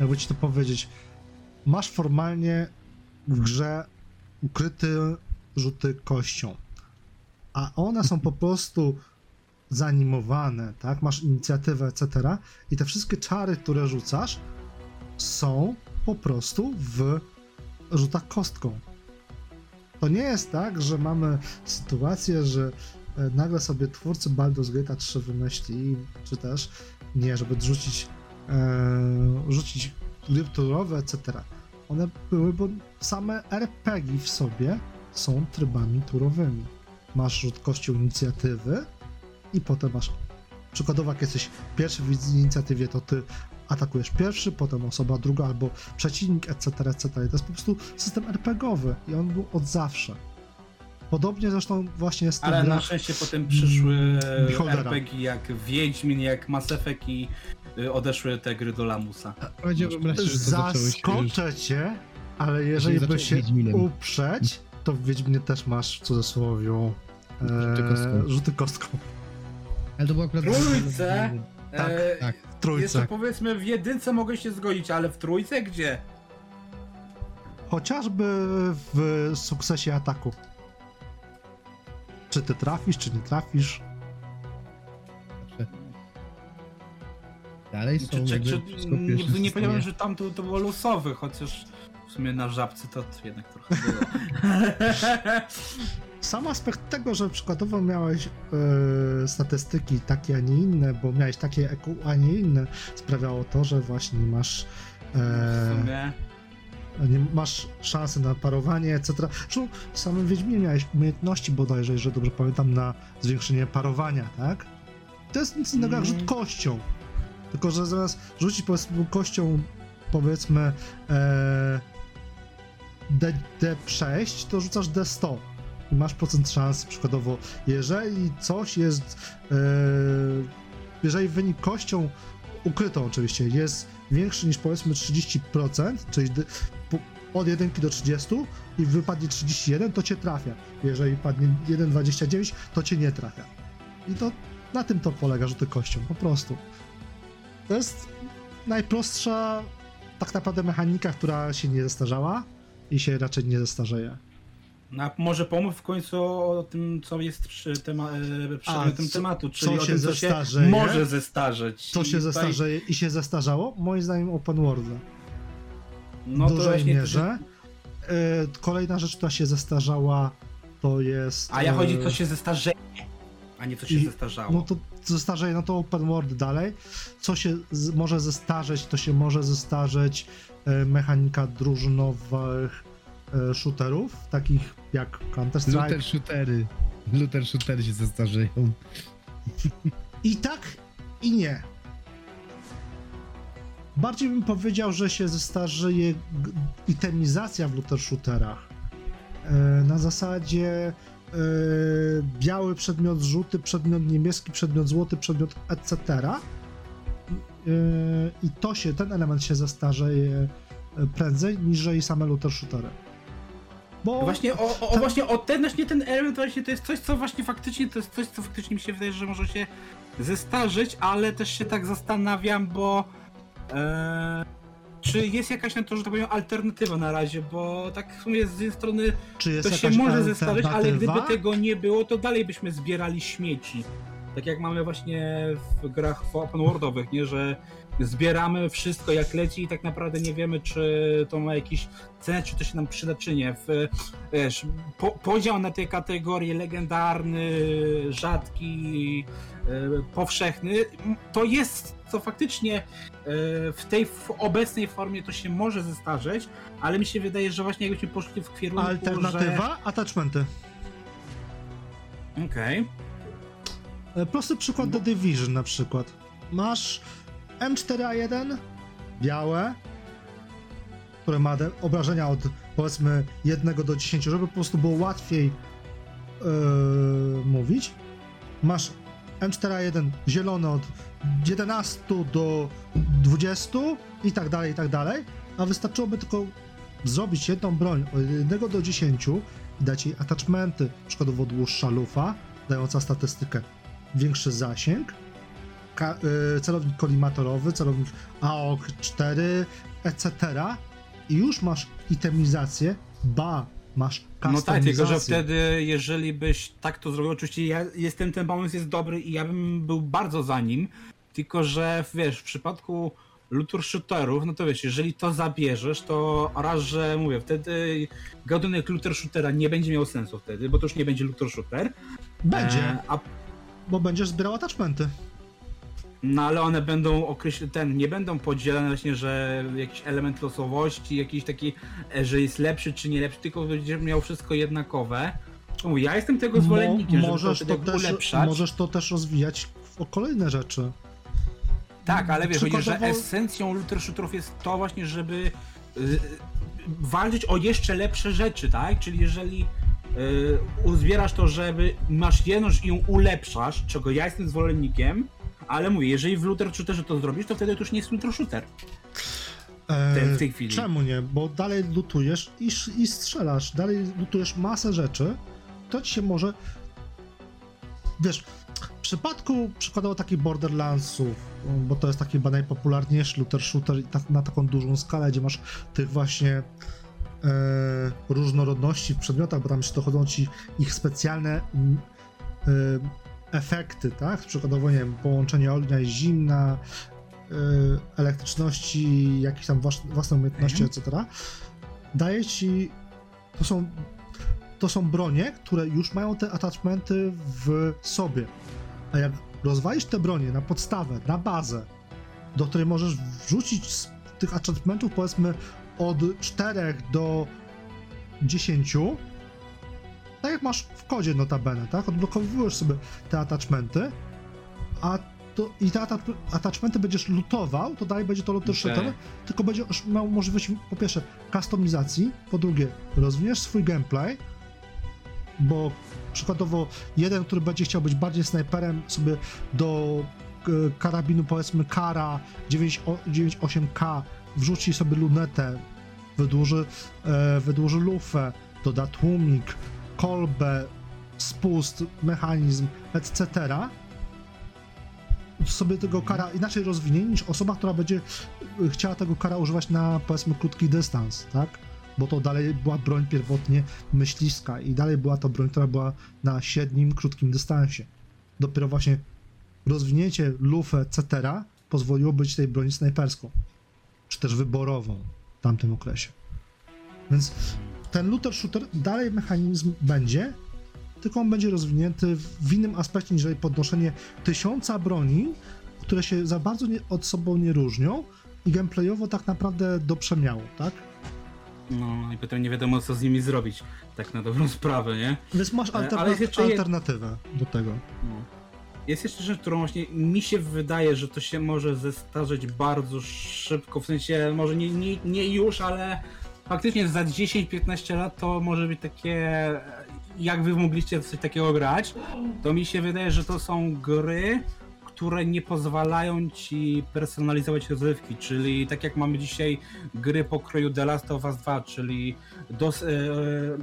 jakby ci to powiedzieć. Masz formalnie w grze ukryte rzuty kością. A one są po prostu zanimowane, tak? Masz inicjatywę, etc. I te wszystkie czary, które rzucasz, są po prostu w rzutach kostką. To nie jest tak, że mamy sytuację, że e, nagle sobie twórcy Baldur's Gate 3 wymyśli, czy też nie, żeby rzucić, e, rzucić gry etc. One były, bo same RPG w sobie są trybami turowymi. Masz rzut kością inicjatywy i potem masz przykładowo jak jesteś pierwszy w inicjatywie, to ty atakujesz pierwszy, potem osoba druga albo przeciwnik, etc., etc. I to jest po prostu system RPGowy i on był od zawsze. Podobnie zresztą właśnie w tych Ale na szczęście potem przyszły Mm, Beholdera. RPG jak Wiedźmin, jak Mass Effect i y, odeszły te gry do lamusa. Się już... Zaskoczę cię, ale jeżeli zaczęło by się Wiedźminem. uprzeć, to w Wiedźminie też masz w cudzysłowie Rzuty kostką. e, rzuty kostką. Ale to było akurat... Trójce? Tak, E, tak. W trójce. Jeszcze powiedzmy w jedynce mogę się zgodzić, ale w trójce gdzie? Chociażby w sukcesie ataku. Czy ty trafisz, czy nie trafisz? Dalej są Czy, czy, czy, nie, nie powiedziałem, że tam to, to było losowe, chociaż w sumie na żabce to jednak trochę było. Sam aspekt tego, że przykładowo miałeś e, statystyki takie, a nie inne, bo miałeś takie, EQ, a nie inne, sprawiało to, że właśnie masz W e, sumie. Nie masz szansy na parowanie, etc. Zresztą w samym Wiedźminie miałeś umiejętności bodajże, jeżeli dobrze pamiętam, na zwiększenie parowania, tak? To jest nic innego jak Mm. rzut kością. Tylko, że zamiast rzucić powiedzmy kością, powiedzmy e, D, D6, to rzucasz D100 i masz procent szans przykładowo, jeżeli coś jest, e, jeżeli wynik kością ukrytą oczywiście jest większy niż powiedzmy 30%, czyli od 1 do 30 i wypadnie 31, to cię trafia. Jeżeli padnie 1,29, to cię nie trafia. I to na tym to polega rzuty kością, po prostu. To jest najprostsza tak naprawdę mechanika, która się nie zestarzała i się raczej nie zestarzeje. No, a może pomów w końcu o tym, co jest przy tema, e, przedmiotem tematu, czyli co o się tym, co się może zestarzeć. Co I się tutaj- zestarzeje i się zestarzało? Moim zdaniem open world. No dużej właśnie mierze. E, kolejna rzecz, która się zestarzała, to jest. A ja chodzi, co się zestarzeje, a nie co się I- zestarzało. No to zestarzeje, no to open world dalej. Co się z, może zestarzeć, to się może zestarzeć e, mechanika drużynowych e, shooterów, takich jak Counter-Strike. Luther shootery. Luther shootery się zestarzeją. I tak, i nie. Bardziej bym powiedział, że się zestarzeje itemizacja w looter shooterach. E, na zasadzie e, biały przedmiot, żółty przedmiot, niebieski przedmiot, złoty przedmiot, etc. E, I to się, ten element się zestarzeje prędzej niż same looter shootery. Bo Właśnie o, o, ten- właśnie o ten, właśnie ten element właśnie to jest coś, co właśnie faktycznie, to jest coś, co faktycznie mi się wydaje, że może się zestarzeć, ale też się tak zastanawiam, bo e, czy jest jakaś na to, że tak powiem, alternatywa na razie, bo tak w sumie z jednej strony czy to się może zestarzeć, ale gdyby tego nie było, to dalej byśmy zbierali śmieci. Tak jak mamy właśnie w grach open worldowych, nie, że zbieramy wszystko jak leci i tak naprawdę nie wiemy, czy to ma jakiś cenę, czy to się nam przyda, czy nie. W, wiesz, po, podział na te kategorie legendarny, rzadki, e, powszechny, to jest co faktycznie e, w tej f- obecnej formie to się może zestarzeć, ale mi się wydaje, że właśnie jakbyśmy poszli w kierunku, Alternatywa, attachmenty. że... Okej. E, Prosty przykład The Division na przykład. Masz M4A1, białe, które ma obrażenia od powiedzmy 1 do 10, żeby po prostu było łatwiej yy, mówić. Masz M4A1 zielone od 11 do 20 i tak dalej, i tak dalej, a wystarczyłoby tylko zrobić jedną broń od 1 do 10 i dać jej attachmenty, przykładowo dłuższa lufa, dająca statystykę. Większy zasięg, celownik kolimatorowy, celownik AOK-4, etc. I już masz itemizację, ba, masz No tak, tylko że wtedy, jeżeli byś tak to zrobił, oczywiście ja jestem, ten pomysł jest dobry i ja bym był bardzo za nim, tylko że wiesz, w przypadku looter shooterów, no to wiesz, jeżeli to zabierzesz, to raz, że mówię, wtedy gatunek looter shootera nie będzie miał sensu wtedy, bo to już nie będzie looter shooter. Będzie, E, a, bo będziesz zbierał attachmenty. No ale one będą określone, ten, nie będą podzielone właśnie, że jakiś element losowości, jakiś taki, e, że jest lepszy czy nie lepszy, tylko będziesz miał wszystko jednakowe. Mówię, ja jestem tego zwolennikiem, Mo- możesz, żeby to, to też, ulepszać. możesz to też rozwijać o kolejne rzeczy. Tak, ale wiesz, że esencją looter shooterów jest to właśnie, żeby y, walczyć o jeszcze lepsze rzeczy, tak? Czyli jeżeli y, uzbierasz to, żeby masz jedną i ją ulepszasz, czego ja jestem zwolennikiem, ale mówię, jeżeli w looter shooterze to zrobisz, to wtedy to już nie jest looter shooter. E, w tej chwili. Czemu nie? Bo dalej lutujesz i, i strzelasz, dalej lutujesz masę rzeczy, to ci się może... Wiesz, w przypadku przykładowo takich Borderlandsów, bo to jest taki najpopularniejszy looter shooter tak, na taką dużą skalę, gdzie masz tych właśnie e, różnorodności w przedmiotach, bo tam jeszcze dochodzą ci ich specjalne mm, e, efekty, tak? Przykładowo, nie wiem, połączenie ognia i zimna, y, elektryczności, jakieś tam włas- własne umiejętności, Mhm. etc. Daje ci. To są, to są bronie, które już mają te attachmenty w sobie. A jak rozwalisz te bronie na podstawę, na bazę, do której możesz wrzucić z tych achieventów powiedzmy od 4 do 10, tak jak masz w kodzie notabene, tak? Odblokowujesz sobie te attachmenty, a to, i te atta- attachmenty będziesz lutował, to dalej będzie to Okej. shooter, tylko będziesz miał możliwość po pierwsze customizacji, po drugie rozwiniesz swój gameplay, bo przykładowo jeden, który będzie chciał być bardziej snajperem sobie do e, karabinu powiedzmy Kara 9 o- 98K wrzuci sobie lunetę, wydłuży, e, wydłuży lufę, doda tłumik, kolbę, spust, mechanizm, etc. sobie tego kara inaczej rozwinie niż osoba, która będzie y, chciała tego kara używać na powiedzmy krótki dystans, tak? Bo to dalej była broń pierwotnie myśliwska i dalej była to broń, która była na średnim, krótkim dystansie. Dopiero właśnie rozwinięcie lufy, etc. pozwoliło być tej broni snajperską, czy też wyborową w tamtym okresie. Więc ten looter shooter dalej mechanizm będzie, tylko on będzie rozwinięty w innym aspekcie niż podnoszenie tysiąca broni, które się za bardzo nie, od sobą nie różnią i gameplayowo tak naprawdę do przemiału, tak? No i potem nie wiadomo co z nimi zrobić, tak na dobrą sprawę, nie? Więc masz E, ale alterna- jeszcze jed- alternatywę do tego. No. Jest jeszcze rzecz, którą właśnie mi się wydaje, że to się może zestarzeć bardzo szybko, w sensie może nie, nie, nie już, ale faktycznie za 10-15 lat to może być takie, jak wy mogliście coś takiego grać, to mi się wydaje, że to są gry, które nie pozwalają ci personalizować rozrywki, czyli tak jak mamy dzisiaj gry pokroju The Last of Us 2, czyli dos, e,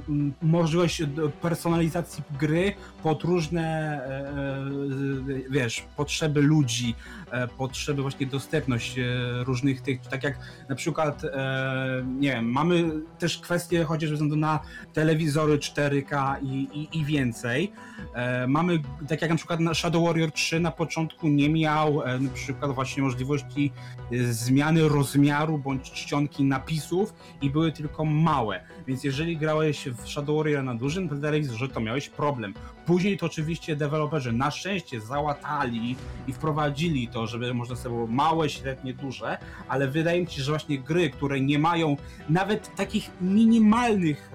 m, możliwość personalizacji gry pod różne e, wiesz, potrzeby ludzi, e, potrzeby właśnie dostępność e, różnych tych, tak jak na przykład, e, nie wiem, mamy też kwestie chociażby względu na telewizory 4K i, i, i więcej. E, mamy, tak jak na przykład na Shadow Warrior 3 na początku nie miał e, na przykład właśnie możliwości e, zmiany rozmiaru bądź czcionki napisów i były tylko małe. Więc jeżeli grałeś w Shadow Warrior na dużym telewizorze, to miałeś problem. Później to oczywiście deweloperzy na szczęście załatali i wprowadzili to, żeby można sobie było małe, średnie, duże, ale wydaje mi się, że właśnie gry, które nie mają nawet takich minimalnych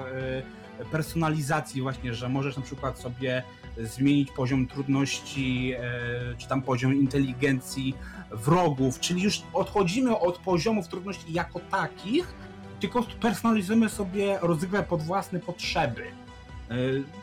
e, personalizacji właśnie, że możesz na przykład sobie zmienić poziom trudności, e, czy tam poziom inteligencji wrogów, czyli już odchodzimy od poziomów trudności jako takich, tylko personalizujemy sobie rozgrywkę pod własne potrzeby. E,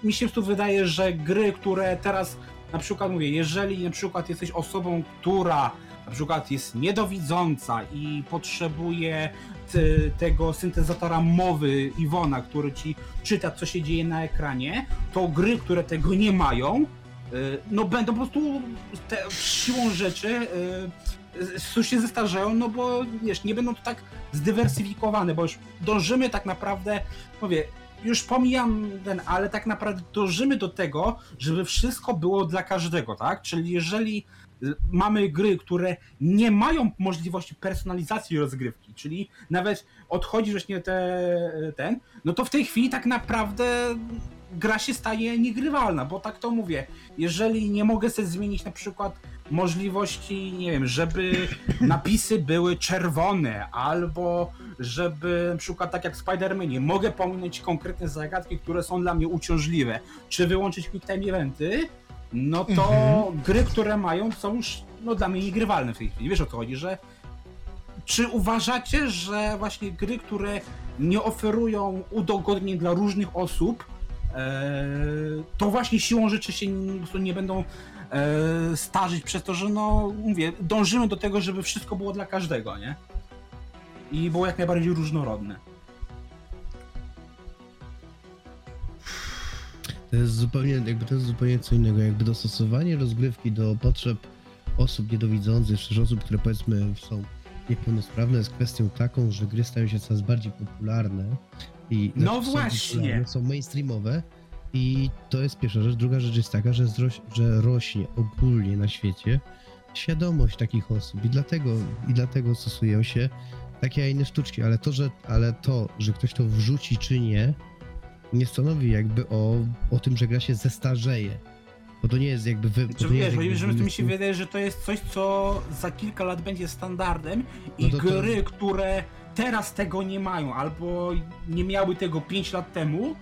Mi się tu wydaje, że gry, które teraz na przykład mówię, jeżeli na przykład jesteś osobą, która na przykład jest niedowidząca i potrzebuje te, tego syntezatora mowy Iwona, który ci czyta, co się dzieje na ekranie, to gry, które tego nie mają, y, no będą po prostu te, siłą rzeczy y, się zestarzeją, no bo wiesz, nie będą to tak zdywersyfikowane, bo już dążymy tak naprawdę, mówię, już pomijam ten, ale tak naprawdę dążymy do tego, żeby wszystko było dla każdego, tak? Czyli jeżeli y, mamy gry, które nie mają możliwości personalizacji rozgrywki, czyli nawet odchodzi właśnie te, ten, no to w tej chwili tak naprawdę gra się staje niegrywalna, bo tak to mówię, jeżeli nie mogę sobie zmienić na przykład możliwości, nie wiem, żeby napisy były czerwone, albo żeby na przykład tak jak w Spider-Manie, mogę pominąć konkretne zagadki, które są dla mnie uciążliwe, czy wyłączyć quick time eventy, no to Mhm. gry, które mają, są już no, dla mnie niegrywalne w tej chwili. Wiesz o co chodzi, że czy uważacie, że właśnie gry, które nie oferują udogodnień dla różnych osób, e, to właśnie siłą rzeczy się nie, będą e, starzyć przez to, że no mówię, dążymy do tego, żeby wszystko było dla każdego, nie? I było jak najbardziej różnorodne. To jest zupełnie, jakby to jest zupełnie co innego, jakby dostosowanie rozgrywki do potrzeb osób niedowidzących, czy osób, które powiedzmy są niepełnosprawne jest kwestią taką, że gry stają się coraz bardziej popularne i No właśnie. są mainstreamowe i to jest pierwsza rzecz. Druga rzecz jest taka, że, zroś, że rośnie ogólnie na świecie świadomość takich osób i dlatego, i dlatego stosują się takie, a inne sztuczki, ale to, że, ale to, że ktoś to wrzuci czy nie, nie stanowi jakby o, o tym, że gra się zestarzeje. Bo to nie jest jakby wy. Czy nie wiesz, jakby że mi się wydaje, że to jest coś, co za kilka lat będzie standardem i No to to- gry, które teraz tego nie mają, albo nie miały tego 5 lat temu,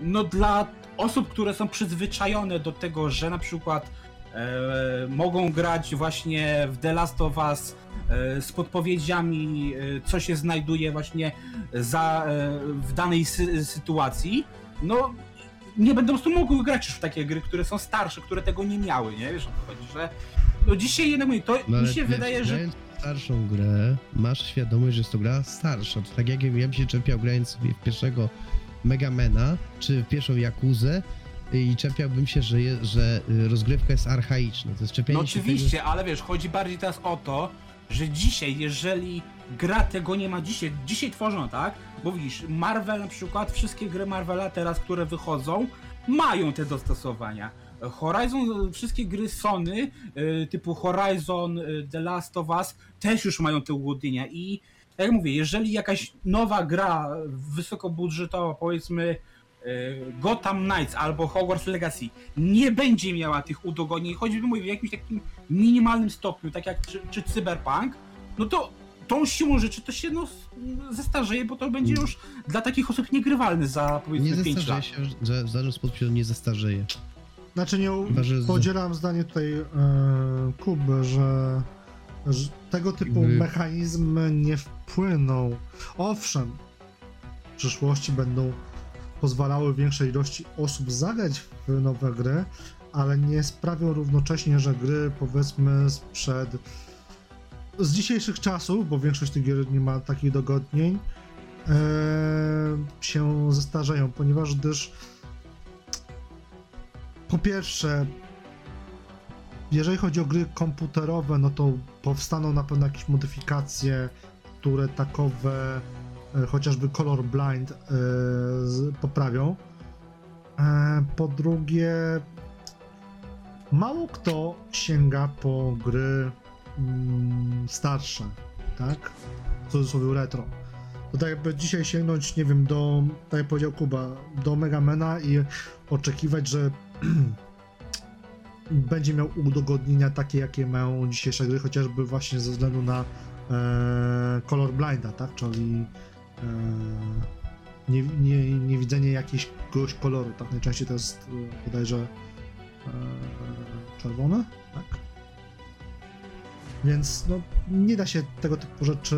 no dla osób, które są przyzwyczajone do tego, że na przykład e, mogą grać właśnie w The Last of Us e, z podpowiedziami, e, co się znajduje właśnie za, e, w danej sy- sytuacji, no nie będą po prostu mogły grać już w takie gry, które są starsze, które tego nie miały, nie? Wiesz o co chodzi, że no dzisiaj jednak mówię, to No, mi się wydaje, że starszą grę, masz świadomość, że jest to gra starsza. To tak jak ja bym się czepiał grając sobie w pierwszego Megamena, czy w pierwszą Jakuzę i czepiałbym się, że, je, że y, rozgrywka jest archaiczna. To jest czepianie No oczywiście, ale wiesz, chodzi bardziej teraz o to, że dzisiaj, jeżeli gra tego nie ma dzisiaj, dzisiaj tworzą, tak? Bo widzisz, Marvel na przykład, wszystkie gry Marvela teraz, które wychodzą, mają te dostosowania. Horizon, wszystkie gry Sony, y, typu Horizon, y, The Last of Us, też już mają te ułudnienia i jak mówię, jeżeli jakaś nowa gra wysokobudżetowa, powiedzmy y, Gotham Knights albo Hogwarts Legacy nie będzie miała tych udogodnień, choćby mówię w jakimś takim minimalnym stopniu, tak jak czy, czy Cyberpunk, no to tą siłą rzeczy to się no, zestarzeje, bo to będzie już dla takich osób niegrywalny za Nie powiedzmy 5 zestarzeje lat. się, że w żaden sposób się on nie zestarzeje. Znaczy nie Chyba, że podzielam zdanie tutaj e, Kuby, że tego typu mechanizmy nie wpłyną. Owszem, w przyszłości będą pozwalały większej ilości osób zagrać w nowe gry, ale nie sprawią równocześnie, że gry powiedzmy sprzed z dzisiejszych czasów, bo większość tych gier nie ma takich dogodnień, e, się zestarzeją, ponieważ gdyż po pierwsze jeżeli chodzi o gry komputerowe, no to powstaną na pewno jakieś modyfikacje, które takowe e, chociażby Color Blind e, poprawią. E, po drugie, mało kto sięga po gry mm, starsze, tak? W cudzysłowie retro. To tak jakby dzisiaj sięgnąć, nie wiem, do, tak jak powiedział Kuba, do Megamena i oczekiwać, że będzie miał udogodnienia takie, jakie mają dzisiejsze gry, chociażby właśnie ze względu na e, color blinda, tak? Czyli e, nie, nie, niewidzenie jakiegoś koloru, tak? Najczęściej to jest e, bodajże e, czerwone, tak? Więc no, nie da się tego typu rzeczy,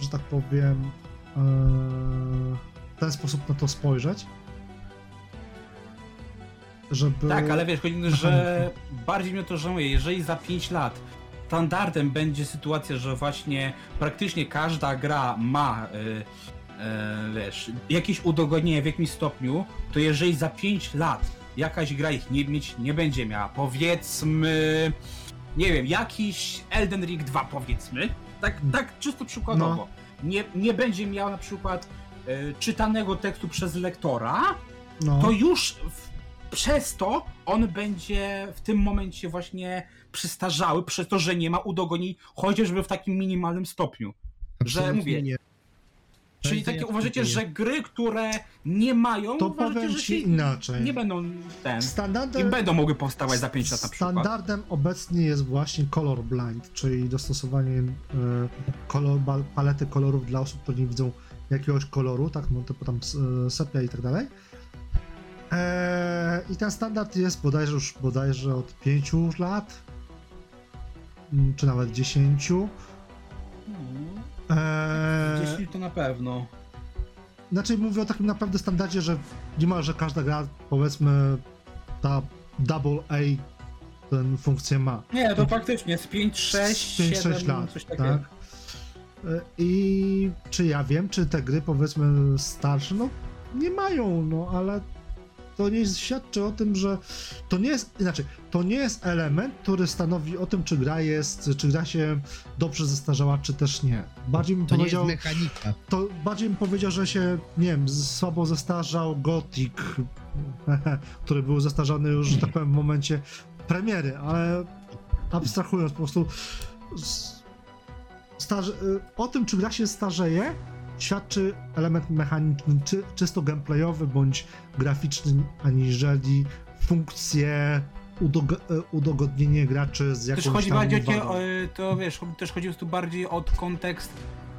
że tak powiem, e, w ten sposób na to spojrzeć. Żeby... Tak, ale wiesz, chodzi że bardziej mnie to żałuje, jeżeli za 5 lat standardem będzie sytuacja, że właśnie praktycznie każda gra ma, y, y, wiesz, jakieś udogodnienie w jakimś stopniu, to jeżeli za 5 lat jakaś gra ich nie mieć nie będzie miała, powiedzmy, nie wiem, jakiś Elden Ring 2 powiedzmy, tak, tak czysto przykładowo, nie, nie będzie miał na przykład y, czytanego tekstu przez lektora, no. to już w, przez to on będzie w tym momencie właśnie przystarzały, przez to, że nie ma udogonień, chociażby w takim minimalnym stopniu. Że Absolutnie mówię, nie. Czyli takie uważacie, że gry, które nie mają, To uważacie, że się inaczej. nie będą ten. Standardem, I będą mogły powstawać za 5 lat na przykład. Standardem obecnie jest właśnie color blind, czyli dostosowanie e, kolor, palety kolorów dla osób, które nie widzą jakiegoś koloru, tak, no typu tam e, sepia i tak dalej. E, I ten standard jest bodajże już bodajże od 5 lat, mm, czy nawet 10. E, Gdzieś to na pewno. Znaczy mówię o takim naprawdę standardzie, że niemalże każda gra, powiedzmy, ta double A tę funkcję ma. Nie, to faktycznie z 5, 6, 5, 7, 6 lat, coś takiego. tak? I czy ja wiem, czy te gry powiedzmy starsze, no nie mają, no ale to nie świadczy o tym, że to nie jest, inaczej, to nie jest element, który stanowi o tym, czy gra jest, czy gra się dobrze zestarzała, czy też nie. Bardziej bym To nie jest powiedział, mechanika. to bardziej bym powiedział, że się, nie wiem, słabo zestarzał Gothic, który był zestarzany już, że tak powiem, w momencie premiery, ale abstrahując po prostu y, o tym, czy gra się starzeje, świadczy element mechaniczny, czy, czysto gameplayowy bądź graficzny, aniżeli funkcje, udog- y, udogodnienie graczy z jakąś Też chodzi tam bardziej o wadą. o, to wiesz, też chodzi tu bardziej o kontekst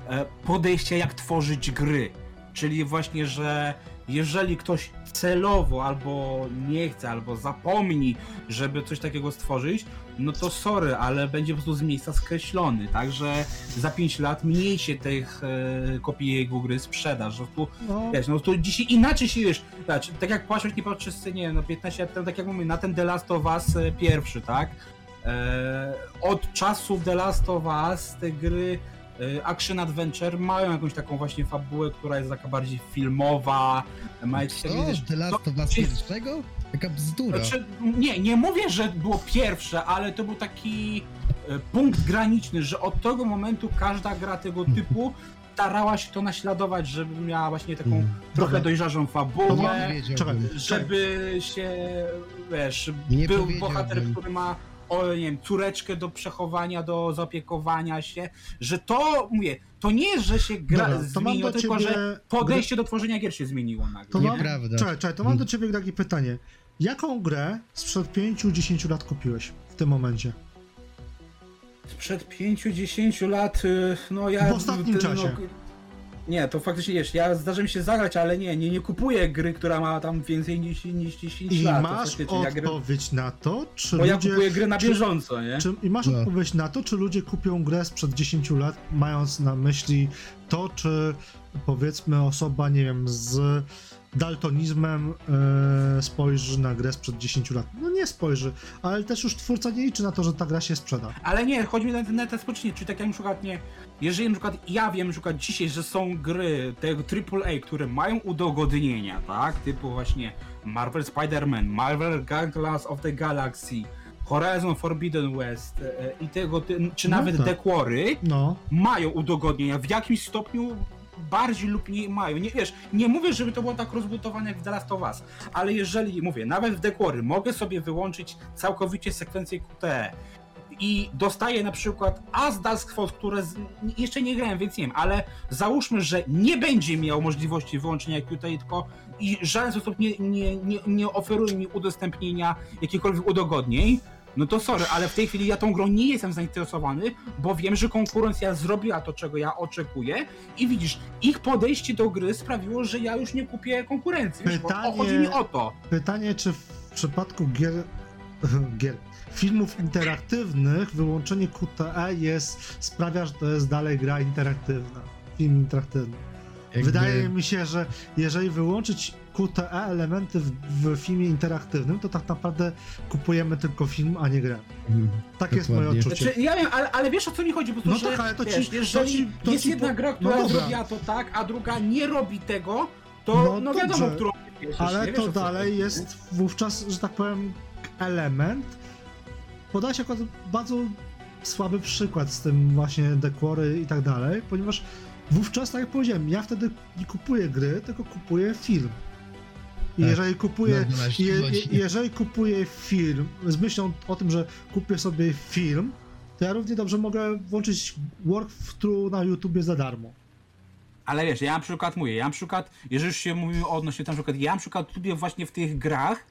e, podejścia jak tworzyć gry. Czyli właśnie, że jeżeli ktoś celowo albo nie chce, albo zapomni, żeby coś takiego stworzyć, no to sorry, ale będzie po prostu z miejsca skreślony, także za 5 lat mniej się tych e, kopii jego gry sprzeda, że tu No, Wiesz, no to dzisiaj inaczej się wiesz, znaczy, tak jak patrzeć nie patrzeć, nie no 15 lat temu, tak jak mówię, na ten The Last of Us e, pierwszy, tak? E, od czasu The Last of Us te gry e, Action Adventure mają jakąś taką właśnie fabułę, która jest taka bardziej filmowa, ma jakieś wiesz, The Last no, of Us pierwszego? Taka bzdura. znaczy, nie, nie mówię, że było pierwsze, ale to był taki e, punkt graniczny, że od tego momentu każda gra tego typu starała się to naśladować, żeby miała właśnie taką Mm. trochę dojrzaną To fabułę, żeby się, wiesz, Nie był bohater, który ma o, nie wiem, córeczkę do przechowania, do zaopiekowania się, że to, mówię, to nie jest, że się gra Dobra, to mam zmieniło, do tylko ciebie że podejście do tworzenia gier się zmieniło nagle. To nie? mam, Nieprawda. czekaj, czekaj, to mam do ciebie takie pytanie. Jaką grę sprzed 5-10 lat kupiłeś w tym momencie? Sprzed 5-10 lat, y, no ja... W ostatnim czasie. Nie, to faktycznie wiesz, ja zdarza mi się zagrać, ale nie, nie, nie kupuję gry, która ma tam więcej niż, niż 10 I lat. to masz ja odpowiedź na to, czy bo ja ludzie... kupuję gry na czy- bieżąco, nie? Czy, I masz No. odpowiedź na to, czy ludzie kupią grę sprzed 10 lat, mając na myśli to, czy powiedzmy osoba, nie wiem, z daltonizmem e, spojrzy na grę sprzed 10 lat. No nie spojrzy, ale też już twórca nie liczy na to, że ta gra się sprzeda. Ale nie, chodzi mi na, na te spoczynie, czyli tak jak na przykład nie, jeżeli na przykład ja wiem na przykład dzisiaj, że są gry tego AAA, które mają udogodnienia, tak, typu właśnie Marvel Spider-Man, Marvel Guardians of the Galaxy, Horizon Forbidden West e, e, i tego, czy No nawet tak. The Quarry No, mają udogodnienia, w jakimś stopniu bardziej lub mniej mają. Nie wiesz, nie mówię, żeby to było tak rozbudowane jak w The Last of Us, ale jeżeli, mówię, nawet w Quarry mogę sobie wyłączyć całkowicie sekwencję QTE i dostaję na przykład As Dusk Falls, które z, jeszcze nie grałem, więc nie wiem, ale załóżmy, że nie będzie miał możliwości wyłączenia QTE, tylko i w żaden sposób nie, nie, nie, nie oferuje mi udostępnienia jakichkolwiek udogodnień, no to sorry, ale w tej chwili ja tą grą nie jestem zainteresowany, bo wiem, że konkurencja zrobiła to, czego ja oczekuję i widzisz, ich podejście do gry sprawiło, że ja już nie kupię konkurencji. Wiesz, Pytanie- o, chodzi mi o to. pytanie, czy w przypadku gier, gier filmów interaktywnych wyłączenie QTE jest, sprawia, że to jest dalej gra interaktywna, film interaktywny. Jakby- Wydaje mi się, że jeżeli wyłączyć QTE elementy w, w filmie interaktywnym, to tak naprawdę kupujemy tylko film, a nie grę. Mhm. Tak jest moje Dokładnie. odczucie. Znaczy, ja wiem, ale, ale wiesz o co mi chodzi, po prostu, No że tak, ale to ci- wiesz, to jeżeli ci- to jest ci jedna po- gra, no która dobra. zrobiła to tak, a druga nie robi tego, to No no, dobrze, wiadomo, którą? Ale Wiesz, to co dalej jest wówczas, że tak powiem, element. Się akurat bardzo słaby przykład z tym właśnie dekory i tak dalej, ponieważ wówczas, tak jak powiedziałem, ja wtedy nie kupuję gry, tylko kupuję film. I Tak, jeżeli kupuję, na 12 je, je, godzin. jeżeli kupuję film z myślą o tym, że kupię sobie film, to ja równie dobrze mogę włączyć walkthrough na YouTubie za darmo. Ale wiesz, ja na przykład mówię, ja na przykład, jeżeli już się mówimy odnośnie tam na przykład, ja na przykład lubię właśnie w tych grach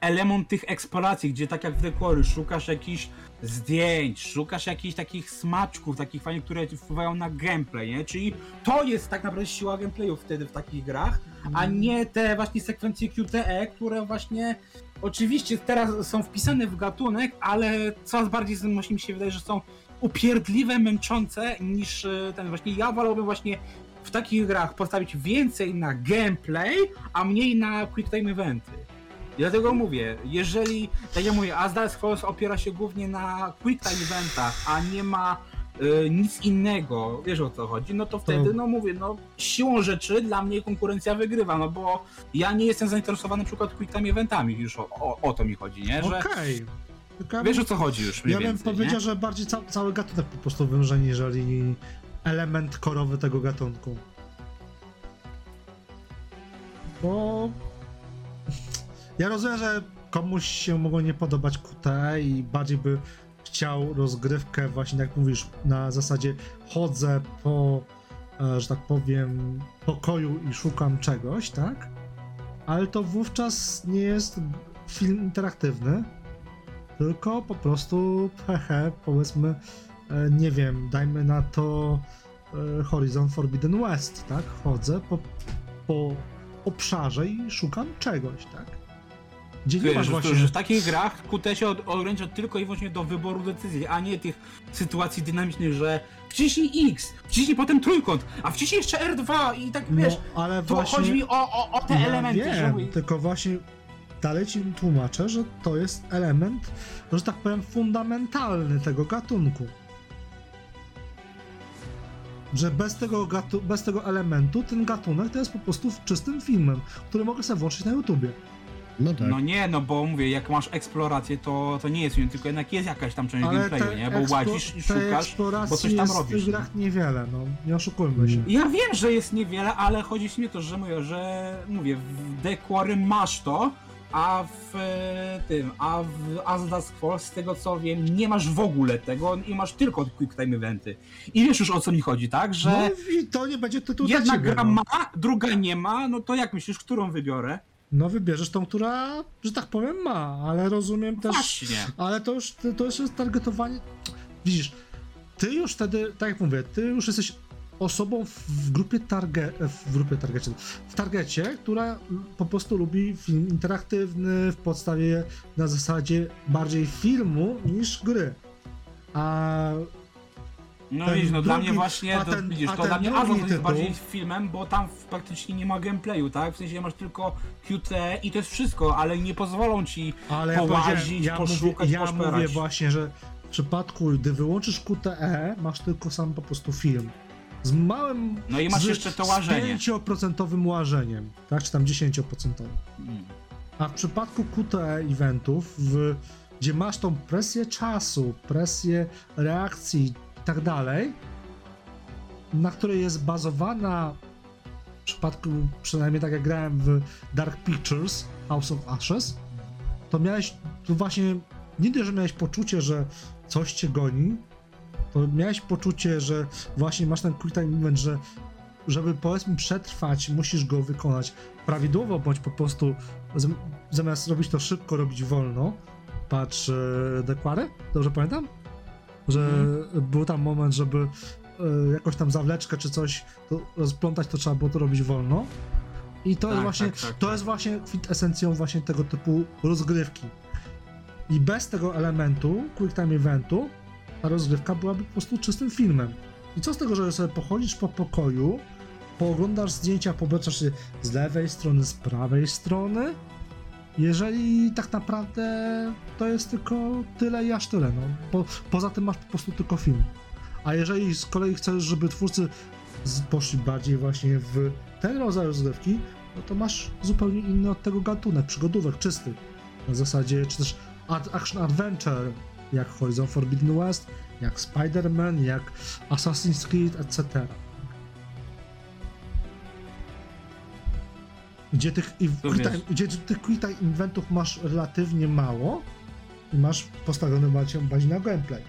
element tych eksploracji, gdzie tak jak w The Quarry szukasz jakichś zdjęć, szukasz jakichś takich smaczków, takich fajnych, które wpływają na gameplay, nie? Czyli to jest tak naprawdę siła gameplayu wtedy w takich grach, a nie te właśnie sekwencje QTE, które właśnie oczywiście teraz są wpisane w gatunek, ale coraz bardziej mi się wydaje, że są upierdliwe, męczące niż e, ten właśnie. Ja wolałbym właśnie w takich grach postawić więcej na gameplay, a mniej na quick time eventy. Dlatego mówię, jeżeli, tak jak mówię, As Dusk Falls opiera się głównie na quick time eventach, a nie ma e, nic innego, wiesz o co chodzi, no to wtedy, no mówię, no siłą rzeczy dla mnie konkurencja wygrywa, no bo ja nie jestem zainteresowany na przykład quick time eventami, już o, o, o to mi chodzi, nie? Że Okej. Tylko ja wiesz bym- o co chodzi już mniej Ja bym więcej, powiedział, nie? że bardziej ca cały gatunek po prostu wymrze, niżeli element korowy tego gatunku. Bo ja rozumiem, że komuś się mogło nie podobać QTE i bardziej by chciał rozgrywkę właśnie, jak mówisz, na zasadzie chodzę po, e, że tak powiem, pokoju i szukam czegoś, tak? Ale to wówczas nie jest film interaktywny, tylko po prostu, hehe, powiedzmy, e, nie wiem, dajmy na to e, Horizon Forbidden West, tak? Chodzę po, po obszarze i szukam czegoś, tak? Gdzie nie masz właśnie... że w takich grach QT się od- ogranicza tylko i wyłącznie do wyboru decyzji, a nie tych sytuacji dynamicznych, że wciśnij X, wciśnij potem trójkąt, a wciśnij jeszcze R2 i tak wiesz, no, ale to właśnie... chodzi mi o, o, o te ja elementy, wiem, że mówię, tylko właśnie dalej ci tłumaczę, że to jest element, że tak powiem, fundamentalny tego gatunku. Że bez tego, gatu- bez tego elementu ten gatunek to jest po prostu czystym filmem, który mogę sobie włączyć na YouTubie. No tak. No nie, no bo mówię, jak masz eksplorację, to, to nie jest film, tylko jednak jest jakaś tam część Ale gameplayu, nie? Bo eksplo- łazisz szukasz, bo coś tam jest robisz. w tych grach niewiele, no, nie oszukujmy się. Ja wiem, że jest niewiele, ale chodzi mi o to, że mówię, że mówię, w The Quarry masz to, a w e, tym, a w As Dusk Falls, z tego co wiem, nie masz w ogóle tego i masz tylko quick time eventy. I wiesz już o co mi chodzi, tak? Że No i to nie będzie tytuł dla jedna ciebie, gra no. ma, druga nie ma, no to jak myślisz, którą wybiorę? No wybierzesz tą, która, że tak powiem, ma, ale rozumiem też... Właśnie. Ale to już, to już jest targetowanie. Widzisz, ty już wtedy, tak jak mówię, ty już jesteś osobą w, grupie target, w grupie targecie, w targecie, która po prostu lubi film interaktywny w podstawie na zasadzie bardziej filmu niż gry. A No Ten widzisz, no dla drugi- mnie właśnie, a to, ten- widzisz, a to ten dla mnie drugi jest tytuł- bardziej filmem, bo tam praktycznie nie ma gameplayu, tak? W sensie masz tylko QT i to jest wszystko, ale nie pozwolą ci ale Połazić, ja, mówię, poszukać, ja poszperać. mówię właśnie, że w przypadku, gdy wyłączysz QTE, masz tylko sam po prostu film. Z małym. No i masz z, jeszcze to łażenie. Z 5% łażeniem, tak? Czy tam 10%. Mm. A w przypadku QTE eventów w gdzie masz tą presję czasu, presję reakcji tak dalej, na której jest bazowana w przypadku, przynajmniej tak jak grałem w Dark Pictures, House of Ashes, to miałeś tu właśnie, nie dość, że miałeś poczucie, że coś cię goni, to miałeś poczucie, że właśnie masz ten quick time event, że żeby powiedzmy przetrwać, musisz go wykonać prawidłowo, bądź po prostu zam- zamiast robić to szybko, robić wolno. Patrz, Dequare, dobrze pamiętam? Że był tam moment, żeby e, jakoś tam zawleczkę czy coś to rozplątać, to trzeba było to robić wolno. I to Tak, jest właśnie, tak, tak, to tak. jest właśnie kwintesencją właśnie tego typu rozgrywki. I bez tego elementu, quick time eventu, ta rozgrywka byłaby po prostu czystym filmem. I co z tego, że sobie pochodzisz po pokoju, pooglądasz zdjęcia, popatrzysz się z lewej strony, z prawej strony, jeżeli tak naprawdę to jest tylko tyle i aż tyle. No. Po, poza tym masz po prostu tylko film. A jeżeli z kolei chcesz, żeby twórcy poszli bardziej właśnie w ten rodzaj rozgrywki, no to masz zupełnie inny od tego gatunek, przygodówek czystych. Na zasadzie, czy też action adventure, jak Horizon Forbidden West, jak Spider-Man, jak Assassin's Creed, etc. Gdzie tych, gdzie tych quick inventów masz relatywnie mało i masz postawiony macie bardziej na gameplay.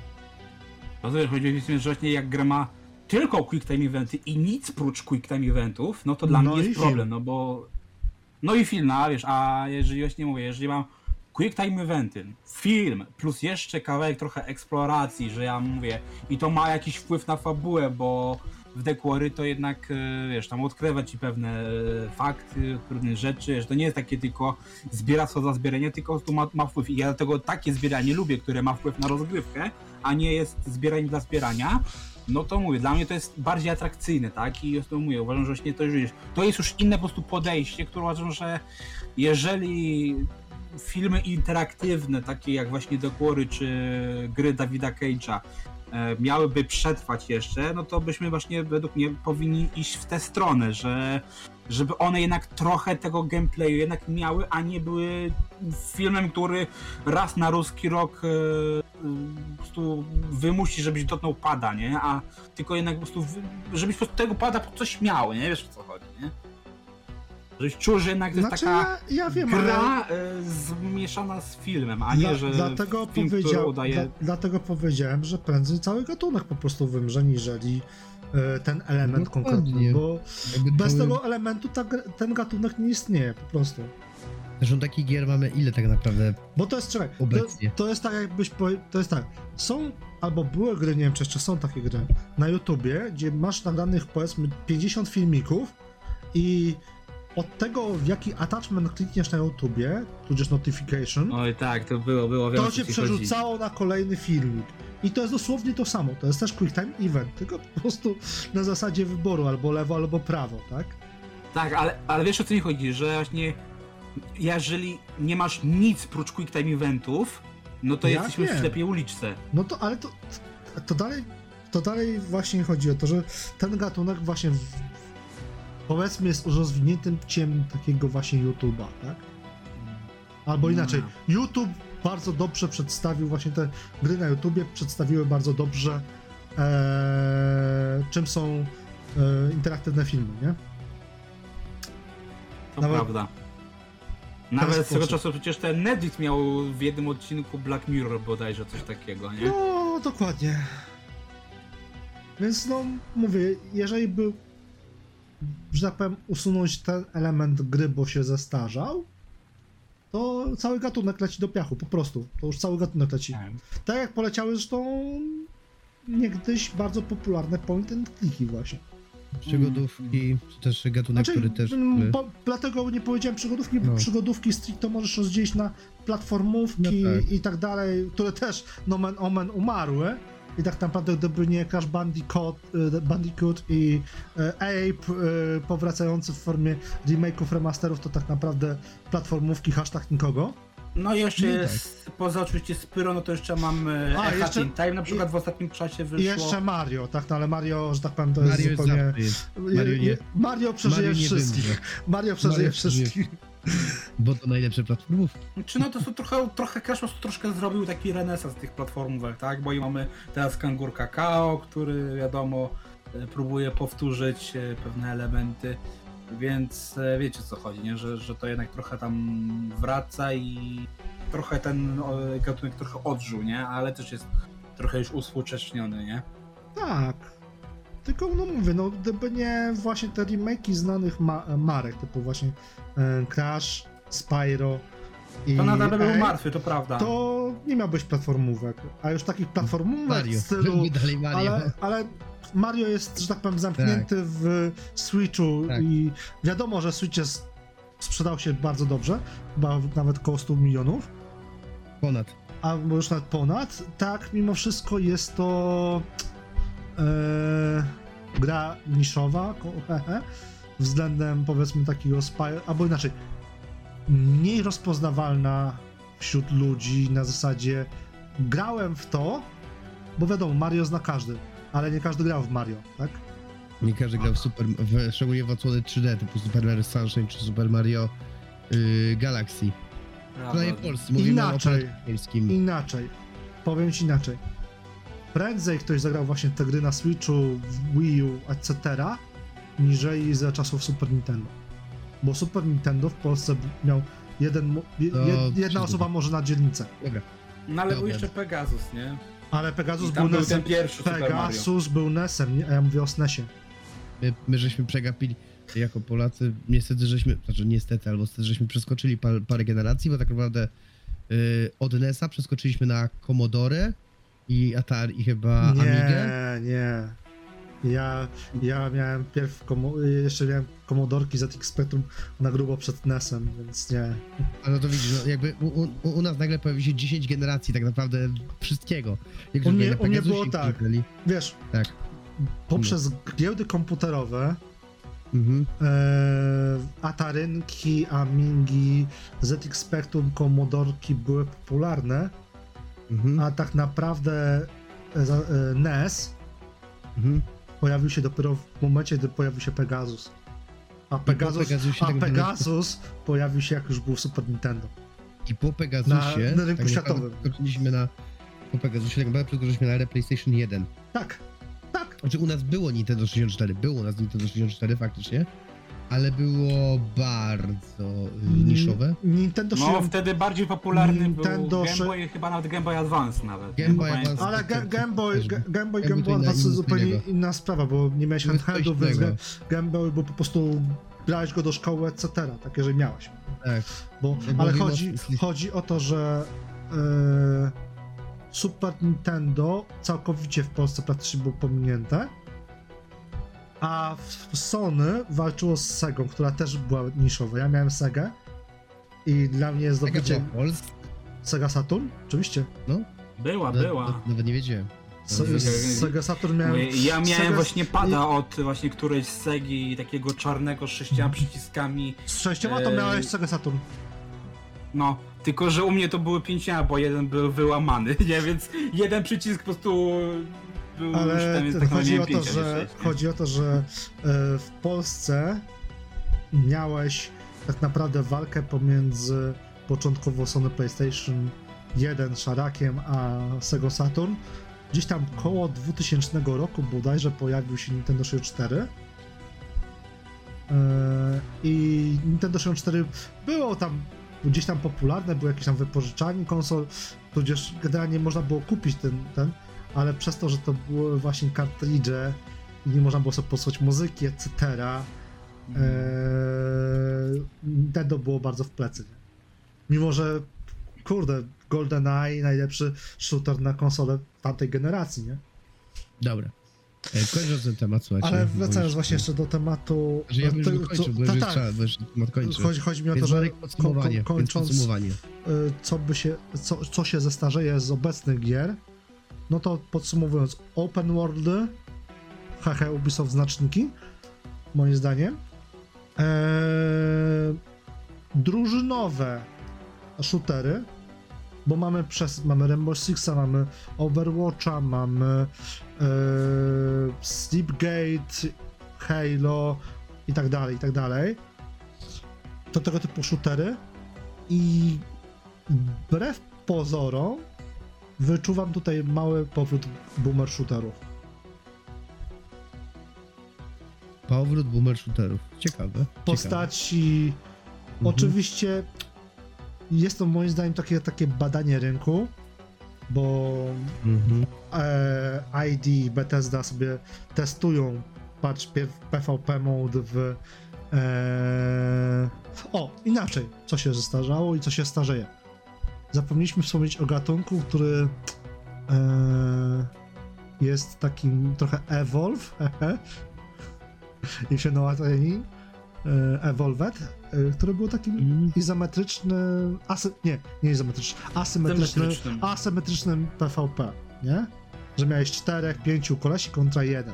To też chodzi o to, że jak gra ma tylko quick time eventy i nic prócz quick time eventów, no to dla No mnie jest film. problem, no bo... No i film, no a wiesz, a jeżeli właśnie mówię, jeżeli mam quick time eventy, film, plus jeszcze kawałek trochę eksploracji, że ja mówię, i to ma jakiś wpływ na fabułę, bo w Dequory to jednak, e, wiesz, tam odkrywa ci pewne e, fakty, pewne rzeczy, że to nie jest takie tylko zbieractwo za zbieranie, tylko tu ma, ma wpływ. I ja dlatego takie zbieranie lubię, które ma wpływ na rozgrywkę, a nie jest zbieranie dla zbierania. No to mówię, dla mnie to jest bardziej atrakcyjne, tak? I to mówię, uważam, że właśnie to już to jest już inne po prostu podejście, które uważam, że jeżeli filmy interaktywne, takie jak właśnie Dequory czy gry Davida Cage'a, miałyby przetrwać jeszcze, no to byśmy właśnie według mnie powinni iść w tę stronę, że żeby one jednak trochę tego gameplayu jednak miały, a nie były filmem, który raz na ruski rok e, e, po prostu wymusi, żebyś dotknął pada, nie? A tylko jednak po prostu, żebyś po prostu tego pada po coś miał, nie? Wiesz o co chodzi, nie? Żebyś czuł, że jednak to jest Znaczy, taka ja, ja wiem, ale... gra e, zmieszana z filmem, a nie, że dlatego, film, powiedział, udaje... dla, dlatego powiedziałem, że prędzej cały gatunek po prostu wymrze, niżeli e, ten element Dokładnie. konkretny, bo Jakby bez to- tego elementu ta, ten gatunek nie istnieje po prostu. Zresztą takich gier mamy ile tak naprawdę? Bo to jest, czekaj, to, Obecnie. to jest tak jakbyś, powie- to jest tak, są albo były gry, nie wiem czy jeszcze są takie gry, na YouTubie, gdzie masz nagranych powiedzmy 50 filmików i od tego w jaki attachment klikniesz na YouTubie, tudzież notification, Oj tak, to było, było, wiem, to cię ci chodzi. przerzucało na kolejny filmik. I to jest dosłownie to samo. To jest też quick time event, tylko po prostu na zasadzie wyboru albo lewo, albo prawo, tak? Tak, ale, ale wiesz o co mi chodzi, że właśnie jeżeli nie masz nic prócz quick time eventów, no to Ja jesteśmy wiem. w ślepej uliczce. No to, ale to, to dalej, to dalej właśnie chodzi o to, że ten gatunek właśnie powiedzmy jest rozwiniętym ciem takiego właśnie YouTube'a, tak? Albo No. inaczej, YouTube bardzo dobrze przedstawił właśnie te gry na YouTubie, przedstawiły bardzo dobrze e, czym są e, interaktywne filmy, nie? To Nawet- prawda. Nawet swego sposób. czasu przecież ten Netflix miał w jednym odcinku Black Mirror bodajże coś takiego, nie? No, dokładnie. Więc no, mówię, jeżeli by, że tak powiem, usunąć ten element gry, bo się zestarzał, to cały gatunek leci do piachu, po prostu. To już cały gatunek leci. Wiem. Tak jak poleciały zresztą niegdyś bardzo popularne point and clicky właśnie. Przygodówki, czy też gatunek, Znaczy, który też... mm, po, dlatego nie powiedziałem przygodówki, bo No. przygodówki stricte możesz rozdzielić na platformówki No tak. i tak dalej, które też nomen omen umarły. I tak naprawdę gdyby nie Crash Bandicoot, y, Bandicoot i y, Ape y, powracający w formie remake'ów, remasterów, to tak naprawdę platformówki hashtag nikogo. No i jeszcze jest, poza oczywiście Spyro, no to jeszcze mam A, A, jeszcze-. Time na przykład w ostatnim czasie wyszło. I jeszcze Mario, tak, no ale Mario, że tak powiem, to jest Mario jest zupełnie... jest. Mario, nie- Mario przeżyje Mario wszystkich. Mario przeżyje Mario przeżyje. Bo to najlepsze platformów. Czy no to są trochę, trochę Crash prostu troszkę zrobił taki renesans tych platformówek, tak? Bo i mamy teraz Kangur Kakao, który wiadomo e, próbuje powtórzyć e, pewne elementy, więc e, wiecie o co chodzi, nie? Że, że to jednak trochę tam wraca i trochę ten gatunek trochę odżył, nie? Ale też jest trochę już uspółcześniony, nie? Tak. Tylko no mówię, no gdyby nie właśnie te remake'i znanych ma marek, typu właśnie e, Crash, Spyro i To nadal by był martwy, to prawda. to nie miałbyś platformówek. A już takich platformówek Mario. w stylu Mario. Ale, ale Mario jest, że tak powiem, zamknięty w Switchu Tak. i wiadomo, że Switch jest, sprzedał się bardzo dobrze, chyba nawet około 100 milionów, Ponad. a może już nawet ponad. Tak, mimo wszystko jest to e, gra niszowa względem powiedzmy takiego Spyro, albo inaczej, mniej rozpoznawalna wśród ludzi na zasadzie grałem w to, bo wiadomo, Mario zna każdy, ale nie każdy grał w Mario, tak? Nie każdy grał w Super, w, szczególnie w odsłony 3D, typu Super Mario Sunshine czy Super Mario y, Galaxy. Prawda. Przynajmniej w Polsce, mówimy Inaczej. o polskim. Inaczej, powiem ci inaczej. Prędzej ktoś zagrał właśnie te gry na Switchu, w Wii U, etc., niżeli za czasów Super Nintendo. Bo Super Nintendo w Polsce miał jeden, je, jedna osoba może na dzielnicę. Dobra. No ale był jeszcze Pegasus, nie? Ale Pegasus był był NESem. ten pierwszy Super Mario. Pegasus był NESem, nie? a ja mówię o SNESie. My, my żeśmy przegapili jako Polacy, niestety żeśmy, znaczy niestety, albo niestety żeśmy przeskoczyli par, parę generacji, bo tak naprawdę y, od NES-a przeskoczyliśmy na Commodore i Atari i chyba Amigę. Nie, nie. Ja, ja miałem pierw, jeszcze miałem Commodorki ZX Spectrum na grubo przed NESem, więc nie. A no to widzisz, no jakby u, u, u nas nagle pojawi się 10 generacji tak naprawdę wszystkiego. Jak U mnie- u mnie było tak. Wiesz, Tak. poprzez giełdy komputerowe Mhm. e, Atarynki, Amingi, ZX Spectrum, Commodorki były popularne, Mhm. a tak naprawdę e, e, NES Mhm. pojawił się dopiero w momencie, gdy pojawił się Pegasus. A Pegasus, a tak Pegasus pojawił się jak już był Super Nintendo. I po Pegasusie Na- na rynku tak światowym. Przeskoczyliśmy na po Pegasusie tak naprawdę przeskoczyliśmy na erę PlayStation 1. Tak, tak. Znaczy u nas było Nintendo 64, było u nas Nintendo 64 faktycznie, ale było bardzo y, niszowe. Nintendo No się... wtedy bardziej popularny Nintendo był Game Boy, chyba nawet Game Boy Advance nawet. Game nie? Boy pamiętam- Advance. Ale Ga- Game Boy, Też- Ga- Game Boy, Game Game Boy to Boy inna- Advance to nic zupełnie innego. inna sprawa, bo nie miałeś To jest coś handheldów, więc innego. Ga- Game Boy był po prostu grałeś go do szkoły, etc. Tak, jeżeli miałeś. Tak. Bo, ale chodzi, chodzi o to, że e, Super Nintendo całkowicie w Polsce praktycznie było pominięte, a Sony walczyło z Segą, która też była niszowa. Ja miałem Segę i dla mnie zdobycie była? Sega Saturn, oczywiście. Była, No, była. no, Nawet nie wiedziałem. Se- Sega Saturn miałem... Ja miałem Sega- właśnie pada od właśnie którejś z Segi takiego czarnego z sześcioma przyciskami. Z sześcioma to Ej. miałeś Sega Saturn. No, tylko że u mnie to były pięcioma, bo jeden był wyłamany, nie? Więc jeden przycisk po prostu był już Ale tam, to tak chodzi, o to, że, chodzi o to, że w Polsce miałeś tak naprawdę walkę pomiędzy początkowo Sony PlayStation 1 szarakiem, a Sega Saturn. Gdzieś tam koło 2000 roku bodajże pojawił się Nintendo 64. E, I Nintendo 64 było tam gdzieś tam popularne, było jakieś tam wypożyczanie konsol, tudzież generalnie można było kupić ten, ten ale przez to, że to były właśnie kartridże i nie można było sobie posłuchać muzyki, etc., Nintendo było bardzo w plecy. Nie? Mimo, że kurde, GoldenEye najlepszy shooter na konsolę tamtej generacji, nie? Dobra. E, Kończąc ten temat, słuchajcie. Ale wracając właśnie jeszcze do tematu... Że ja bym już kończył, bo już tak. Chodzi, chodzi mi o to, że ko- kończąc, y, co by się, co, co się zestarzeje z obecnych gier, no to podsumowując, open worldy, haha, Ubisoft znaczniki, moim zdaniem, eee, drużynowe shootery, bo mamy przez, mamy Rainbow Sixa, mamy Overwatcha, mamy eee, Sleepgate, Halo i tak dalej, i tak dalej. to tego typu shootery i wbrew pozorom wyczuwam tutaj mały powrót boomer shooterów. Powrót boomer shooterów. Ciekawe. ciekawe. Postaci. Mhm. Oczywiście jest to moim zdaniem takie, takie badanie rynku, bo Mhm. e, ID i Bethesda sobie testują patch P- PvP mode w e, o, inaczej, co się zestarzało i co się starzeje. Zapomnieliśmy wspomnieć o gatunku, który e, jest takim trochę evolve i się nałatwieni e, evolved, e, który był takim Mhm. izometryczny, asy, nie, nie izometryczny, asymetryczny, Symetrycznym. asymetrycznym PvP, nie? Że miałeś czterech, pięciu kolesi kontra jeden.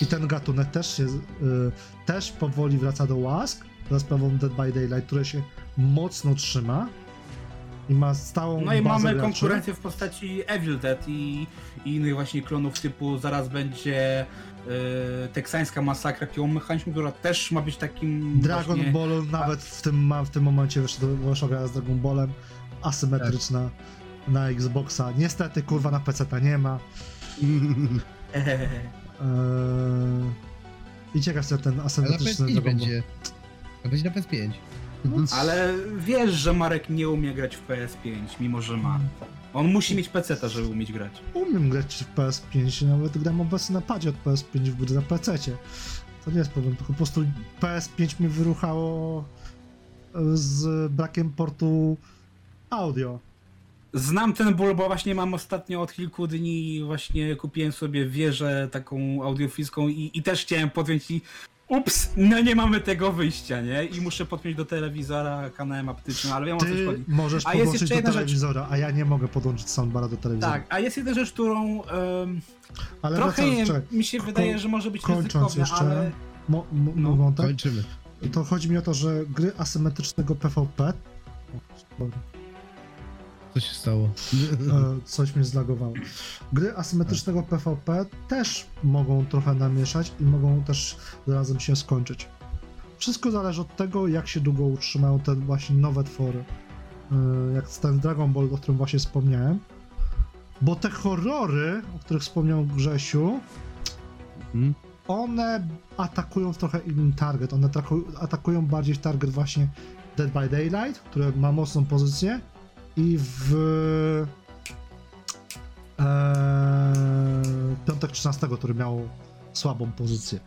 I ten gatunek też się, y, też powoli wraca do łask, za sprawą Dead by Daylight, które się mocno trzyma i ma stałą No i bazę mamy graczy. konkurencję w postaci Evil Dead i, i innych właśnie klonów typu zaraz będzie e, teksańska masakra piłomechaniczna, która też ma być takim Dragon właśnie... Ball nawet w tym, ma, w tym momencie wyszła, gra z Dragon Ballem, asymetryczna na Xboxa. Niestety, kurwa, na PC ta nie ma. Eee... I ciekaw jestem ten na asymetryczny PS5 Dragon Ball. będzie. A będzie na PS5. Ale wiesz, że Marek nie umie grać w PS5, mimo że ma. On musi mieć PC, żeby umieć grać. Umiem grać w PS5, nawet gram obecnie na padzie od PS5 w gry na PC. To nie jest problem, tylko po prostu PS5 mi wyruchało z brakiem portu audio. Znam ten ból, bo właśnie mam ostatnio od kilku dni właśnie kupiłem sobie wieżę taką audiofiską i, i też chciałem podpiąć i ups, no nie mamy tego wyjścia, nie? I muszę podpiąć do telewizora kanałem aptycznym, ale wiem o co ci Ty chodzi. możesz A podłączyć do jedna rzecz. telewizora, a ja nie mogę podłączyć soundbara do telewizora. Tak, a jest jedna rzecz, którą em, ale trochę mi się wydaje, że może być kończąc ryzykowne, jeszcze, ale mo, mo, No. Kończymy. to chodzi mi o to, że gry asymetrycznego PvP o. Co się stało? E, coś mnie zlagowało. Gry asymetrycznego PvP też mogą trochę namieszać i mogą też razem się skończyć. Wszystko zależy od tego, jak się długo utrzymają te właśnie nowe twory. E, Jak ten Dragon Ball, o którym właśnie wspomniałem. Bo te horrory, o których wspomniał Grzesiu, Mhm. one atakują w trochę inny target. One atakują, atakują bardziej w target właśnie Dead by Daylight, które ma mocną pozycję i w e, piątek 13, który miał słabą pozycję.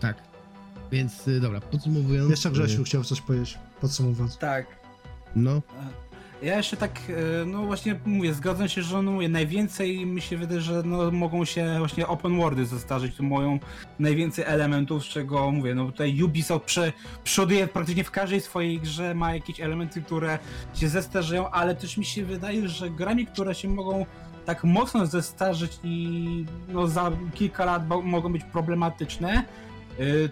Tak. Więc y, dobra, podsumowując. Jeszcze Grzesiu y, chciał coś powiedzieć, podsumowując. tak. No, Ja jeszcze tak, e, no właśnie mówię, zgadzam się, że no najwięcej mi się wydaje, że no mogą się właśnie open worldy zestarzyć, to mają najwięcej elementów, z czego mówię, no tutaj Ubisoft prze, przoduje praktycznie w każdej swojej grze, ma jakieś elementy, które się zestarzeją, ale też mi się wydaje, że grami, które się mogą tak mocno zestarzeć i no za kilka lat mogą być problematyczne,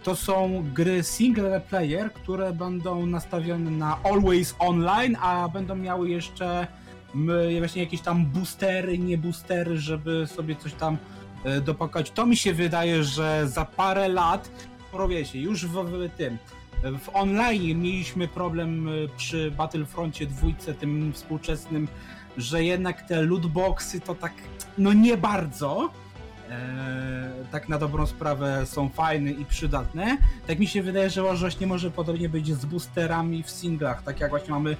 to są gry single player, które będą nastawione na always online, a będą miały jeszcze właśnie jakieś tam boostery, nie boostery, żeby sobie coś tam y, dopakać. To mi się wydaje, że za parę lat, porowie się, już w, w tym, w online mieliśmy problem y, przy Battlefroncie dwójce, tym współczesnym, że jednak te lootboxy to tak, no nie bardzo, tak na dobrą sprawę są fajne i przydatne. Tak mi się wydaje, że właśnie może podobnie być z boosterami w singlach, tak jak właśnie mamy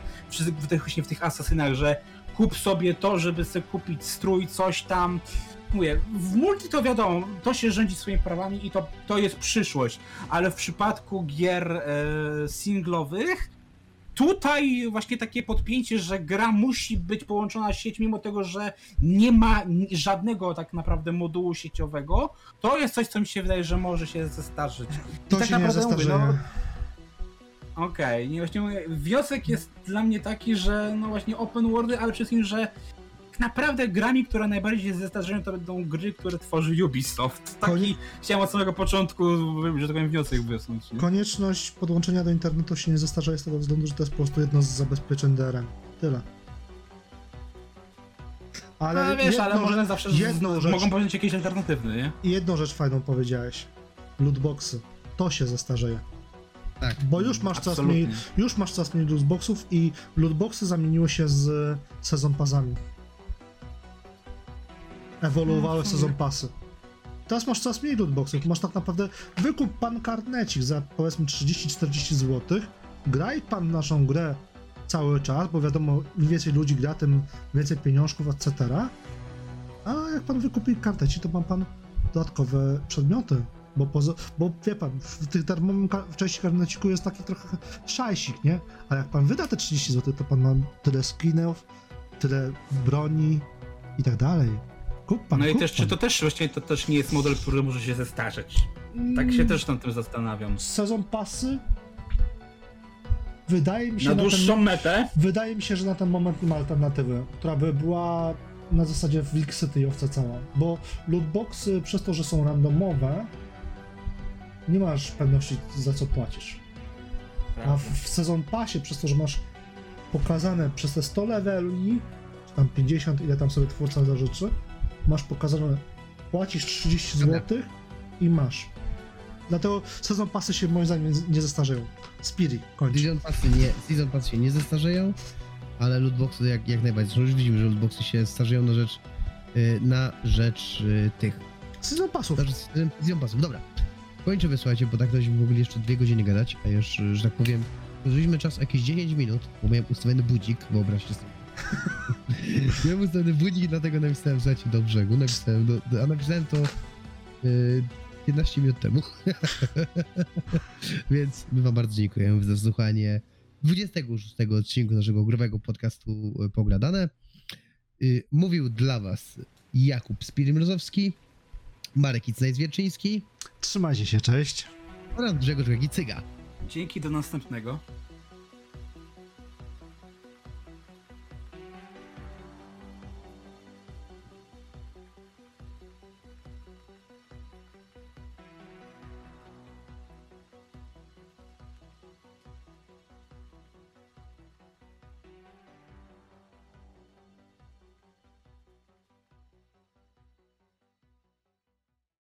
w, tych, właśnie w tych asasynach, że kup sobie to, żeby sobie kupić strój, coś tam. Mówię, w multi to wiadomo, to się rządzi swoimi prawami i to, to jest przyszłość, ale w przypadku gier e, singlowych tutaj właśnie takie podpięcie, że gra musi być połączona z sieć, mimo tego, że nie ma żadnego tak naprawdę modułu sieciowego, to jest coś, co mi się wydaje, że może się zestarzyć. I To tak się nie naprawdę mówię, zestarzeje. no, Okej, nie właśnie mówię, wniosek jest dla mnie taki, że no właśnie open worldy, ale przede wszystkim, że tak naprawdę grami, które najbardziej się zestarzeją, to będą gry, które tworzy Ubisoft. Taki Koni- chciałem od samego początku, że tak powiem, wniosek wysnuć. Nie? Konieczność podłączenia do internetu się nie zestarzeje z tego względu, że to jest po prostu jedno z zabezpieczeń DRM. Tyle. Ale, No, wiesz, ale można zawsze jedną rzecz- mogą powiedzieć jakieś alternatywne, nie? I jedną rzecz fajną powiedziałeś. Lootboxy. to się zestarzeje. Tak. Bo już masz coraz mniej, już masz coraz mniej lootboxów i lootboxy zamieniły się z sezon pasami. Ewoluowały No, sezon pasy. Teraz masz coraz mniej lootboxów, masz tak naprawdę wykup pan karnecik za powiedzmy 30-40 zł, graj pan naszą grę cały czas, bo wiadomo, im więcej ludzi gra, tym więcej pieniążków, etc. A jak pan wykupi karteci, to ma pan dodatkowe przedmioty. Bo, poza, bo wie pan, w tych darmowym ka- w części karneciku jest taki trochę szajsik, nie? A jak pan wyda te 30 zł, to pan ma tyle skinów, tyle broni i tak dalej. Kup pan, No i też, czy to też właściwie to też nie jest model, który może się zestarzeć. Tak się też nad tym zastanawiam. Sezon pasy wydaje mi się Na na dłuższą ten, metę Wydaje mi się, że na ten moment nie ma alternatywy, która by była na zasadzie Wilk City owca cała. Bo lootboxy przez to, że są randomowe, nie masz pewności za co płacisz. A w, w sezon pasie, przez to, że masz pokazane przez te 100 leveli, czy tam 50, ile tam sobie twórca zażyczy, masz pokazane, płacisz 30 Dobra. zł i masz. Dlatego sezon pasy się moim zdaniem nie- zestarzeją. Spiri, kończy. Season passy, nie, season passy się nie zestarzeją, ale lootboxy jak, jak najbardziej. Już widzimy, że lootboxy się starzeją na rzecz, y, na rzecz y, tych, Sezon pasów. na rzecz season passów. Dobra, kończę wysłuchajcie, bo tak byśmy mogli jeszcze dwie godziny gadać, a już, y, że tak powiem, zużyliśmy czas jakieś 10 minut, bo miałem ustawiony budzik, wyobraźcie sobie. miałem ustawiony budzik, dlatego napisałem, słuchajcie, do brzegu, napisałem, do, do, a napisałem to y, 15 minut temu. Więc my wam bardzo dziękujemy za słuchanie 26 odcinku naszego growego podcastu y, Pogradane. Y, Mówił dla was Jakub Spirimrozowski, Marek Icnajs-Wierczyński Trzymajcie się, cześć. oraz Grzegorz Gagicyga. Dzięki do następnego.